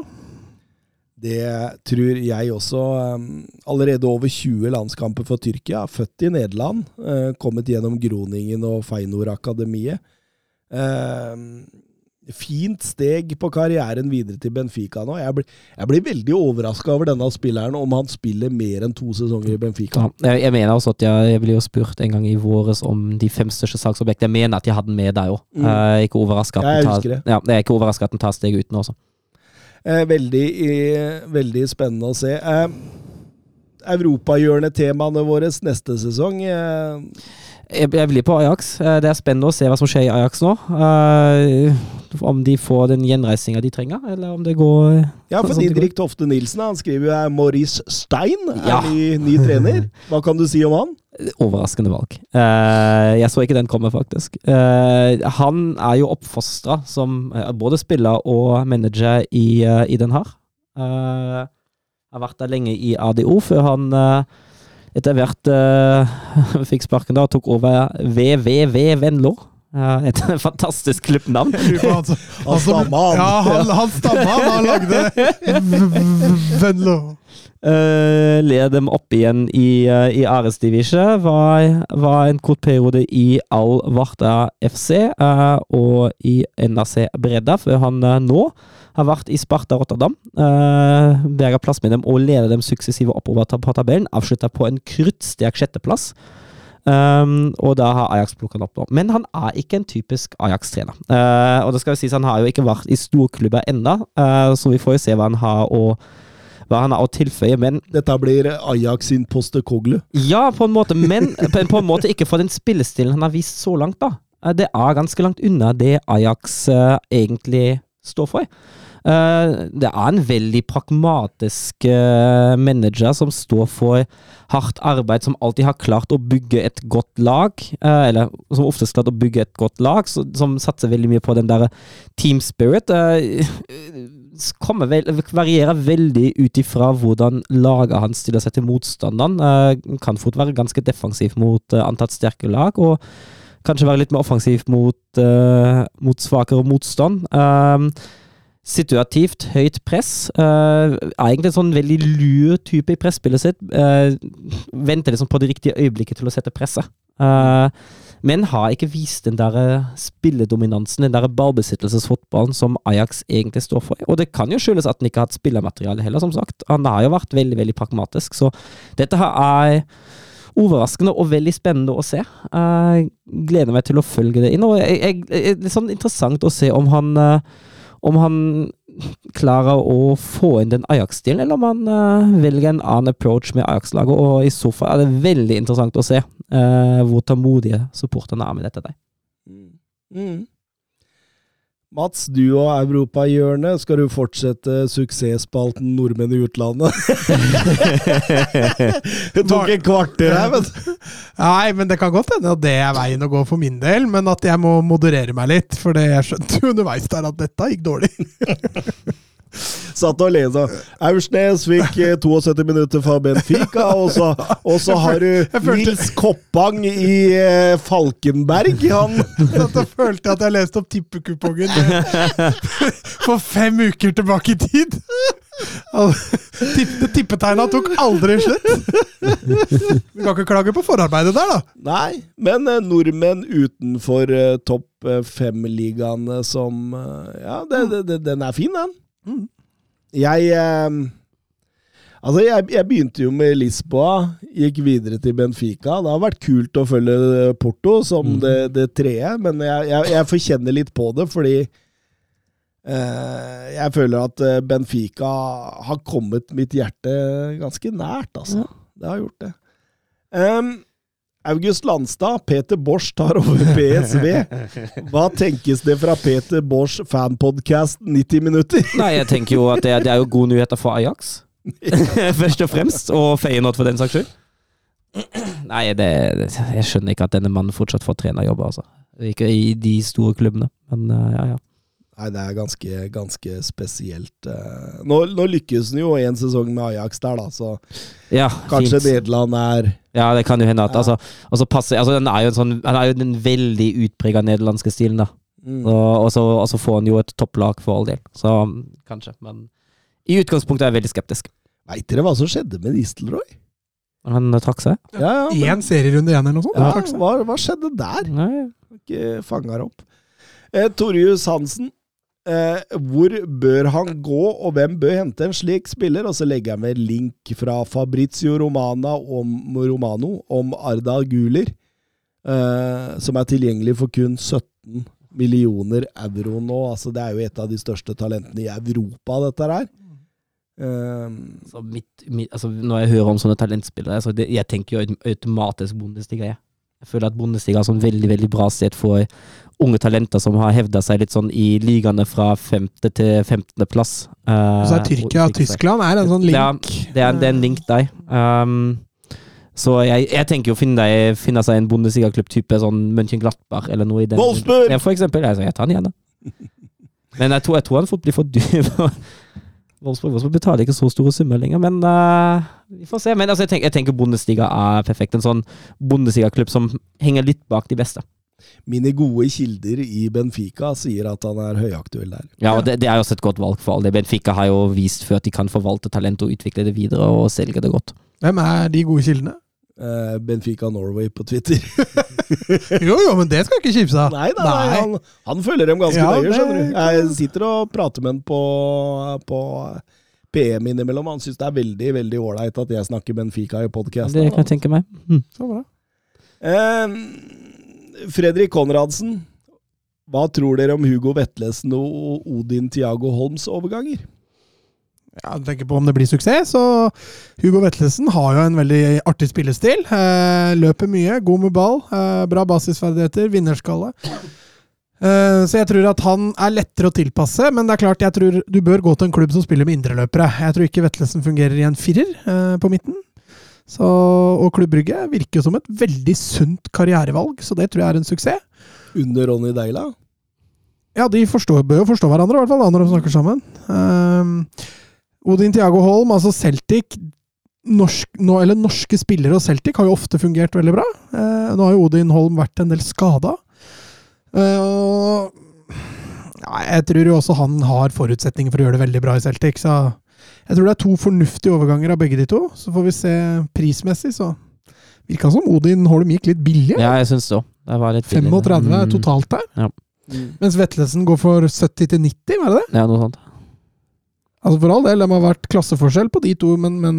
Det tror jeg også. Um, Allerede over 20 landskamper for Tyrkia. Født i Nederland. Kommet gjennom Groningen og Feinor-akademiet. Fint steg på karrieren videre til Benfica nå. Jeg blir, jeg blir veldig overraska over denne spilleren, om han spiller mer enn to sesonger i Benfica. Ja, jeg, jeg mener også at jeg, jeg ble jo spurt en gang i våres om de fem største salgsobjektene. Jeg mener at jeg hadde den med der òg. Mm. Jeg er ikke overraska at, Ja, husker det. jeg er ikke overrasket at den tar steget uten også. Eh, veldig, eh, veldig spennende å se. Eh, europahjørnetemaene våre neste sesong. Eh, Jeg, jeg blir på Ajax. Eh, Det er spennende å se hva som skjer i Ajax nå. Uh, om de får den gjenreisinga de trenger, eller om det går Ja, for sånn. Didrik Tofte Nilsen han skriver jo er Maurice Stein er Ja. ny, ny trener. Hva kan du si om han? Overraskende valg. Uh, jeg så ikke den komme, faktisk. Uh, han er jo oppfostra som eh, både spiller og manager i, uh, i Den her. Eh, har vært der lenge i ADO, før han eh, etter hvert uh, fikk sparken da og tok over VVV Venlo. Eh, et fantastisk klubbnavn. Han, Han stamma, han. Ja, han, han stamma han lagde Venlo. Uh, led dem opp igjen i, uh, i Æresdivisje. Var, var en kort periode i Al Varta FC uh, og i NAC Bredda, før han uh, nå har vært i Sparta Rotterdam. Uh, Berga plass med dem og leder dem suksessive oppover på tabellen. Avslutta på en kruttsterk sjetteplass. Um, og da har Ajax plukka han opp nå. Men han er ikke en typisk Ajax-trener. Uh, og det skal jo sies han har jo ikke vært i storklubber ennå, uh, så vi får jo se hva han har å hva han har å tilføye, men Dette blir Ajax sin poste Postekoglu. ja, på en måte, men på på en måte ikke for den spillestilen han har vist så langt, da. Eh, Det er ganske langt unna det Ajax uh, egentlig står for. Eh, det er en veldig pragmatisk eh, manager som står for hardt arbeid, som alltid har klart å bygge et godt lag. eh, eller som oftest klart å bygge et godt lag, som satser veldig mye på den der team spirit. vel, varierer veldig ut ifra hvordan laget hans stiller seg til motstanderen. Kan fort være ganske defensiv mot uh, antatt sterke lag, og kanskje være litt mer offensiv mot, mot svakere motstand. Um, situativt høyt press. Uh, er egentlig en sånn veldig lur type i presspillet sitt. Uh, venter liksom på det riktige øyeblikket til å sette presset. Uh, men har ikke vist den der spilledominansen, den der ballbesittelsesfotballen som Ajax egentlig står for. Og det kan jo skyldes at han ikke har hatt spillermateriale heller, som sagt. Han har jo vært veldig, veldig pragmatisk, så dette her er overraskende og veldig spennende å se. Jeg gleder meg til å følge det inn. Og jeg, jeg, det er sånn interessant å se om han eh, om han klarer å få inn den Ajax-stilen, eller om han uh, velger en annen approach med Ajax-laget. Og i så fall er det veldig interessant å se uh, hvor tålmodige supporterne er med dette. Der. Mm. Mats, du og Europahjørnet, skal du fortsette suksessspalten Nordmenn i utlandet? det tok en kvarter her, men. Nei, men det kan godt hende at det er veien å gå for min del, men at jeg må moderere meg litt. For det jeg skjønte jo underveis der at dette gikk dårlig. Satt og leste. Aursnes fikk eh, 72 minutter fra Benfica, og så, og så har du Nils Koppang i eh, Falkenberg. Han jeg følte at jeg leste opp tippekupongen eh, for fem uker tilbake i tid. Tippetegna tok aldri slutt. Vi kan ikke klage på forarbeidet der, da. Nei, men eh, nordmenn utenfor eh, topp eh, fem-ligaene som eh, Ja, det, det, den er fin, den. Mm. Jeg eh, Altså, jeg, jeg begynte jo med Lisboa, gikk videre til Benfica. Det har vært kult å følge eh, Porto som det, det tredje, men jeg, jeg, jeg forkjenner litt på det, fordi eh, jeg føler at eh, Benfica har kommet mitt hjerte ganske nært, altså. Det har gjort det. Em, August Landstad, Peter Bosch tar over PSV. Hva tenkes det fra Peter Bosch fanpodcast 90 minutter? Nei, jeg tenker jo at det, det er jo gode nyheter for Ajax. Først og fremst. Og Feyenoord, for den saks skyld. Nei, det, jeg skjønner ikke at denne mannen fortsatt får trenerjobb, altså. Ikke i de store klubbene, men uh, ja, ja. Nei, det er ganske, ganske spesielt. eh. Nå, nå lykkes han jo en sesong med Ajax der, da, så ja kanskje fint. Nederland er Ja, det kan jo hende at Ja. altså, altså passe, altså, den er jo en sånn, Han er jo den veldig utprega nederlandske stilen, da. mm. Og, og, så, og så får han jo et topplag for all del. Så kanskje, men i utgangspunktet er jeg veldig skeptisk. Veit dere hva som skjedde med Nistelrooy? Han trakk seg. Ja, ja, men- Én serierunde igjen eller noe sånt. ja, hva, hva skjedde der? Nei. Ikke fanga opp. Eh, Torjus Hansen. Eh, hvor bør han gå, og hvem bør hente en slik spiller? Og så legger jeg med link fra Fabrizio Romana om, Romano om Arda Guler, eh, som er tilgjengelig for kun 17 millioner euro nå. Altså, det er jo et av de største talentene i Europa, dette her. Eh, mitt, mitt, altså når jeg hører om sånne talentspillere, så det, jeg tenker jo aut- automatisk Bundesliga. Jeg. Jeg føler at Bundesliga er sånn veldig veldig bra sted for unge talenter som har hevda seg litt sånn i ligaene fra femte til femtende plass. eh, så er Tyrkia og. Tyskland er en sånn link. Ja, det er, det er en link der. Um, så jeg, jeg tenker jo å finne, deg- finne seg en Bundesliga-klubb-type sånn Mönchenglattberg eller noe i den Wolfsburg! Ja, for eksempel. Altså, jeg tar den igjen, da. Men jeg tror, jeg tror han fort blir for dyr. Wolfsburg, Wolfsburg betaler ikke så store summer lenger, men uh, vi får se. Men altså, jeg, tenker, jeg tenker Bundesliga er perfekt. En sånn Bundesliga-klubb som henger litt bak de beste. mine gode kilder i Benfica sier at han er høyaktuell der. Ja, og det, det er også et godt valg for alle. Benfica har jo vist før at de kan forvalte talent og utvikle det videre og selge det godt. Hvem er de gode kildene? Eh, Benfica Norway på Twitter. Jo, jo, men det skal ikke kimse av. Nei da, nei, han, han følger dem ganske Ja, nøye, skjønner du. Jeg sitter og prater med ham på, på PM innimellom. Han syns det er veldig veldig ålreit at jeg snakker Benfica i Det kan jeg tenke meg. Mm. Så bra. Eh, Fredrik Konradsen, hva tror dere om Hugo Vetlesen og Odin Tiago Holms overganger? Ja, du tenker på om det blir suksess, så Hugo Vetlesen har jo en veldig artig spillestil. Eh, løper mye, god med ball, eh, bra basisferdigheter, vinnerskalle. Eh, så jeg tror at han er lettere å tilpasse, men det er klart jeg tror du bør gå til en klubb som spiller med indreløpere. Jeg tror ikke Vetlesen fungerer i en firer eh, på midten. Så, og Klubb Brygge virker jo som et veldig sunt karrierevalg, så det tror jeg er en suksess. Under Ronny Deila? Ja, de forstår, bør jo forstå hverandre, i hvert fall, når de snakker sammen. Um, Odin Tiago Holm, altså Celtic norsk, nå, eller Norske spillere og Celtic har jo ofte fungert veldig bra. Eh, nå har jo Odin Holm vært en del skada. Eh, ja, jeg tror jo også han har forutsetninger for å gjøre det veldig bra i Celtic. Så jeg tror det er to fornuftige overganger av begge de to. Så får vi se prismessig, så virka som Odin Holm gikk litt billig. Ja, jeg syns det. Det var litt billig. 35 er Mm. totalt der. Ja. Mens Vetlesen går for 70 til 90, var det det? Ja, noe sånt. Altså For all del, det må ha vært klasseforskjell på de to, men, men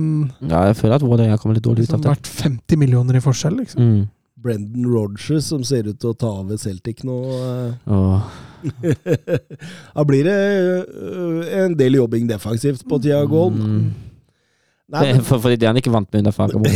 Ja, jeg føler at Vålerenga kommer litt dårlig ut liksom av det. vært 50 millioner i forskjell, liksom. Mm. Brendan Rodgers, som ser ut til å ta over Celtic nå. eh. Åh. da blir det øh, en del jobbing defensivt på Tiago Holm. Mm. Nei, Det, for, fordi det er han ikke vant med under Fagermo.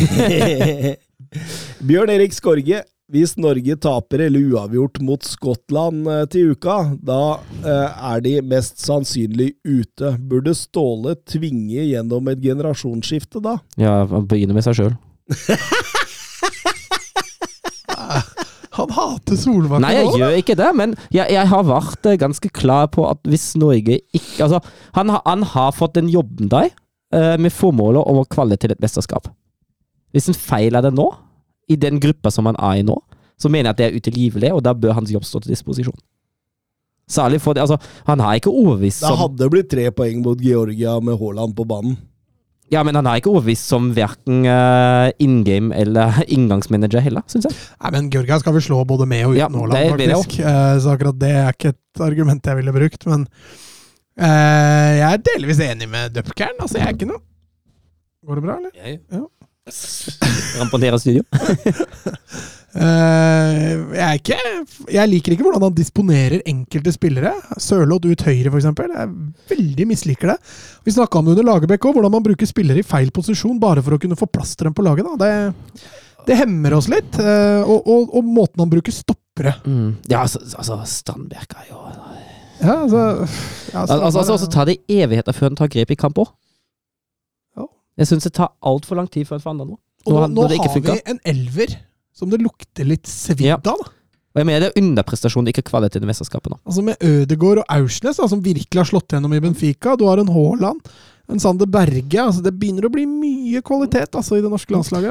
Bjørn Erik Skorge. Hvis Norge taper eller uavgjort mot Skottland eh, til uka, da eh, er de mest sannsynlig ute. Burde Ståle tvinge gjennom et generasjonsskifte da? ja, begynne begynner med seg sjøl. Han hater Solbakken Nei, jeg også, gjør ikke det, men jeg, jeg har vært eh, ganske klar på at hvis Norge ikke Altså, han, har- han har fått den jobben der med formålet om å kvalle til et mesterskap. Hvis han feiler det nå, i den gruppa som han er i nå, så mener jeg at det er utilgivelig, og da bør hans jobb stå til disposisjon. Særlig for det, altså, Han har ikke overbevist Det hadde blitt tre poeng mot Georgia med Haaland på banen. Ja, men han har ikke overbevist som verken uh, in game eller inngangsmanager heller, syns jeg. Nei, men Georgia skal vi slå både med og uten Haaland, ja, faktisk. Uh, så akkurat det er ikke et argument jeg ville brukt, men uh, jeg er delvis enig med Dupkern. Altså, jeg er ikke noe Går det bra, eller? Ja. Ramponere studio. Uh, jeg, er ikke, jeg liker ikke hvordan han disponerer enkelte spillere. Sørloth ut høyre, f.eks. Jeg veldig misliker det. Vi snakka om det under Lagerbäck òg, hvordan man bruker spillere i feil posisjon bare for å kunne få plass til dem på laget. Det, det hemmer oss litt. Uh, og, og, og måten han bruker stoppere Mm. Ja, altså, altså Strandberg er jo Ja, altså, ja, altså, altså, altså, så tar det evigheter før han tar grep i kamp òg. Jeg syns det tar altfor lang tid før han forandrer noe. Og nå, nå, nå har vi en elver som det lukter litt svidd av. Ja. Og jeg mener det er underprestasjon det ikke kvalitet i mesterskapet nå. Altså Med Ødegaard og Aursnes, da, som virkelig har slått gjennom i Benfica. Du har en Haaland, en Sander Berge. altså Det begynner å bli mye kvalitet altså i det norske landslaget.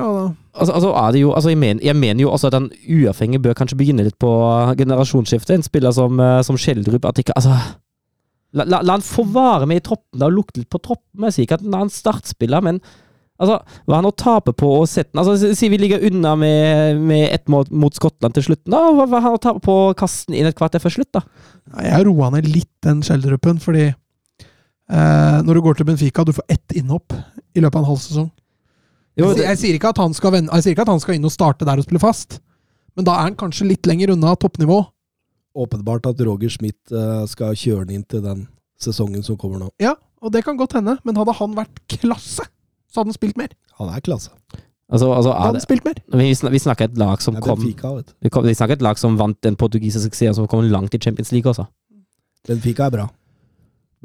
Altså, altså det jo, altså jeg, mener, jeg mener jo også at den uavhengige bør kanskje begynne litt på generasjonsskiftet. En spiller som, eh, som Skjeldrup at ikke, altså, la, la, la han få være med i troppen og lukte litt på troppen. Jeg sier ikke at han er en startspiller, men altså, hva har han å tape på å sette den? Altså, si- vi ligger unna med, med ett mål mot Skottland til slutten, da. Hva, hva har han å tape på å kaste den inn et kvarter før slutt, da? Jeg roa ned litt den Schjelderupen, fordi eh, når du går til Benfica, du får ett innhopp i løpet av en halv sesong. Jo, jeg, det, jeg, sier ikke at han skal jeg sier ikke at han skal inn og starte der og spille fast, men da er han kanskje litt lenger unna toppnivå. Åpenbart at Roger Schmidt eh, skal kjøre den inn til den sesongen som kommer nå. Ja, Og det kan godt hende, men hadde han vært klasse, så hadde han spilt mer. Han er klasse. Altså, altså, hadde han spilt mer. vi, snak, vi snakker et lag som Det er kom Benfica, vet du. vi, kom, vi snakker et lag som vant den portugisiske serien, som kom langt i Champions League også. Benfica er bra.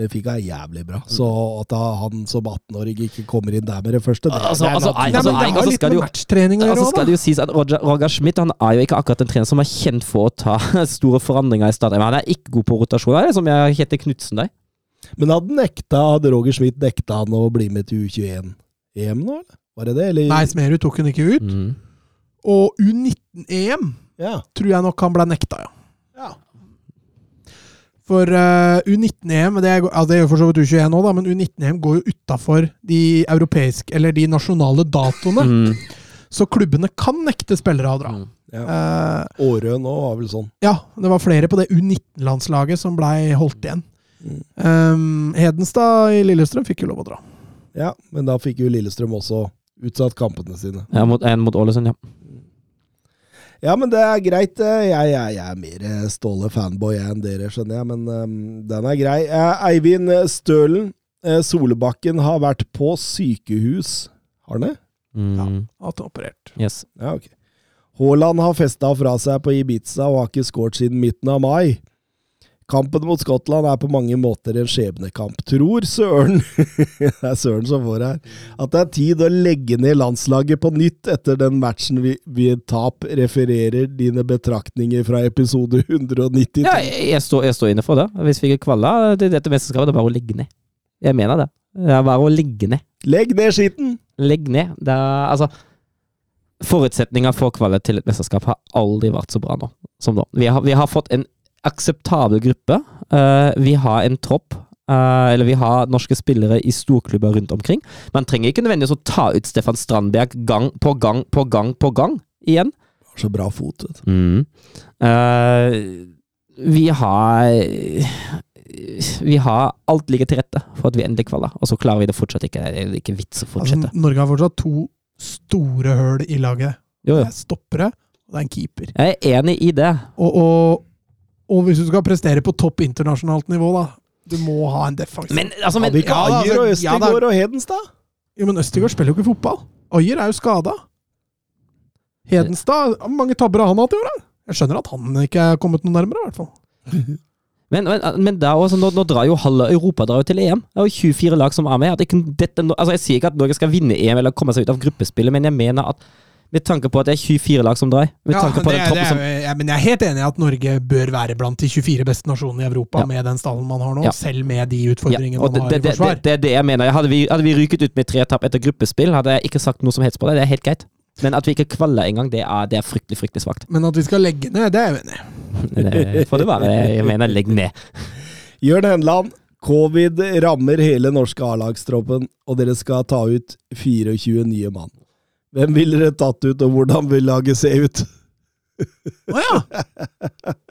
Benfica er jævlig bra. Så at da han som 18-åring ikke kommer inn der med det første det, Altså, altså, nei, altså. Nei, altså, har litt skal jo- matchtrening å gjøre Altså òg, skal det jo sies at Roger, Roger Schmidt han er jo ikke akkurat en trener som er kjent for å ta store forandringer i starten. Han er ikke god på rotasjon. Det er som jeg heter Knutsen der. Men hadde nekta, hadde Roger Schmidt nekta han å bli med til U21-EM nå, eller? Var det det, eller? Nei, Smerud tok hun ikke ut. Mm. Og U19-EM Ja. tror jeg nok han ble nekta, ja. ja. For uh, U19-EM, det, er- ja, det gjør for så vidt U21 òg, men U19-EM går jo utafor de europeiske, eller de nasjonale datoene. Mm. Så klubbene kan nekte spillere å dra. Mm. ja. Uh, Årø nå var vel sånn. ja, det var flere på det U19-landslaget som blei holdt igjen. Mm. Um, Hedenstad i Lillestrøm fikk jo lov å dra. Ja, men da fikk jo Lillestrøm også utsatt kampene sine. Ja, mot, en mot Ålesund, ja. Ja, men det er greit. eh, Jeg, jeg, jeg er mer eh, Ståle fanboy enn dere, skjønner jeg, men um, den er grei. Eh, Eivind Stølen Solbakken har vært på sykehus. Har han det? Mm. Ja, har hatt operert. Yes. Ja, ok. Haaland har festa fra seg på Ibiza og har ikke skåret siden midten av mai. Kampen mot Skottland er på mange måter en skjebnekamp. Tror Søren Det er Søren som får her. At det er tid å legge ned landslaget på nytt etter den matchen vi, vi tap. Refererer dine betraktninger fra episode 192. Ja, jeg, jeg, står, jeg står inne for det. Hvis vi ikke kvaler til dette mesterskapet, det er bare å legge ned. Jeg mener det. Det er bare å legge ned. Legg ned skitten! Legg ned. Det er, altså Forutsetninga for kvalitet til et mesterskap har aldri vært så bra nå som nå. Vi har, vi har fått en akseptabel gruppe. Eh, vi har en tropp. Uh, eller vi har norske spillere i storklubber rundt omkring. Man trenger ikke nødvendigvis å ta ut Stefan Strandberg gang på gang på gang på gang igjen. Så bra fot, vet du. Mm. Uh, vi har Vi har alt ligger til rette for at vi endelig kvaler, og så klarer vi det fortsatt ikke. Det er ikke vits å fortsette. Altså, Norge har fortsatt to store høl i laget. Jo, Det er stoppere, og det er en keeper. Jeg er enig i det. Og, og, og hvis du skal prestere på topp internasjonalt nivå, da Du må ha en defensiv. Men, altså, men ja, Ajer og Østigård ja, og Hedenstad? Jo, men Østigård spiller jo ikke fotball. Ayer er jo skada. Hedenstad Hvor mange tabber har han hatt i år? da? Jeg skjønner at han ikke er kommet noe nærmere, i hvert fall. Men, men, men også, nå, nå drar jo halve Europa drar jo til EM. Det er jo 24 lag som er med. Ikke dette, altså Jeg sier ikke at Norge skal vinne EM eller komme seg ut av gruppespillet, men jeg mener at med tanke på at det er 24 lag som drar med Ja, tanke på det, den er- som ja, men jeg er helt enig i at Norge bør være blant de 24 beste nasjonene i Europa Ja. med den stallen man har nå, Ja. selv med de utfordringene man det, har i forsvar. det, det er det jeg mener. Hadde vi, hadde vi ryket ut med tre tap etter gruppespill, hadde jeg ikke sagt noe som helst på det. Det er helt greit. Men at vi ikke kvaller engang, det er, det er fryktelig, fryktelig svakt. Men at vi skal legge ned, det er jeg enig i. Det får det være. Jeg mener, legg ned. Jørn Henland, covid rammer hele norske A-lagstroppen, og dere skal ta ut 24 nye mann. Hvem ville dere tatt ut, og hvordan vil laget se ut? Å ja!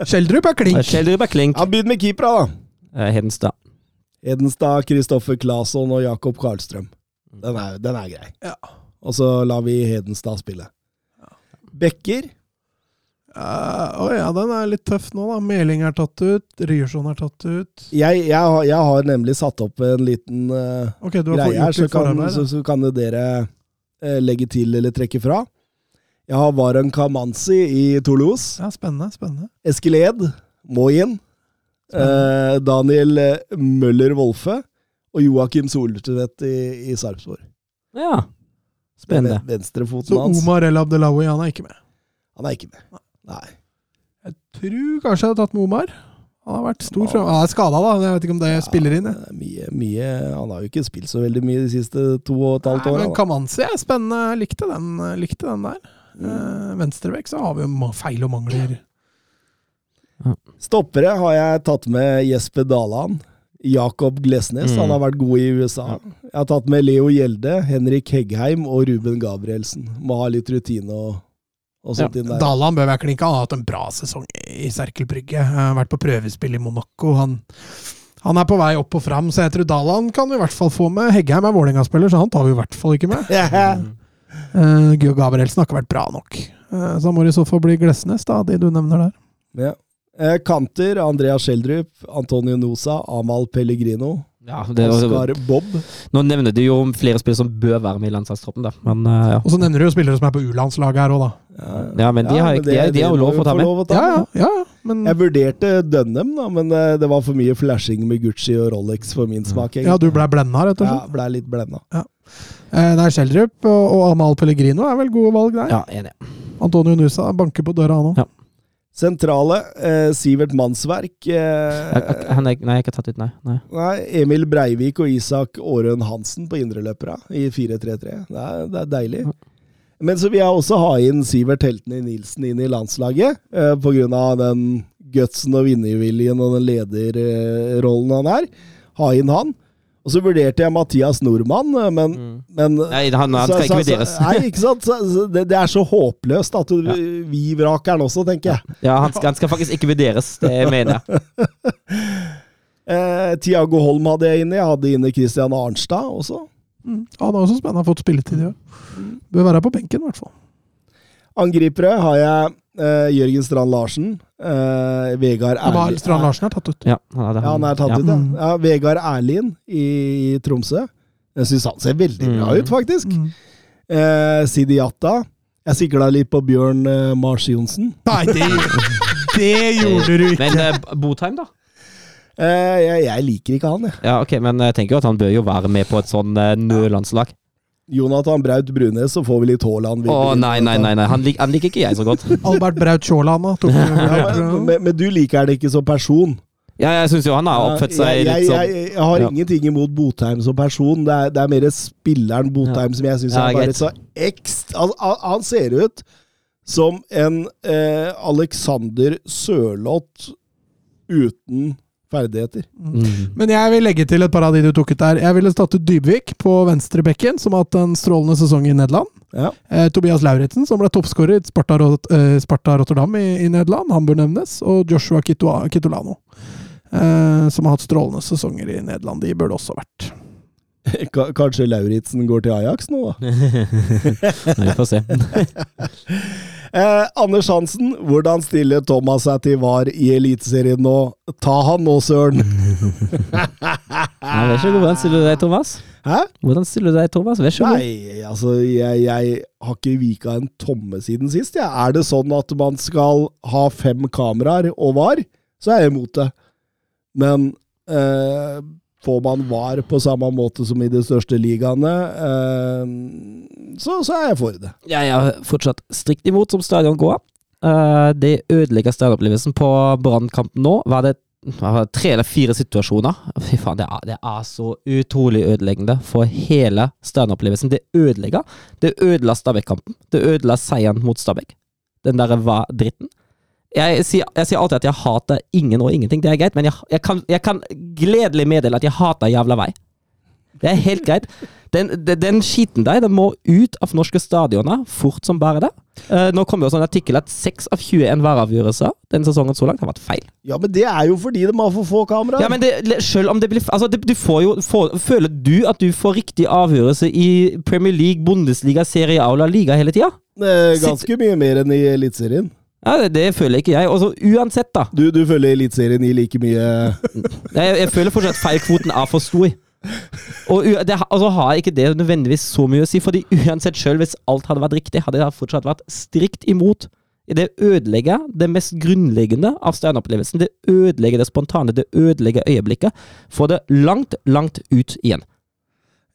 Skjeldrup er klink. Schjelderup er klink. Ja, Begynn med keepera, da. Eh, Hedenstad. Hedenstad, Kristoffer Claesson og Jakob Karlstrøm. Den er, den er grei. Ja. Og så lar vi Hedenstad spille. Bekker Uh, oh ja, den er litt tøff nå, da. Meling er tatt ut. Ryerson er tatt ut. jeg, jeg, har- jeg har nemlig satt opp en liten uh, Ok, du har fått greie her, så så, så kan dere legge til eller trekke fra. Jeg har Varan Kamanzi i Toulouse. Ja, spennende. spennende. Eskil Ed må inn. Eh, Daniel eh, Møller Wolfe og Joakim Soltvedt i, i Sarpsborg. Ja. Spennende. Ven- Venstrefoten Så hans. Omar El Abdelawi, han er ikke med. Han er ikke med. Nei. Jeg tror kanskje jeg hadde tatt med Omar. Han har vært stor fram. Han er skada, da. Jeg vet ikke om det spiller inn. jeg. Det Mye, mye, han har jo ikke spilt så veldig mye de siste to og et halvt åra. men Kamanzi er spennende. Jeg Likte den, likte den der. Mm. Venstrebekk så har vi jo feil og mangler. Stoppere har jeg tatt med Jesper Dalan. Jakob Glesnes, Mm. han har vært god i USA. Jeg har tatt med Leo Gjelde, Henrik Heggheim og Ruben Gabrielsen. Må ha litt rutine og, der. Daland bør være klinka. Han har hatt en bra sesong i Serkel Brygge. Har vært på prøvespill i Monaco. Han, han er på vei opp og fram, så jeg tror Daland kan vi i hvert fall få med. Heggheim er Vålerenga-spiller, så han tar vi i hvert fall ikke med. Uh, Geo Gabrielsen har ikke vært bra nok. Uh, så han må i så fall bli Glesnes, da, de du nevner der. Ja. Uh, Kanter, Andrea Schjelderup, Antonio Nosa, Amal Pellegrino. Ja, det, Oscar Bob. nå nevner du jo flere spillere som bør være med i landslagstroppen, da. Men eh, ja. Og så nevner du jo spillere som er på U-landslaget her òg, da. ja, men de har, men ikke- de, er- de har jo lov å ta med. å ta Ja, ja, med. ja, ja. Men Jeg vurderte Dunham, da, men eh, det var for mye flashing med Gucci og Rolex for min smak. ja, du ble blenda, rett og slett? Ja, blei ble litt blenda. Eh, nei, Schjelderup og, og Amal Pellegrino er vel gode valg der. Ja, enig. Antonio Nusa banker på døra, han òg. Sentrale, eh, Sivert Mannsverk. Eh, Han er, nei, jeg har ikke tatt ut, nei. nei. nei, Emil Breivik og Isak Aarøen Hansen på indreløpere i 4-3-3. Det, det er deilig. Men så vil jeg også ha inn Sivert Heltene Nilsen inn i landslaget, eh, av den gutsen og vinnerviljen og den lederrollen han er. Ha inn han. Og så vurderte jeg Mathias Nordmann, men, men, men Nei, han, han så- skal ikke vurderes. Nei, ikke sant? Så, så det, det er så håpløst at du, vi vraker han også, tenker jeg. Ja, han skal, han skal faktisk ikke vurderes, det mener jeg. Eh, Tiago Holm hadde jeg inne. Jeg hadde inne Christian Arnstad også. Mm. Han er også spennende, har fått spilletid i år. Bør være på benken, i hvert fall. Angripere har jeg eh, Jørgen Strand Larsen. Eh, Vegard Erlien Strand Larsen er tatt ut. Ja, han, hadde, Ja, han er tatt ja. ut, ja. Ja. Vegard Erlin i, i Tromsø. Jeg syns han ser veldig bra Mm. ut, faktisk. Mm. Uh, Sidi Jatta. Jeg sikla litt på Bjørn uh, Mars Johnsen. Nei, det, det gjorde du ikke! Men uh, Botheim, da? Eh, jeg, jeg liker ikke han, jeg. Ja, ok, men jeg tenker jo at han bør jo være med på et sånn uh, nødlandslag. Jonathan Braut Brunes, så får vi litt Haaland. Å nei, nei, nei, nei. Han, lik, han liker ikke jeg så godt. Albert Braut Sjåland, da. Ja, men, men, men du liker det ikke som person. Ja, jeg syns jo han har oppført seg jeg, litt sånn jeg, jeg har Ja. ingenting imot Botheim som person. Det er, det er mer spilleren Botheim som jeg syns Ja, er bare så ekst... Han, han- han ser ut som en eh, Alexander Sørloth uten ferdigheter. mm. Men jeg vil legge til et par av de du tok ut der. Jeg ville tatt ut Dybvik på venstrebekken, som har hatt en strålende sesong i Nederland. Ja. Eh, Tobias Lauritzen, som ble toppskårer i Sparta, Rot eh, Sparta Rotterdam i, i Nederland. Han bør nevnes. Og Joshua Kitolano, eh, som har hatt strålende sesonger i Nederland. De burde også vært. Ka- Kanskje Lauritzen går til Ajax nå, da. Vi får se. Eh, Anders Hansen, hvordan stiller Thomas seg til VAR i Eliteserien nå? Ta han nå, søren! Nei, vær så god. Hvordan stiller du deg, Thomas? Hæ? Hvordan stiller du deg, Thomas? Vær så god. Nei, altså, jeg, jeg har ikke vika en tomme siden sist. Ja. Er det sånn at man skal ha fem kameraer og VAR, så er jeg imot det. Men eh, får man VAR på samme måte som i de største ligaene, eh, så, så er jeg for det. Jeg er fortsatt strikt imot som stadion går. Eh, det ødelegger stadionopplevelsen på Brannkampen nå. Var det tre eller fire situasjoner? Fy faen, det er, det er så utrolig ødeleggende for hele stadionopplevelsen. Det ødelegger. Det ødela Stabæk-kampen. Det ødela seieren mot Stabæk. Den derre var dritten. Jeg sier, jeg sier alltid at jeg hater ingen og ingenting. Det er greit, men jeg, jeg, kan, jeg kan gledelig meddele at jeg hater jævla vei. Det er helt greit. Den, den, den skiten der den må ut av norske stadioner fort som bare det. Uh, nå kommer jo sånn artikkel at 6 av 21 væravgjørelser denne sesongen så langt har vært feil. Ja, men det er jo fordi de har for få kameraer. Ja, men det, selv om det blir Altså, det, du får jo får, Føler du at du får riktig avgjørelse i Premier League, Bundesliga, Serie A og La Liga hele tida? Ganske Ganske mye mer enn i Eliteserien. Ja, det, det føler ikke jeg. Og så uansett, da. Du, du følger Eliteserien i like mye Jeg, jeg føler fortsatt at feilkvoten er for stor. Og så det, altså har ikke det nødvendigvis så mye å si, fordi uansett selv hvis alt hadde vært riktig, hadde jeg fortsatt vært strikt imot. Det ødelegger det mest grunnleggende av stjerneopplevelsen. Det ødelegger det spontane, det ødelegger øyeblikket. Får det langt, langt ut igjen.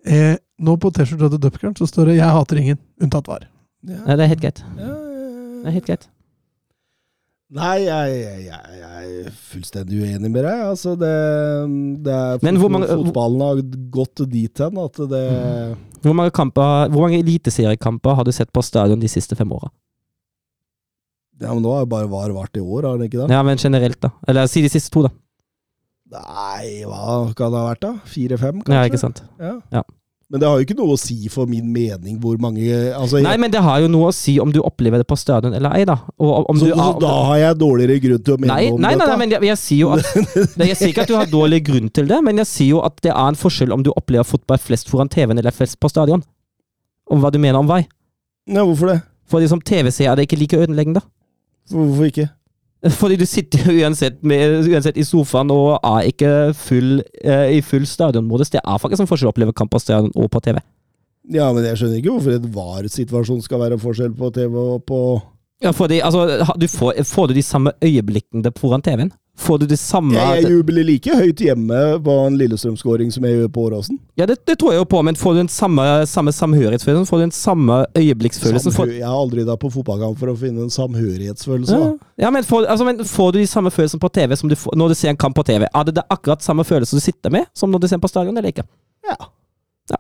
Eh, nå på T-skjorta til Dupkern så står det 'Jeg hater ingen', unntatt VAR. Nei, det er helt greit. Ja, Det er helt greit. Nei, jeg, jeg, jeg, er fullstendig uenig med deg. Altså, det, det er mange- Fotballen har gått dit hen at det Hvor mange, kamper, hvor mange eliteseriekamper har du sett på stadion de siste fem åra? Ja, men nå har jo bare VAR vært i år, har den ikke det? Ja, men generelt, da. Eller si de siste to, da. Nei, hva kan det ha vært, da? Fire-fem, kanskje? Ja, ikke sant. Ja. Ja. Men det har jo ikke noe å si for min mening hvor mange altså, Nei, men det har jo noe å si om du opplever det på stadion eller ei, da. Og om så, du, så da har jeg dårligere grunn til å mene Nei, om nei, nei, dette? nei, men jeg, jeg sier jo at Nei, Jeg sier ikke at du har dårlig grunn til det, men jeg sier jo at det er en forskjell om du opplever fotball flest foran TV-en eller flest på stadion. Om hva du mener om vei. Nei, hvorfor det? Fordi som TV-seer er det ikke like ødeleggende. Hvorfor ikke? Fordi du sitter jo uansett, uansett i sofaen og er ikke full, eh, i full stadionmodus. Det er faktisk en forskjell å oppleve kamp på stadion og på TV. Ja, men jeg skjønner ikke hvorfor en VAR-situasjon skal være forskjell på TV og på Ja, fordi, altså, du får, får du de samme øyeblikkene foran TV-en? Får du det samme Jeg, jeg jubler like høyt hjemme på en Lillestrøm-skåring som jeg gjør på Åråsen. Ja, det, det tror jeg jo på, men får du den samme, samme samhørighetsfølelsen? Får du den samme øyeblikksfølelsen? Får, Samhø- Jeg har aldri dratt på fotballkamp for å finne en samhørighetsfølelse. ja, ja men, får, altså, men får du de samme følelsene på TV som du får når du ser en kamp på TV? Er det, det akkurat samme følelse du sitter med som når du ser på stadion, eller ikke? Ja. Ja.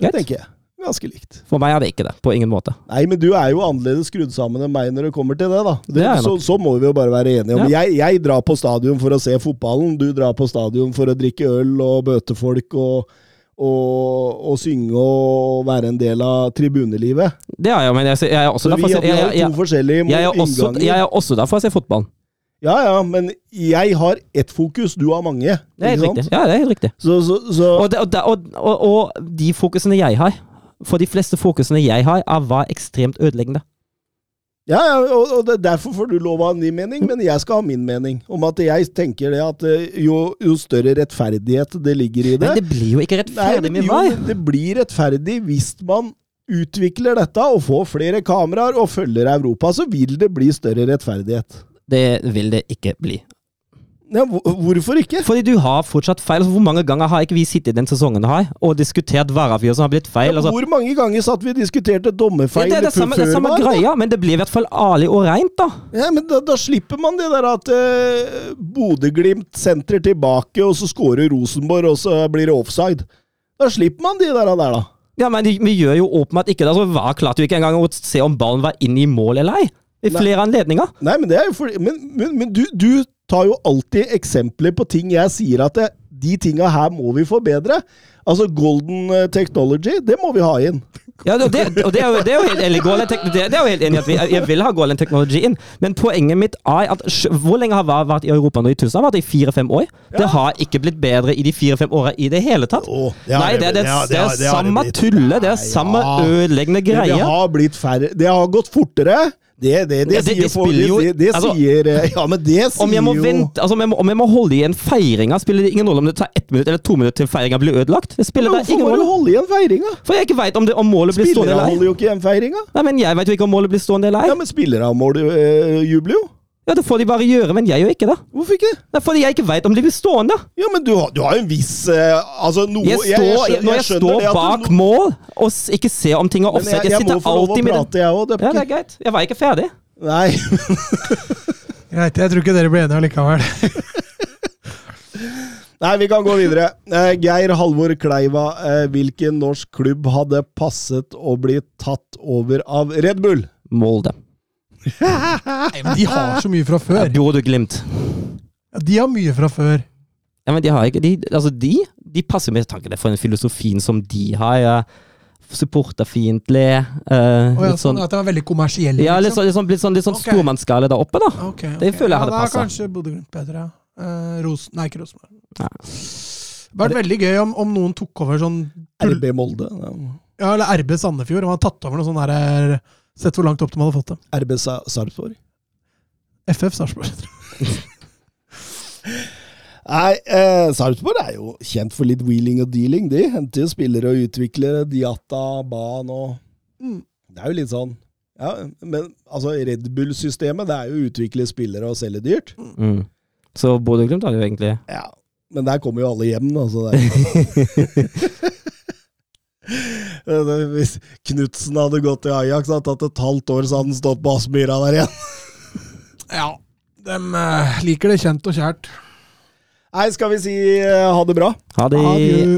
Det tenker jeg. Ganske likt. For meg er det ikke det, på ingen måte. Nei, men du er jo annerledes skrudd sammen enn meg når det kommer til det, da. Det, Det så, så må vi jo bare være enige om. Jeg, jeg drar på stadion for å se fotballen, du drar på stadion for å drikke øl og bøte folk og, og, og synge og være en del av tribunelivet. Det er jeg, men jeg, jeg er også Så der vi, for å se vi har jeg, to forskjellige jeg, også, jeg er også der for å se fotball. Ja, ja, men jeg har ett fokus, du har mange. Det er helt riktig. Ja, det er helt riktig. Så, så, så Og, og, og, og de fokusene jeg har, for de fleste fokusene jeg har, er var ekstremt ødeleggende. Ja, ja og, og derfor får du lov å ha din mening, men jeg skal ha min mening. Om at jeg tenker det at eh, jo, jo større rettferdighet det ligger i det Men det blir jo ikke rettferdig med jo, vei. det blir rettferdig hvis man utvikler dette og får flere kameraer og følger Europa, så vil det bli større rettferdighet. Det vil det ikke bli. Ja, hvorfor ikke? Fordi du har fortsatt feil. Altså, hvor mange ganger har ikke vi sittet den sesongen her og diskutert vareavgjørelser som har blitt feil? Altså, Hvor mange ganger satt vi og diskuterte ja, dommerfeil det er det samme, det samme greia, men det blir i hvert fall ærlig og reint, da. Ja, men da, da slipper man det der at eh, Bodø-Glimt sentrer tilbake, og så scorer Rosenborg, og så blir det offside. Da slipper man de der, der da. Ja, men de- vi gjør jo åpenbart ikke det. Altså, var klarte jo ikke engang å se om ballen var inne i mål eller ei? I Nei. flere anledninger. Nei, men fordi Men, men, men du, du tar jo alltid eksempler på ting jeg sier at det, de tinga her må vi forbedre. Altså golden eh, technology, det må vi ha inn. Ja, det, og det, er jo, det er jo helt enig, golden det, er jo helt enig at vi, jeg vil ha golden Technology inn, men poenget mitt er at Hvor lenge har VAR vært i Europa nå i tusen? Har vært i fire-fem år? Det har ikke blitt bedre i de fire-fem åra i det hele tatt. Oh, det Nei, det det, det er samme tulle, tullet, det er samme ødeleggende ødeleggende Det har blitt færre Det har gått fortere. Det, det, det, det- sier folk- jo- det, det altså, sier eh, Ja, men det sier Om jeg må vente, altså om jeg må, om jeg må holde igjen feiringa, spiller det ingen rolle om det tar ett minutt eller to minutter til feiringa blir ødelagt? Det spiller Men da Hvorfor må du holde igjen feiringa? For jeg ikke veit om, om målet blir stående Spillere eller ei. holder jo ikke igjen feiringa. Nei, men jeg veit jo ikke om målet blir stående eller ei. Ja, men spillere mål øh, jubler jo. Ja, Det får de bare gjøre, men jeg gjør ikke det. Hvorfor ikke? Det er fordi jeg ikke veit om de blir stående. Ja, men du har, du har en viss eh, Altså noe Jeg står, skjønner- når jeg skjønner står det at du- bak mål og ikke ser om ting er offside jeg, Jeg jeg sitter alltid med prate, jeg òg. Ja, det er greit. Jeg var ikke ferdig. Nei. Greit, jeg tror ikke dere blir enige allikevel. Nei, vi kan gå videre. Eh, Geir Halvor Kleiva, eh, hvilken norsk klubb hadde passet å bli tatt over av Red Bull? Molde. Nei, men de har så mye fra Ja, før. Bodø-Glimt. Ja, De har mye fra før. Ja, men de har ikke de, Altså, de De passer med tanke det for den filosofien som de har. Ja. Supporterfiendtlig. Uh, oh, ja, sånn sånn at det var veldig kommersielle. ja, litt liksom. sånn, litt sånn, litt sånn, litt sånn okay. stormannsgale der oppe, da. Ok, Det ok. føler jeg ja, hadde da er passet. kanskje Bodø-Glimt bedre. Eh, Ros Nei, ikke Rosenborg. Ja. Det hadde vært veldig gøy om, om noen tok over sånn RB Molde. Ja. Eller RB Sandefjord, og han hadde tatt over noe sånn der Sett hvor langt opp de hadde fått det. RB Sa- Sarpsborg. FF Sarpsborg. Nei, eh, Sarpsborg er jo kjent for litt wheeling og dealing. De henter jo spillere og utviklere. Diata, Ban og Mm. Det er jo litt sånn Ja, men altså, Red Bull-systemet, det er jo å utvikle spillere og selge dyrt. Mm. Så Bodø-Glimt har jo egentlig Ja, men der kommer jo alle hjem, da. Så det er Hvis Knutsen hadde gått til Ajax hadde tatt et halvt år, så hadde han stått på Aspmyra der igjen. Ja. De liker det kjent og kjært. Nei, skal vi si eh, ha det bra? Ha det Adjø.